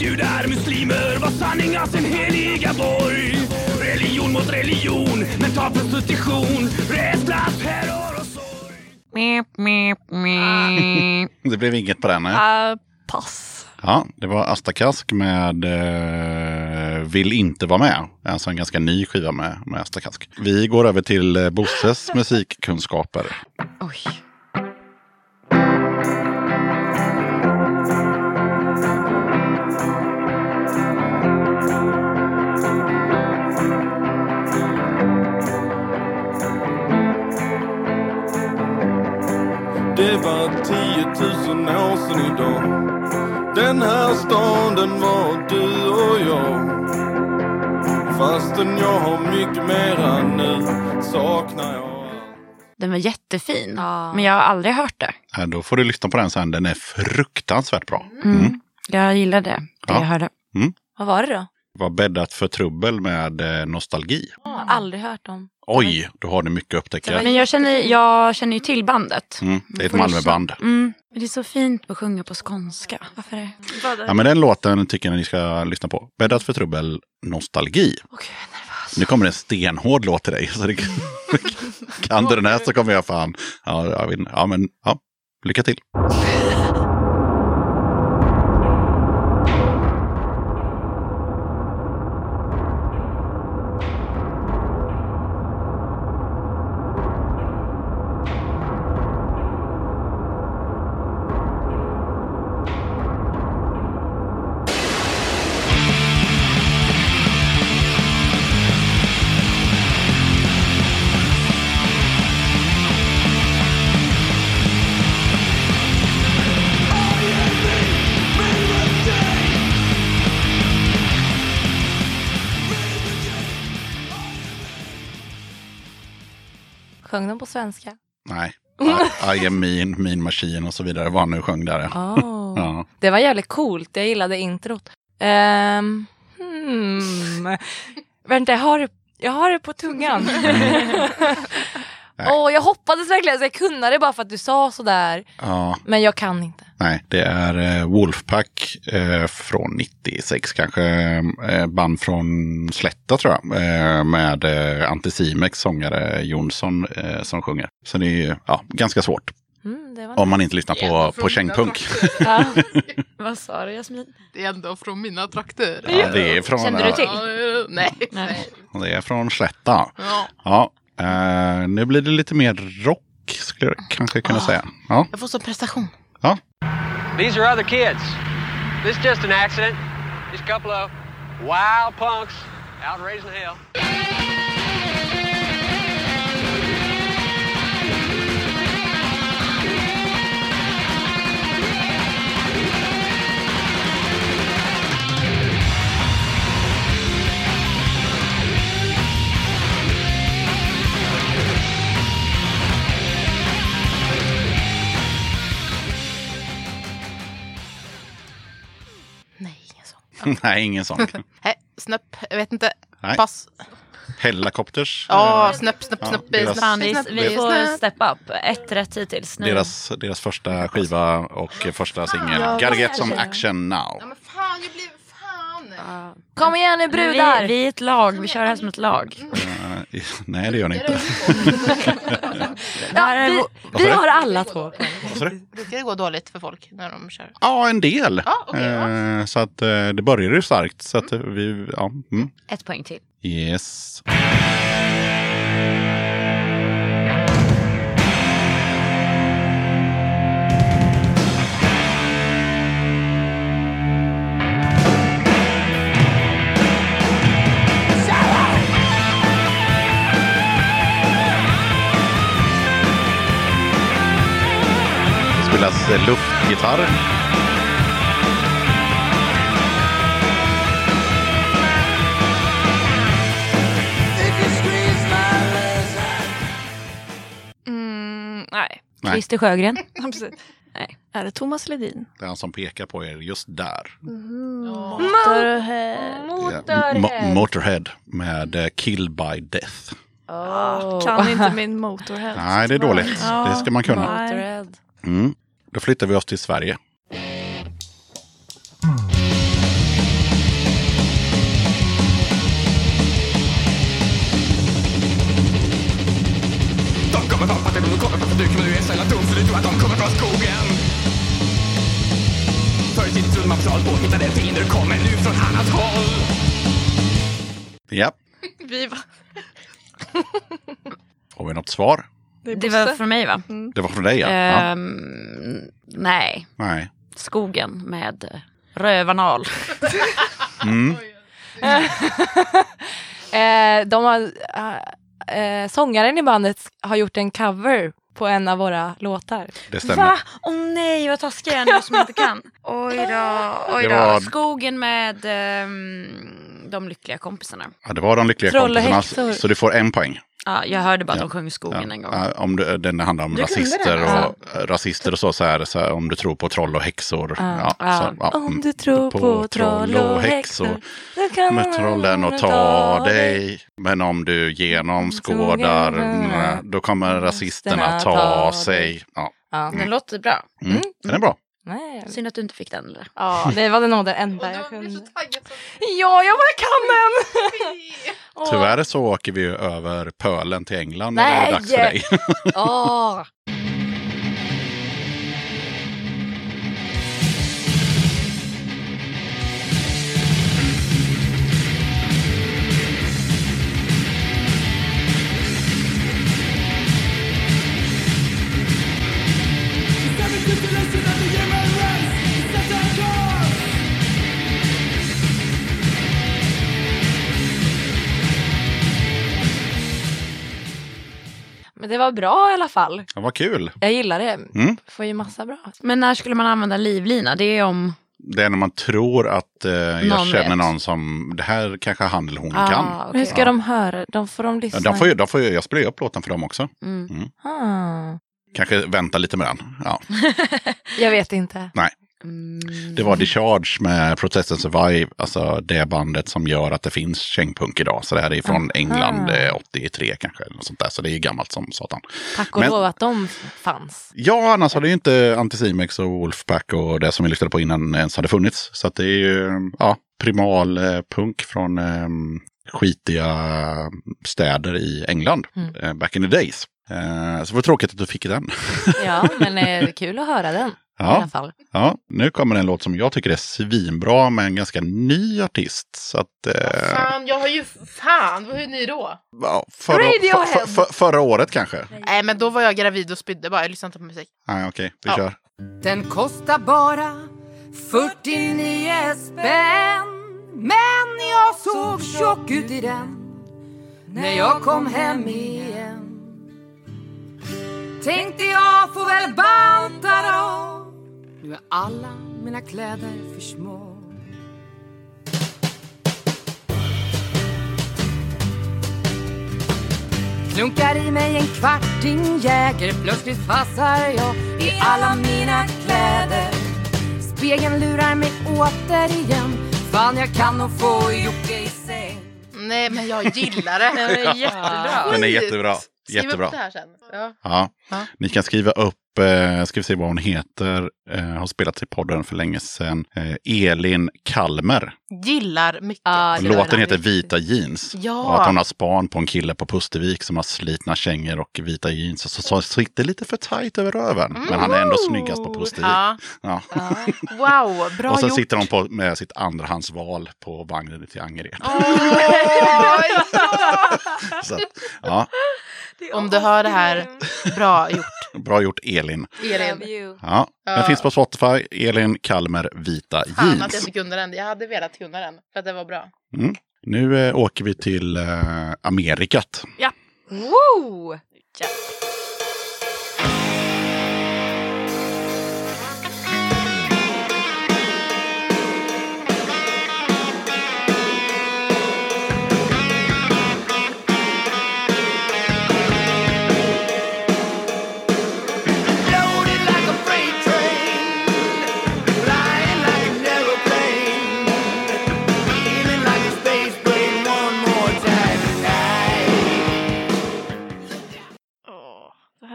judar, muslimer var sanningar sin heliga borg. Religion mot religion, mental prostitution, rädsla, terror och sorg. <laughs> Det blev inget på den. Uh, pass. Ja, det var Asta Kask med eh, Vill inte vara med. Alltså en ganska ny skiva med, med Asta Kask. Vi går över till eh, Bosses <laughs> musikkunskaper. Oj. Det var 10 000 år sedan idag Den här staden var du och jag Fastän jag har mycket mera nu saknar jag Den var jättefin. Ja. Men jag har aldrig hört det. Eh, Då får du lyssna på den sen. Den är fruktansvärt bra. Mm. Jag gillade det, det Ja. jag hörde. Vad var det då? Det var bäddat för trubbel med eh, nostalgi. Jag har aldrig hört om. Oj, då har du mycket att upptäcka. Men jag känner, jag känner ju till bandet. Mm, det är ett Malmöband. Mm. Men det är så fint att sjunga på skånska. Varför det? Ja, men den låten tycker jag ni ska lyssna på. Bäddat för trubbel, nostalgi. Nu kommer det en stenhård låt till dig. Så det, <laughs> kan du den här så kommer jag fan... Ja, jag inte. ja men ja, lycka till. <laughs> svenska? Nej. I, I am mean, mean machine och så vidare. Vad han nu sjöng där. Oh. Ja. Det var jävligt coolt. Jag gillade introt. Um, hmm. <laughs> Vänta, jag har, jag har det på tungan. <laughs> Åh, jag hoppades verkligen att jag kunde det bara för att du sa sådär. ja. Men jag kan inte. Nej, det är eh, Wolfpack eh, från 96 kanske. Eh, band från Slätta tror jag. Eh, med eh, Anticimex sångare Jonsson eh, som sjunger. Så det är ju, ja, ganska svårt. Mm, det var Om man inte lyssnar på, på kängpunk. Ja. <laughs> Vad sa du Jasmin? Det är ändå från mina trakter. Ja, det är från, Kände du till? Ja, nej. Nej. Det är från Slätta. Ja. Ja, eh, nu blir det lite mer rock skulle jag kanske kunna säga. Ja. Jag får så prestation. These are other kids. This is just an accident. Just a couple of wild punks out raising hell. <laughs> Nej, ingen sång. <laughs> Nej, snöpp. Jag vet inte. Nej. Pass. Helicopters. Ja, snöpp, snöpp, Ja, snöpp. deras- snöpp, Fan, vi, får step up. Ett rätt hittills. Nu. Deras, deras första skiva och första singel. Ja, Gotta get some action now. Ja, men fan, jag blir... Fan! Kom igen nu brudar! Vi, vi är ett lag, vi kör det här som ett lag. <laughs> Nej, det gör ni inte. <laughs> Är vi, vi har alla två. Brukar det gå dåligt för folk när de kör? Ja, en del. Ja, okej, ja. Eh, Så att eh, det började ju starkt. Så att eh, vi, ja. Mm. Ett poäng till. Yes. Spelas luftgitarr. Mm, nej. Nej. Christer Sjögren. <laughs> Nej. Är det Thomas Ledin? Det är han som pekar på er just där. Motorhead. Ja, Mo- Motorhead med eh, Kill by Death. Ah, kan inte min Motorhead. Nej, det är dåligt. Det ska man kunna. Motorhead. Mm. Då flyttar vi oss till Sverige. De kommer från parten, de kommer från fabriken men du är så jävla dum så du tror att de kommer från skogen Förr i tiden trodde man på hittade fiender kommer nu från annat håll Ja, <laughs> Vi var... har vi något svar? Det, var från mig va? Det var från dig ja. ja. Ehm, nej, Nej. skogen med eh, rövarnal. <laughs> Mm. Eh, de har, eh, sångaren i bandet har gjort en cover på en av våra låtar. Det stämmer. Va? Åh nej vad taskig jag är nu som inte kan. Oj då, <laughs> oj då. var- Skogen med ehm, de lyckliga kompisarna. Ja, det var de lyckliga Troll kompisarna. Så du får en poäng. Ja, jag hörde bara att Ja. de sjöng skogen en gång. Ja, om du, den handlar om Du rasister den, och, rasister och så, så här, så här, om du tror på troll och häxor. Ja. Ja, så, ja, Om mm. du tror på, troll och häxor då kan Med trollen och ta dig. Men om du genomskådar, mm, då kommer rasisterna ta sig. Ja, Ja. Den låter bra. mm. Den är bra. Nej. Synd att du inte fick den. Eller? Ja, det var nog det enda jag kunde. Ja, jag bara kan den! Tyvärr så åker vi över pölen till England när det är dags för dig. <laughs> Åh. Men det var bra i alla fall. Ja, vad kul. Jag gillar det. Mm. Får ju massa bra. Men när skulle man använda livlina? Det är om Det är när man tror att eh, jag Någon känner vet. någon som, det här kanske han eller hon Ah, kan. okej. Hur ska de höra? De får de Ja, lyssna? de får, de får, jag spelar ju upp låten för dem också. Mm. Mm. Ah. Kanske vänta lite med den. Ja. <laughs> <laughs> Jag vet inte. Nej. Det var Discharge med Protest and Survive, alltså det bandet som gör att det finns kängpunk idag. Så det här är från Aha. England, eh, 83 kanske, eller något sånt där. Så det är gammalt som satan. Tack och Men- lov att de fanns. Ja, annars hade ju inte Anticimex och Wolfpack och det som vi lyssnade på innan ens hade funnits. Så det är ju ja, primal eh, punk från eh, skitiga städer i England, Mm. eh, back in the days. Eh, så det var tråkigt att du fick den. Ja, men eh, det är kul att höra den. I Ja. alla fall. Ja, nu kommer en låt som jag tycker är svinbra med en ganska ny artist. Så att, eh, Fan, jag har ju... Fan, hur är ni då? ja, förra, Radiohead. för, för, för, förra året kanske. Nej, men då var jag gravid och spydde bara. Jag lyssnade inte på musik. Nej, okej, vi Ja. kör. Den kostar bara 49 spänn Men jag såg tjock ut i den När jag kom hem igen Tänkte jag får väl banta då Nu är alla mina kläder för små Klunkar i mig en kvarting Jäger Plötsligt passar jag i alla mina kläder Spegeln lurar mig återigen Fan jag kan nog få det i säng Nej, men jag gillar det. <laughs> Den är jättebra. Den är jättebra. Skriv Jättebra. upp det här sen. Ja. Ja. Ja. Ni kan skriva upp, eh, ska vi se vad hon heter, eh, har spelat i podden för länge sedan. Eh, Elin Kalmer. Gillar mycket. Och Låten heter Vita jeans. Ja. Och att hon har span på en kille på Pustervik som har slitna kängor och vita jeans. Och så, så sitter lite för tajt över röven. Men han är ändå snyggast på Pustervik. Ja. Ja. Wow, bra <laughs> och sen gjort. sitter hon på, med sitt andrahandsval på vagnen till Angered. <laughs> <laughs> Så, att, ja, Om du hör det här, bra gjort. <laughs> bra gjort Elin. Elin. Ja, den finns på Spotify. Elin Kalmer Vita Fan att jag jeans. inte kunde den. Jag hade velat kunna den för att det var bra. Mm. Nu eh, åker vi till eh, Amerikat. Ja. Woo! Loaded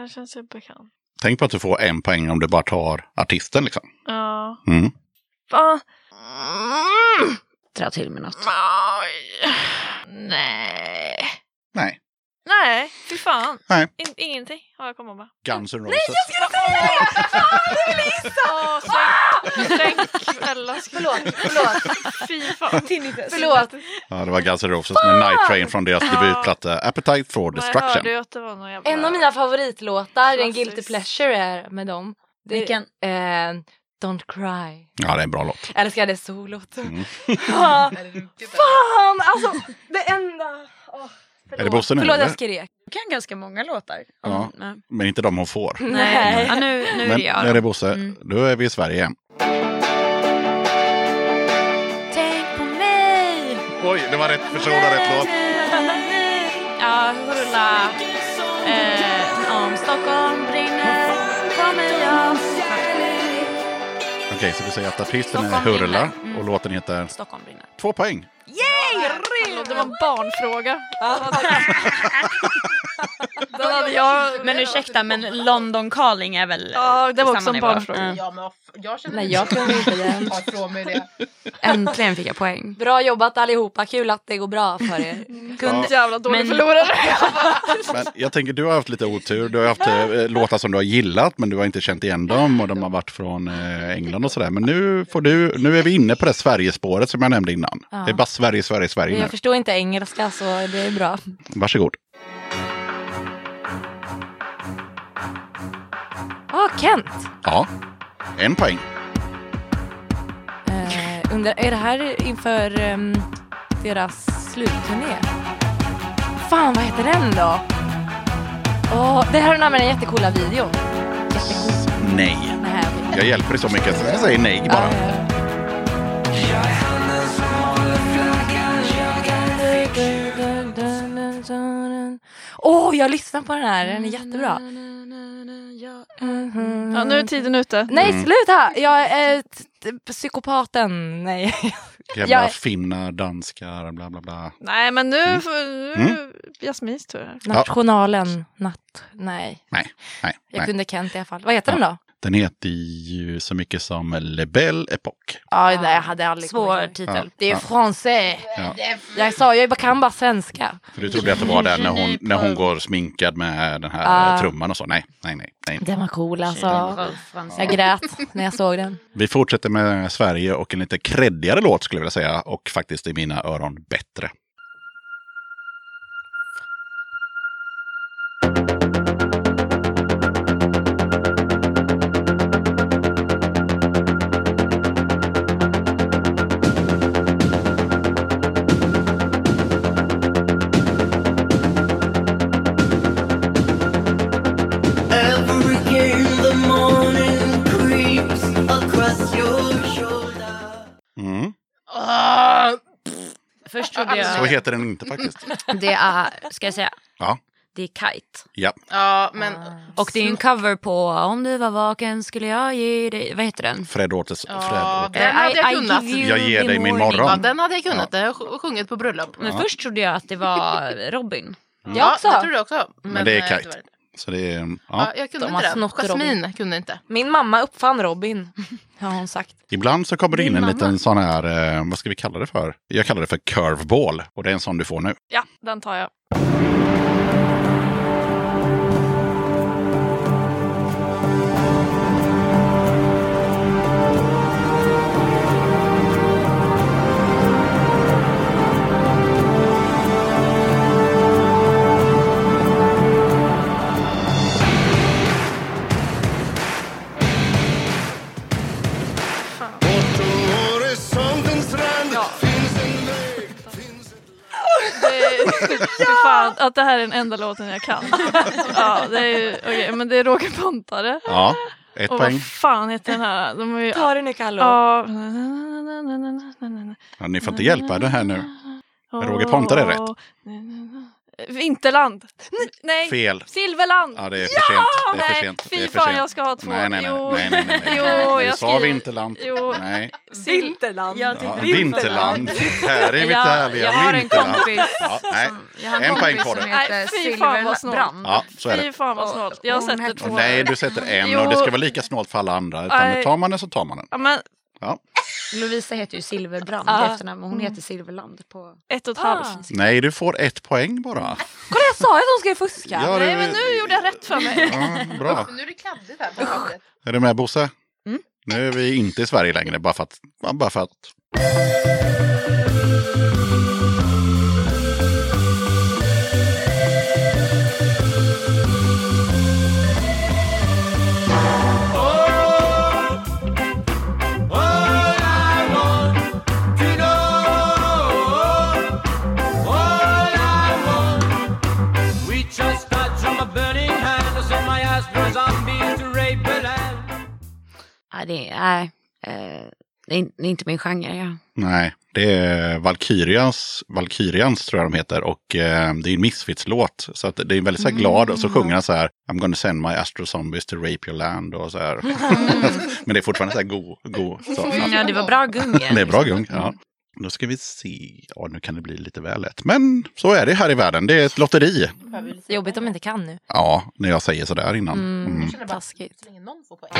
här känns ju bekant. Tänk på att du får en poäng om du bara tar artisten. Liksom. Ja. Mm. Va? Dra till med något. Nej. Nej. Nej, fy fan. Nej. In, ingenting har jag kommit med. Guns N' Roses. Åh, sänk, sänk Ella. Förlåt, förlåt. Fy fan. Förlåt. Ja, det var Guns N' Roses med Night Train från deras debutplatta Appetite for jag Destruction. hörde ju att det var någon jävla... En av mina favoritlåtar, en guilty pleasure är med dem. Det är, Vilken? Eh, Don't cry. Ja, det är en bra låt. Jag älskar det solot. Mm. <laughs> Fan, alltså det enda... Åh, Är det Bosse nu, Förlåt, jag skrek. Jag kan ganska många låtar. Ja, men inte de hon får. Nej, ja, nu, nu är Men det jag nu är det. Bosse. Mm. Då är vi i Sverige. Tänk på mig. Oj, det var rätt person och rätt låt. Ja, hurra. Eh, om Stockholm brinner kommer jag. Okej, så vi säger att artisten är Stockholm Hurla brinner. Mm. och låten heter Stockholm brinner. Två poäng. Det var en barnfråga. <laughs> Hade jag... Men ursäkta, men London Calling är väl Ja, det var också samma en barnfråga. Ja. Ja, men jag känner Nej, jag kunde inte den. <laughs> Ta ifrån mig det. Äntligen fick jag poäng. Bra jobbat allihopa, kul att det går bra för er. <laughs> Kunde... Jävla dålig Men- förlorare. <laughs> Men jag tänker, du har haft lite otur. Du har haft eh, låtar som du har gillat, men du har inte känt igen dem. Och de har varit från eh, England och sådär. Men nu, får du, nu är vi inne på det Sverigespåret som jag nämnde innan. Ja. Det är bara Sverige, Sverige, Sverige nu. Jag förstår inte engelska så det är bra. Varsågod. Kent. Ja, en poäng. Uh, undrar, är det här inför um, deras slutturné? Fan, vad heter den då? Oh, det här är namnet den jättecoola videon. Jättecool. Nej. nej. Jag hjälper dig så mycket så jag säger nej bara. Ah. Åh, jag lyssnar på den här. Den är jättebra. Ja, nu är tiden ute. Nej, Mm. sluta! Jag är psykopaten. Nej. Jävla Jag- finnar, danskar, bla bla bla. Nej, men nu, Mm. nu Mm. Jasmins tur. Nationalen. Natt. Nej. Nej, nej, Jag nej. kunde Kent i alla fall. Vad heter den då? Den heter ju så mycket som Le Belle Époque. Ja, nej, jag hade aldrig Svår titel. Det är Ja. français. Ja. Jag sa, jag kan bara svenska. För du trodde att det var den när hon, när hon går sminkad med den här eh, trumman och så. Nej, nej, nej. nej. Den var cool alltså. Jag grät när jag såg den. Vi fortsätter med Sverige och en lite kreddigare låt skulle jag vilja säga. Och faktiskt i mina öron bättre. Trodde jag... Så heter den inte faktiskt. Det är, ska jag säga, Ja, det är Kite. ja. Ja, men... Och det är en cover på Om du var vaken skulle jag ge dig, vad heter den? Fred Åtes... Ja, Fred den hade jag I- I kunnat. Jag ger dig min morgon. Ja, den hade jag kunnat. Den har jag sj- sjungit på bröllop. Men Ja. först trodde jag att det var <laughs> Robin. Ja, också. det trodde jag också. Men, det är eh, Kite. Så det är... Ja, Ja. jag kunde De inte det. Jasmin kunde inte. Min mamma uppfann Robin. <laughs> Har hon sagt. Ibland så kommer det in en mamma. liten sån här, eh, vad ska vi kalla det för? Jag kallar det för curveball. Och det är en sån du får nu. Ja, den tar jag. Det, fy fan, att det här är den enda låten jag kan. Ja, det är, ju- okej, men det är Roger Pontare. Ja, ett Och poäng. vad fan heter den här? De har ju, Ta det nu Kallo. ja. Ja, ni får inte hjälpa det här nu. Roger Pontare är rätt. Vinterland. Nej, Fel. Silverland. Ja, det är för sent. Det är för Nej, sent. Det fy är för fan sent. jag ska ha två. Nej, nej, nej. Jo. nej, nej, nej, nej. Jo, Du jag sa skriver- Vinterland. Jo. Nej. Vinterland. Jag Ja, tyckte vinterland. Här är mitt Jag- härliga jag har en vinterland. kompis Ja, nej. Jag har en, En poäng kompis du. som Nej, heter fy fan vad snålt. Silverbrand. Ja, så är det. Fy fan vad snålt. Jag Hon sätter hette- två. Nej, du sätter en Jo. och det ska vara lika snålt för alla andra. Utan Nej. tar man den så tar man den. Ja, men Ja. Lovisa heter ju Silverbrand Ja. i efternamn, men hon heter Silverland på... ett och ett Ah. halvt. Nej, du får ett poäng bara. Kolla jag sa att hon skulle fuska. Ja, det- Nej, men nu gjorde jag rätt för mig. Ja, bra. Nu är det kladdigt här på pappret. Är du med Bosse? Mm. Nu är vi inte i Sverige längre, bara för att... Bara för att Nej, det är, eh, det är in- det är inte min genre. Ja. Nej, det är Valkyrians, Valkyrians tror jag de heter. Och eh, det är en Misfits-låt. Så att det är väldigt så här glad. Och så sjunger han så här. I'm gonna send my astro zombies to rape your land. Och så här. <laughs> Men det är fortfarande så här go, go. Så. Ja, det var bra gung. <laughs> Det är bra gung, ja. Då ska vi se. Ja, nu kan det bli lite väl lätt. Men så är det här i världen. Det är ett lotteri. Jobbigt om jag inte kan nu. Ja, när jag säger sådär innan. Mm. Mm. Taskigt. Så länge någon får poäng.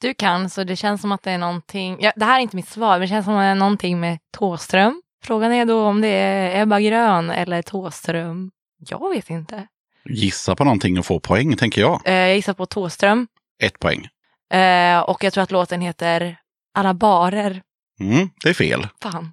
Du kan, så det känns som att det är någonting. Ja, det här är inte mitt svar, men det känns som att det är någonting med Tåström. Frågan är då om det är Ebba Grön eller Tåström. Jag vet inte. Gissa på någonting och få poäng, tänker jag. Eh, jag gissar på Tåström. Ett poäng. Eh, och jag tror att låten heter Alla barer. Mm, det är fel. Fan.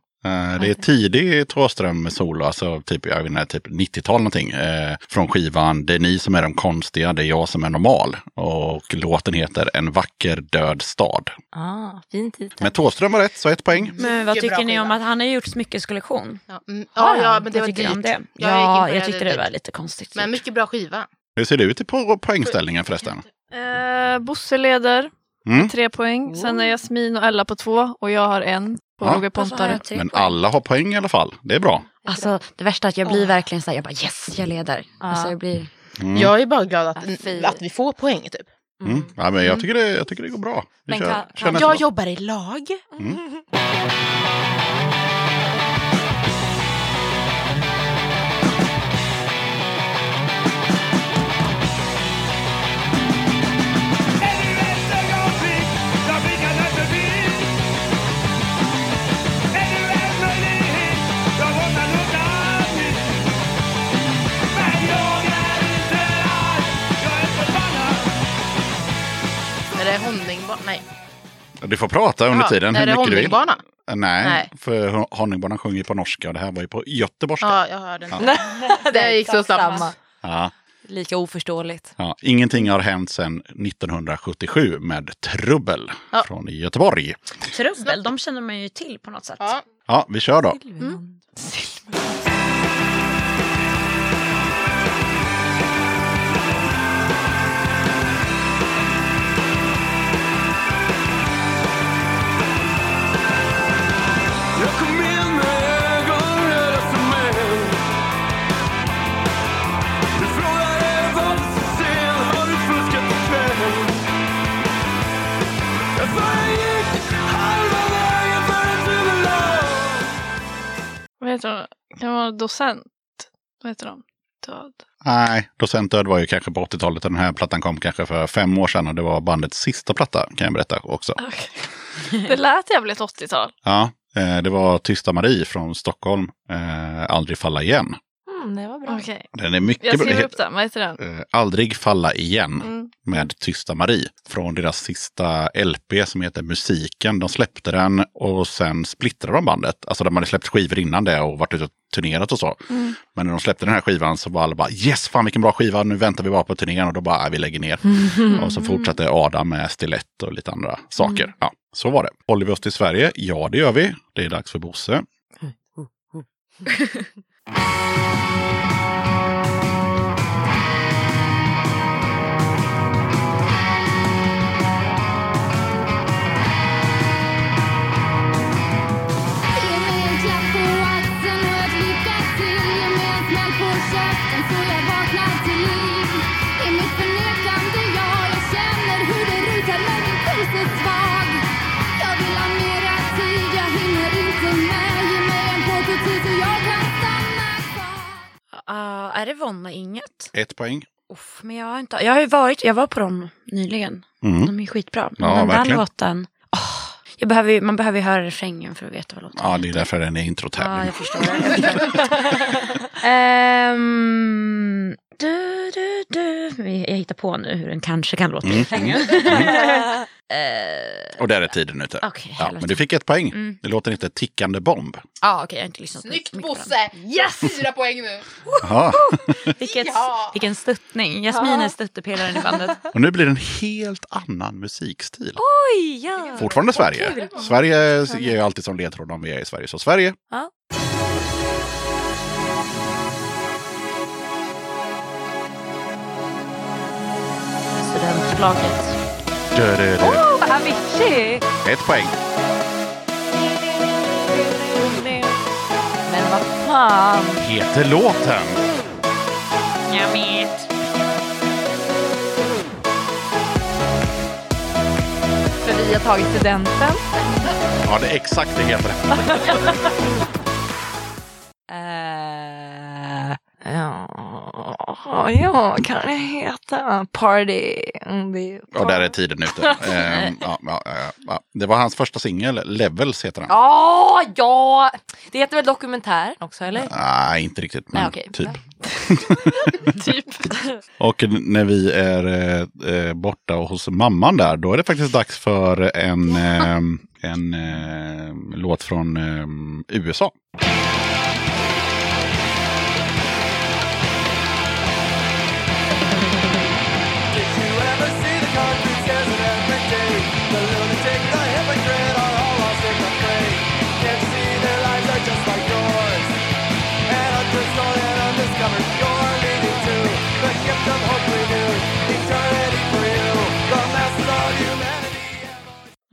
Eh, Det är tidig Thåström solo, alltså typ, jag vet inte, typ 90-tal någonting. Eh, från skivan Det är ni som är de konstiga, det är jag som är normal. Och låten heter En vacker död stad. Ah, fin titel. Men Thåström var rätt, så ett poäng. Men vad tycker ni om att han har gjort smyckeskollektion? Ja, mm, ja, ja, men det Vad var tycker ni om dyrt. det? Jag Ja, jag det tyckte lite. det var lite konstigt. Men mycket bra skiva. Hur ser det ut på poängställningen förresten? Eh, Bosse leder Mm. med tre poäng. Sen är Jasmin och Ella på två och jag har en. Och Ja. Roger Pontare. Men alla har poäng i alla fall. Det är bra. Alltså det värsta är att jag blir verkligen så här, jag bara yes, jag leder. Alltså, jag blir... Mm. Jag är bara glad att, fy. att vi får poäng typ. Mm. Ja, men jag, tycker det, jag tycker det går bra. Vi Men kör, kan- kan- Jag låt. jobbar i lag. Mm. <laughs> det honningbana? Nej. Du får prata under Ja, tiden är hur det mycket du vill. honningbana? Nej, Nej. för Honningbanan sjunger ju på norska och det här var ju på göteborgska. Ja, jag hörde Ja. <laughs> det. Det gick så snabbt. Samma. Ja. Lika oförståeligt. Ja, ingenting har hänt sedan 1977 med Trubbel Ja. från Göteborg. Trubbel, de känner man ju till på något sätt. Ja. Ja, vi kör då. Jag Vad heter de? Kan det vara docent? Vad heter de? Död. Nej, Docent Död var ju kanske på 80-talet och den här plattan kom kanske för fem år sedan och det var bandets sista platta kan jag berätta också. Det lät jävligt 80-tal. Ja, eh, det var Tysta Marie från Stockholm, eh, Aldrig falla igen. Mm, det var bra. Okej. Den är mycket Jag bra. skriver upp den. Vad heter den? Eh, Aldrig falla igen Mm. med Tysta Marie från deras sista LP som heter Musiken. De släppte den och sen splittrade de bandet. Alltså de hade släppt skivor innan det och varit ute och turnerat och så. Mm. Men när de släppte den här skivan så var alla bara yes, fan vilken bra skiva, nu väntar vi bara på turnén och då bara, "Ah, vi lägger ner. <laughs> Och så fortsatte Adam med Stilett och lite andra saker. Ja, så var det. Håller vi oss till Sverige? Ja, det gör vi. Det är dags för Bosse. <laughs> Ge är det Vonna inget? Ett poäng. Uff, men jag har inte, jag har ju varit, jag var på dem nyligen. Mm. De är skitbra. Men Ja, den där verkligen. låten, åh, jag behöver, ju- man behöver ju höra refrängen för att veta vad låten Ja, det är därför den är Ja, introtävling. förstår. Jag förstår. <laughs> Ehm, du, du, du. Jag hittar på nu hur den kanske kan låta. Mm. <laughs> Eh, Och där är tiden ute. Okej, ja, men du fick ett poäng. Mm. Det låter inte tickande bomb. Ja, okej, jag har inte lyssnat på Snyggt. Bosse! Yes! Fyra poäng nu. <laughs> Vilket, Ja. Vilken stöttning. Jasmin är stöttepelaren i bandet. <laughs> Och nu blir det en helt annan musikstil. Oj, ja. Fortfarande Sverige. Sverige ger ju alltid som ledtråd om vi är i Sverige. Så Sverige. Ja. Studentlaget. Oh, Avicii! Ett poäng. Men vad fan. Heter låten. Jag vet. För vi har tagit studenten. Ja, det är exakt det heter. <laughs> <laughs> Eh, ja, ja, kan det heta Party? Mm, det- Och där är tiden ute. <laughs> Ehm, ja, ja, ja. Det var hans första singel. Levels heter den. Ja, ja! Det heter väl dokumentär också, eller? Nej, inte riktigt. Men Nej, okej. typ. <laughs> typ. <laughs> Och när vi är eh, eh, borta hos mamman där, då är det faktiskt dags för en, eh, en eh, låt från eh, USA.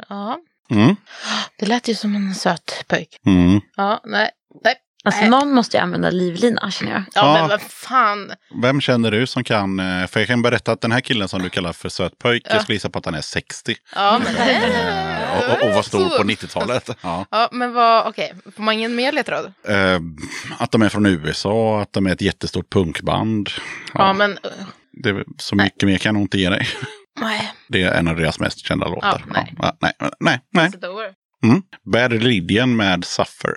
Ja, Mm. det lät ju som en söt pojk. Mm. Ja, nej. nej. Alltså nej. någon måste ju använda livlina känner jag. Ja, Ja. men vad fan. Vem känner du som kan, eh, för jag kan berätta att den här killen som du kallar för sötpöjk, Ja. jag skulle gissa på att han är 60. Ja, men Eh, och, och, och var stor Så- på 90-talet. Ja. Ja, men vad, okej. Får man ingen mer ledtråd? Eh, att de är från USA, att de är ett jättestort punkband. Ja, men... Det, är- så mycket mer kan jag nog inte ge dig. Nej. Det är en av deras mest kända låtar. Ja, nej. Ja, nej, nej, nej. Over. Mm. Bad Religion med Suffer.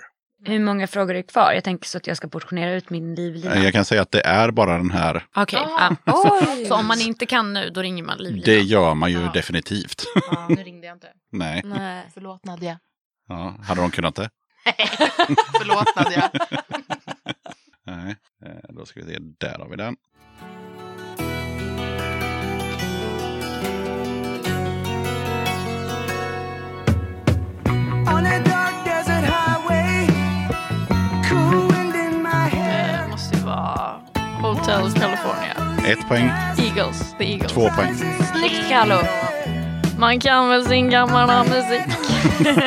Hur många frågor är kvar? Jag tänker så att jag ska portionera ut min livlina. Eh, Jag kan säga att det är bara den här. Okej, Ah. ja. <laughs> så, om man inte kan nu, då ringer man livlina. Det gör man ju definitivt. Ja, nu <laughs> ringde jag inte. nej. Nej. Förlåt Nadja. Ja, hade de kunnat det? <laughs> Förlåt Nadja. Nej. Då ska vi se, där har vi den. Det måste ju vara Hotel California. Ett poäng, Eagles. The Eagles. två poäng. Snyggt Carlo! Man kan väl sin gamla musik. <laughs>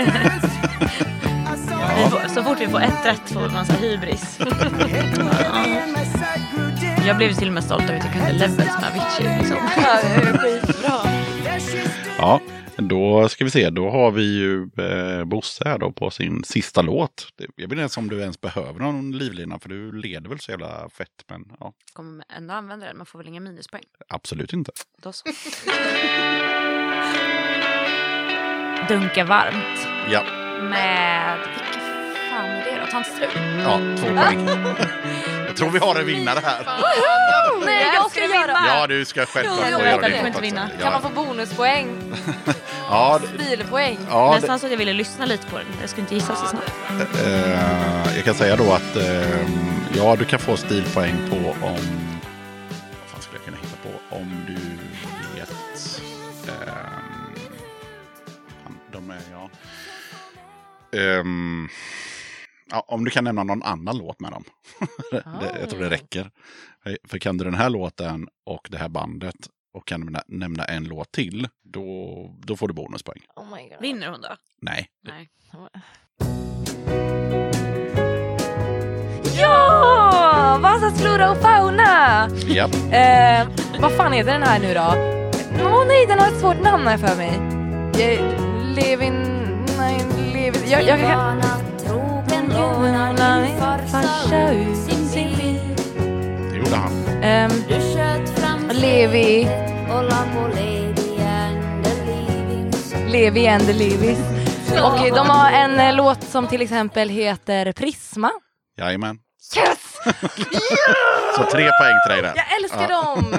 Vi får, så fort vi får ett rätt får man så här hybris. <laughs> Jag blev till och med stolt över att jag kunde levels med Avicii. Liksom. Ja, det är skitbra. Ja, då ska vi se. Då har vi ju eh, Bosse här då på sin sista låt. Jag vet inte ens om du ens behöver någon livlina för du leder väl så jävla fett. Men ja, Kommer ändå använda den, man får väl inga minuspoäng. absolut inte. Då så. Dunka varmt Ja, med... Fan är det då? Tant Strut? ja två poäng. Jag tror vi har en vinnare här. Nej, jag ska göra Ja, du ska självklart få göra kan din inte vinna. Kan man få bonuspoäng? <laughs> ja, det- Stilpoäng? ja, det- Nästan så att jag ville lyssna lite på den. Jag skulle inte gissa så snabbt. Eh, jag kan säga då att eh, ja, du kan få stilpoäng på om... Vad fan skulle jag kunna hitta på? Om du vet... fan, de är, ja. Ehm, ja, om du kan nämna någon annan låt med dem. <laughs> det, jag tror det räcker. För kan du den här låten och det här bandet och kan nämna, nämna en låt till, då, då får du bonuspoäng. Oh my god. Vinner hon då? Nej. Nej. Ja! Vasas flora och fauna! Ja. Eh, vad fan heter den här nu då? Åh nej, den har ett svårt namn här för mig. Eh, Levin... Nej, Levin... Jag, jag kan... farsa ut sin bil. Det gjorde han. Ehm, Levi... Levi and the Levis. Och de har en eh, låt som till exempel heter Prisma. Jajamän. Yes! <laughs> Så tre poäng till dig där. Jag älskar Ja. dem!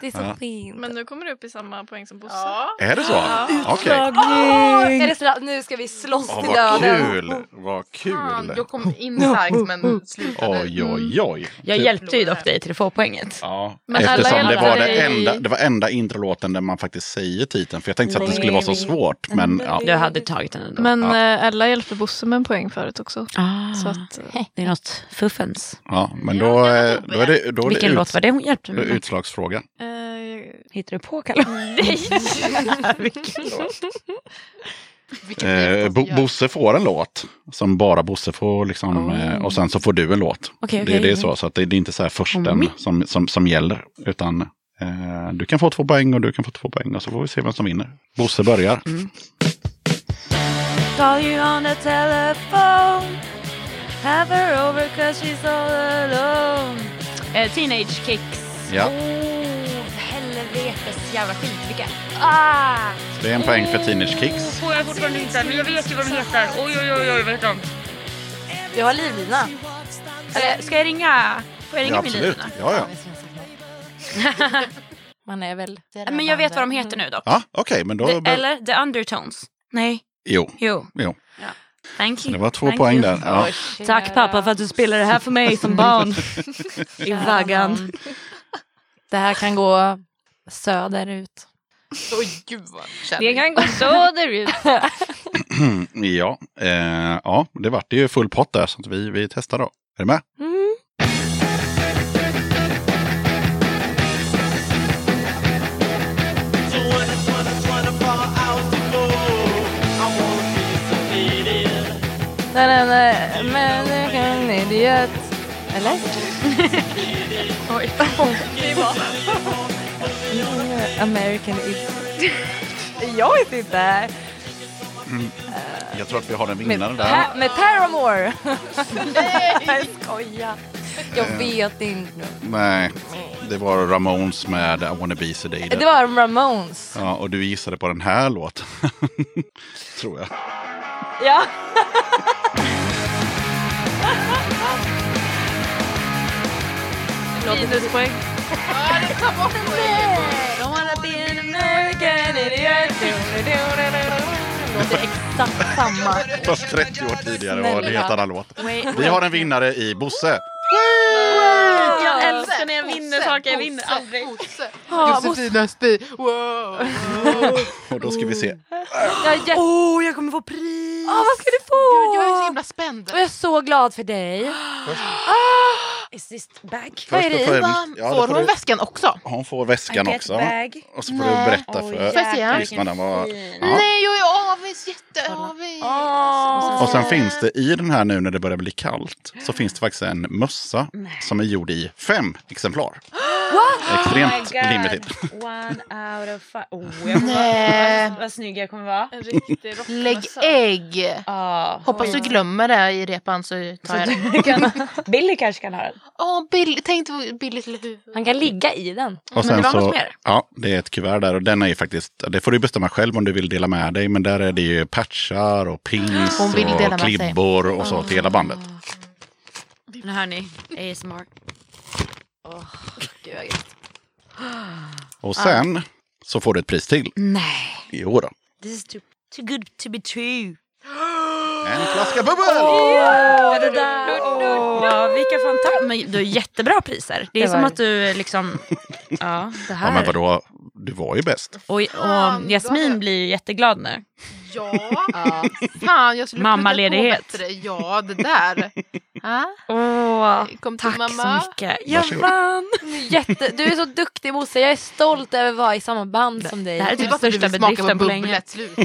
Det är så Ja. fint. Men nu kommer du upp i samma poäng som Bosse. Är det så? Okej. Åh, är det så, nu ska vi slåss Åh, till vad döden. kul! Vad Fan, kul! jag kom in starkt men slutade. Oj, oj, oj. Jag hjälpte ju dock dig till att få poänget. Ja, Men alla eftersom det var det enda, det var enda introlåten där man faktiskt säger titeln. För jag tänkte så att det skulle vara så svårt. Men ja. Du hade tagit den ändå. Men Ja. eh, Ella hjälpte Bosse med en poäng förut också. Ah, Så att, eh, det är något fuffens. ja men då, eh, då är det, då är Vilken det låt var det hon hjälpte mig är med? utslagsfråga. eh, Hittar du på Kalle? Nej! <laughs> Vilken låt? Eh, Bo, Bosse får en låt som bara Bosse får liksom, eh, och sen så får du en låt. Okej, det, okej, det är så, så att det, det är inte så här försten Mm. som, som, som gäller. Utan eh, du kan få två poäng och du kan få två poäng och så får vi se vem som vinner. Bosse börjar. Call you on the telephone Have her over cause she's all alone eh, Teenage Kicks. Ja. Oh, helvetes jävla skit. Vilka... Ah! Det är en poäng för Teenage Kicks. Får jag fortfarande inte, men jag vet ju vad de heter. Oj, oj, oj, oj vad heter de? Jag har livlina. Eller ska jag ringa? Får jag ringa Ja, min absolut. lina? Ja, ja. <laughs> Man är väl... Men jag vet vad de heter nu dock. Ja, okej, men då... The, eller The Undertones. Nej. Jo. Jo. jo. Thank you. Det var två Thank poäng you. där. Ja. Tack pappa för att du spelade det här för mig som barn. <laughs> I vaggan. Det här kan gå söderut. Oj, gud vad Det kan gå söderut. <laughs> <clears throat> ja, eh, ja, det vart ju full pott där så att vi, vi testar då. Är du med? Mm. Nej, nej, nej, men jag kan idiot. Eller? <laughs> Oj. Det var... American idiot. <laughs> Jag vet inte. Mm. Jag tror att vi har en Med, vinnare där. pa- med Paramore. <laughs> Nej, jag skojar. Jag vet inte. Nej, det var Ramones med I wanna be sedated. Det var Ramones. Ja, och du gissade på den här låten. <laughs> tror jag. Ja. Minuspoäng. Don't wanna be an American idiot. Låter exakt samma. Fast 30 år tidigare var det Snälla. helt annan låt. Wait. Vi har en vinnare i Bosse. Jag älskar när jag vinner saker. Jag vinner aldrig. <laughs> Josefina. Wow. <laughs> Och då ska vi se. Jag, är jätte... oh, jag kommer få pris! Åh, vad ska du få? Jag är så himla spänd. Och jag är så glad för dig. <gasps> Is this bag? Vad är det och i? främst- ja, Får får hon du- väskan också? Hon får väskan I get också. bag. Och så får du Nej. berätta Oj, för jäklar, lyssnarna vad... vilken Ja. Nej, jag är avis. Jätteavis. Och sen finns det i den här nu när det börjar bli kallt så finns det faktiskt en mössa som är gjord i fem exemplar. What? Extremt oh limited. One out of five. Oh, jag Nej. vad, vad snygg jag kommer vara. En riktig Lägg ägg. Ah, Hoppas du glömmer det i repan så tar jag kan, <laughs> Billy kanske kan ha den. Åh, Bill, tänk till huvud. Han kan ligga i den. Och Men sen det var något så, mer. ja, det är ett kuvert där och den är ju faktiskt, det får du bestämma själv om du vill dela med dig. Men där är det ju patchar och pins och klibbor och så till hela bandet. Nu hör ni ASMR. Oh, gud vad gött. Och sen så får du ett pris till. Nej. Jo då. This is too, too good to be true. En flaska bubbel! Åh, det där. Åh, vilka fantastiska. Du har jättebra priser. Det är Det som var att du liksom... Ja, det Ja här. men vadå, du var ju bäst. Och, och Jasmin blir ju jätteglad nu. Ja. Fan, jag skulle Mammaledighet. bättre. Ja, det där. Åh, Kom till tack mamma. så mycket. Jag vann. Jätte, du är så duktig Bosse. Jag är stolt över att vara i samma band som dig. Det här är typ största bedriften på länge. Sluta.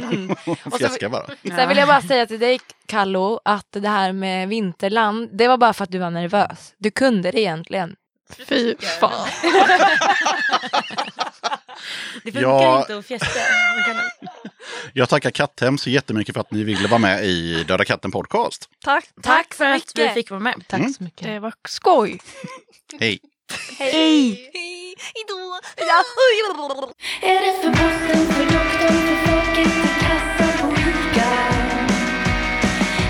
<laughs> Fjäska bara. Sen vill jag bara säga till dig Kallo att det här med Vinterland, det var bara för att du var nervös. Du kunde det egentligen. Fy fan. <laughs> Det funkar Ja. inte att fjäska. Kan- <laughs> Jag tackar Katthem så jättemycket för att ni ville vara med i Döda katten podcast. Tack, tack för att vi mycket. fick vara med. Tack Mm. så mycket. Det var skoj. <laughs> Hej! Hej! Är det för bossen, för doktorn, för folket i kassan på Ica?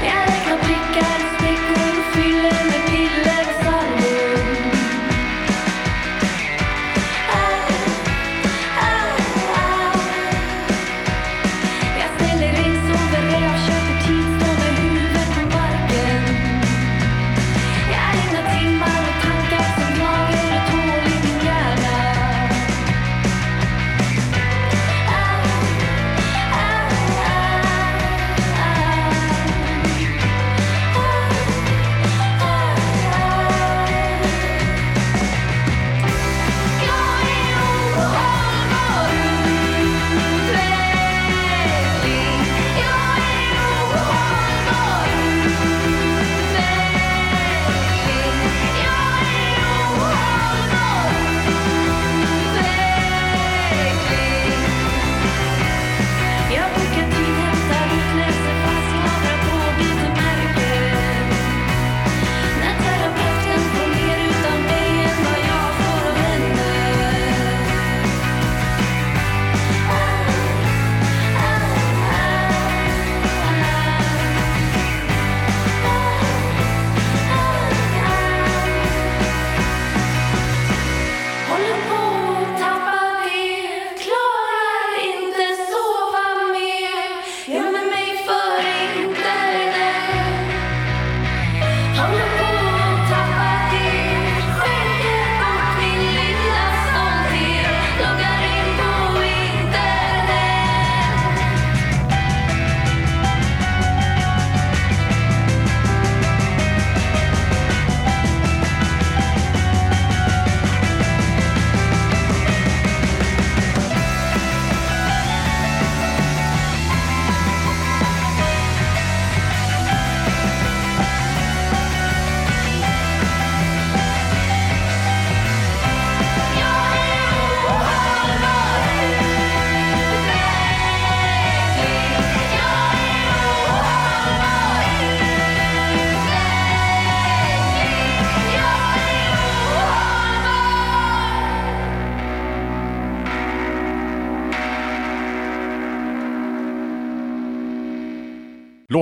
Jag räknar prickar,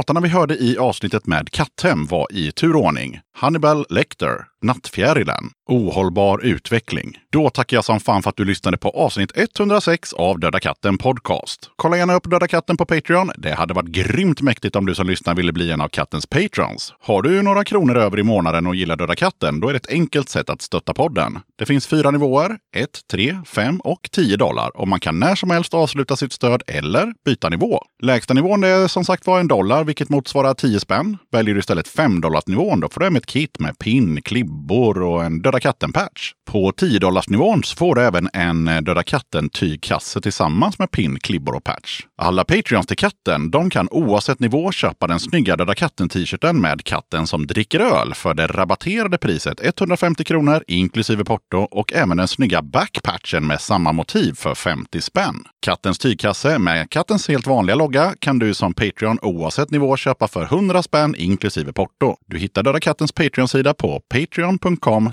Låtarna vi hörde i avsnittet med Katthem var i turordning. Hannibal Lecter, Nattfjärilen, Ohållbar utveckling. Då tackar jag som fan för att du lyssnade på avsnitt 106 av Döda katten Podcast. Kolla gärna upp Döda katten på Patreon. Det hade varit grymt mäktigt om du som lyssnar ville bli en av kattens patrons. Har du några kronor över i månaden och gillar Döda katten, då är det ett enkelt sätt att stötta podden. Det finns fyra nivåer, 1, 3, 5 och 10 dollar och man kan när som helst avsluta sitt stöd eller byta nivå. Lägsta nivån är som sagt var en dollar, vilket motsvarar 10 spänn. Väljer du istället 5 dollars nivån, då får du hem ett kit med pin, strumpor och en Döda katten-patch. På 10 nivån så får du även en eh, Döda katten-tygkasse tillsammans med pin, klibbor och patch. Alla Patreons till katten, de kan oavsett nivå köpa den snygga Döda katten-t-shirten med katten som dricker öl för det rabatterade priset 150 kronor inklusive porto och även den snygga backpatchen med samma motiv för 50 spänn. Kattens tygkasse med kattens helt vanliga logga kan du som Patreon oavsett nivå köpa för 100 spänn inklusive porto. Du hittar Döda kattens Patreon-sida på patreon.com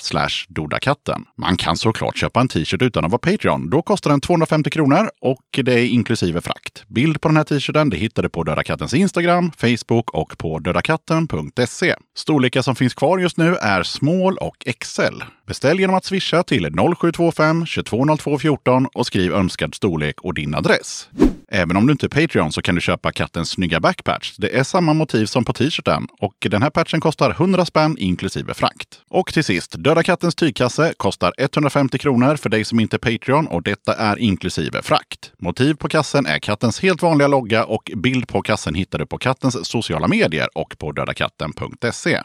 dodakatten. Man kan såklart köpa en t-shirt utan att vara Patreon. Då kostar den 250 kronor och det är inklusive frakt. Bild på den här t-shirten det hittar du på Döda kattens Instagram, Facebook och på dödakatten.se. Storlekar som finns kvar just nu är small och XL. Beställ genom att swisha till 0725 220214 och skriv önskad storlek och din adress. Även om du inte är Patreon så kan du köpa kattens snygga backpatch. Det är samma motiv som på t-shirten och den här patchen kostar 100 spänn inklusive frakt. Och till sist, Döda kattens tygkasse kostar 150 kronor för dig som inte är Patreon och detta är inklusive frakt. Motiv på kassen är kattens helt vanliga logga och bild på kassen hittar du på kattens sociala medier och på dödakatten.se.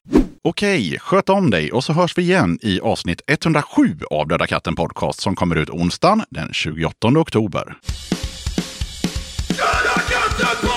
Okej, sköt om dig och så hörs vi igen i avsnitt avsnitt 107 av Döda katten Podcast som kommer ut onsdagen den 28 oktober. Döda katten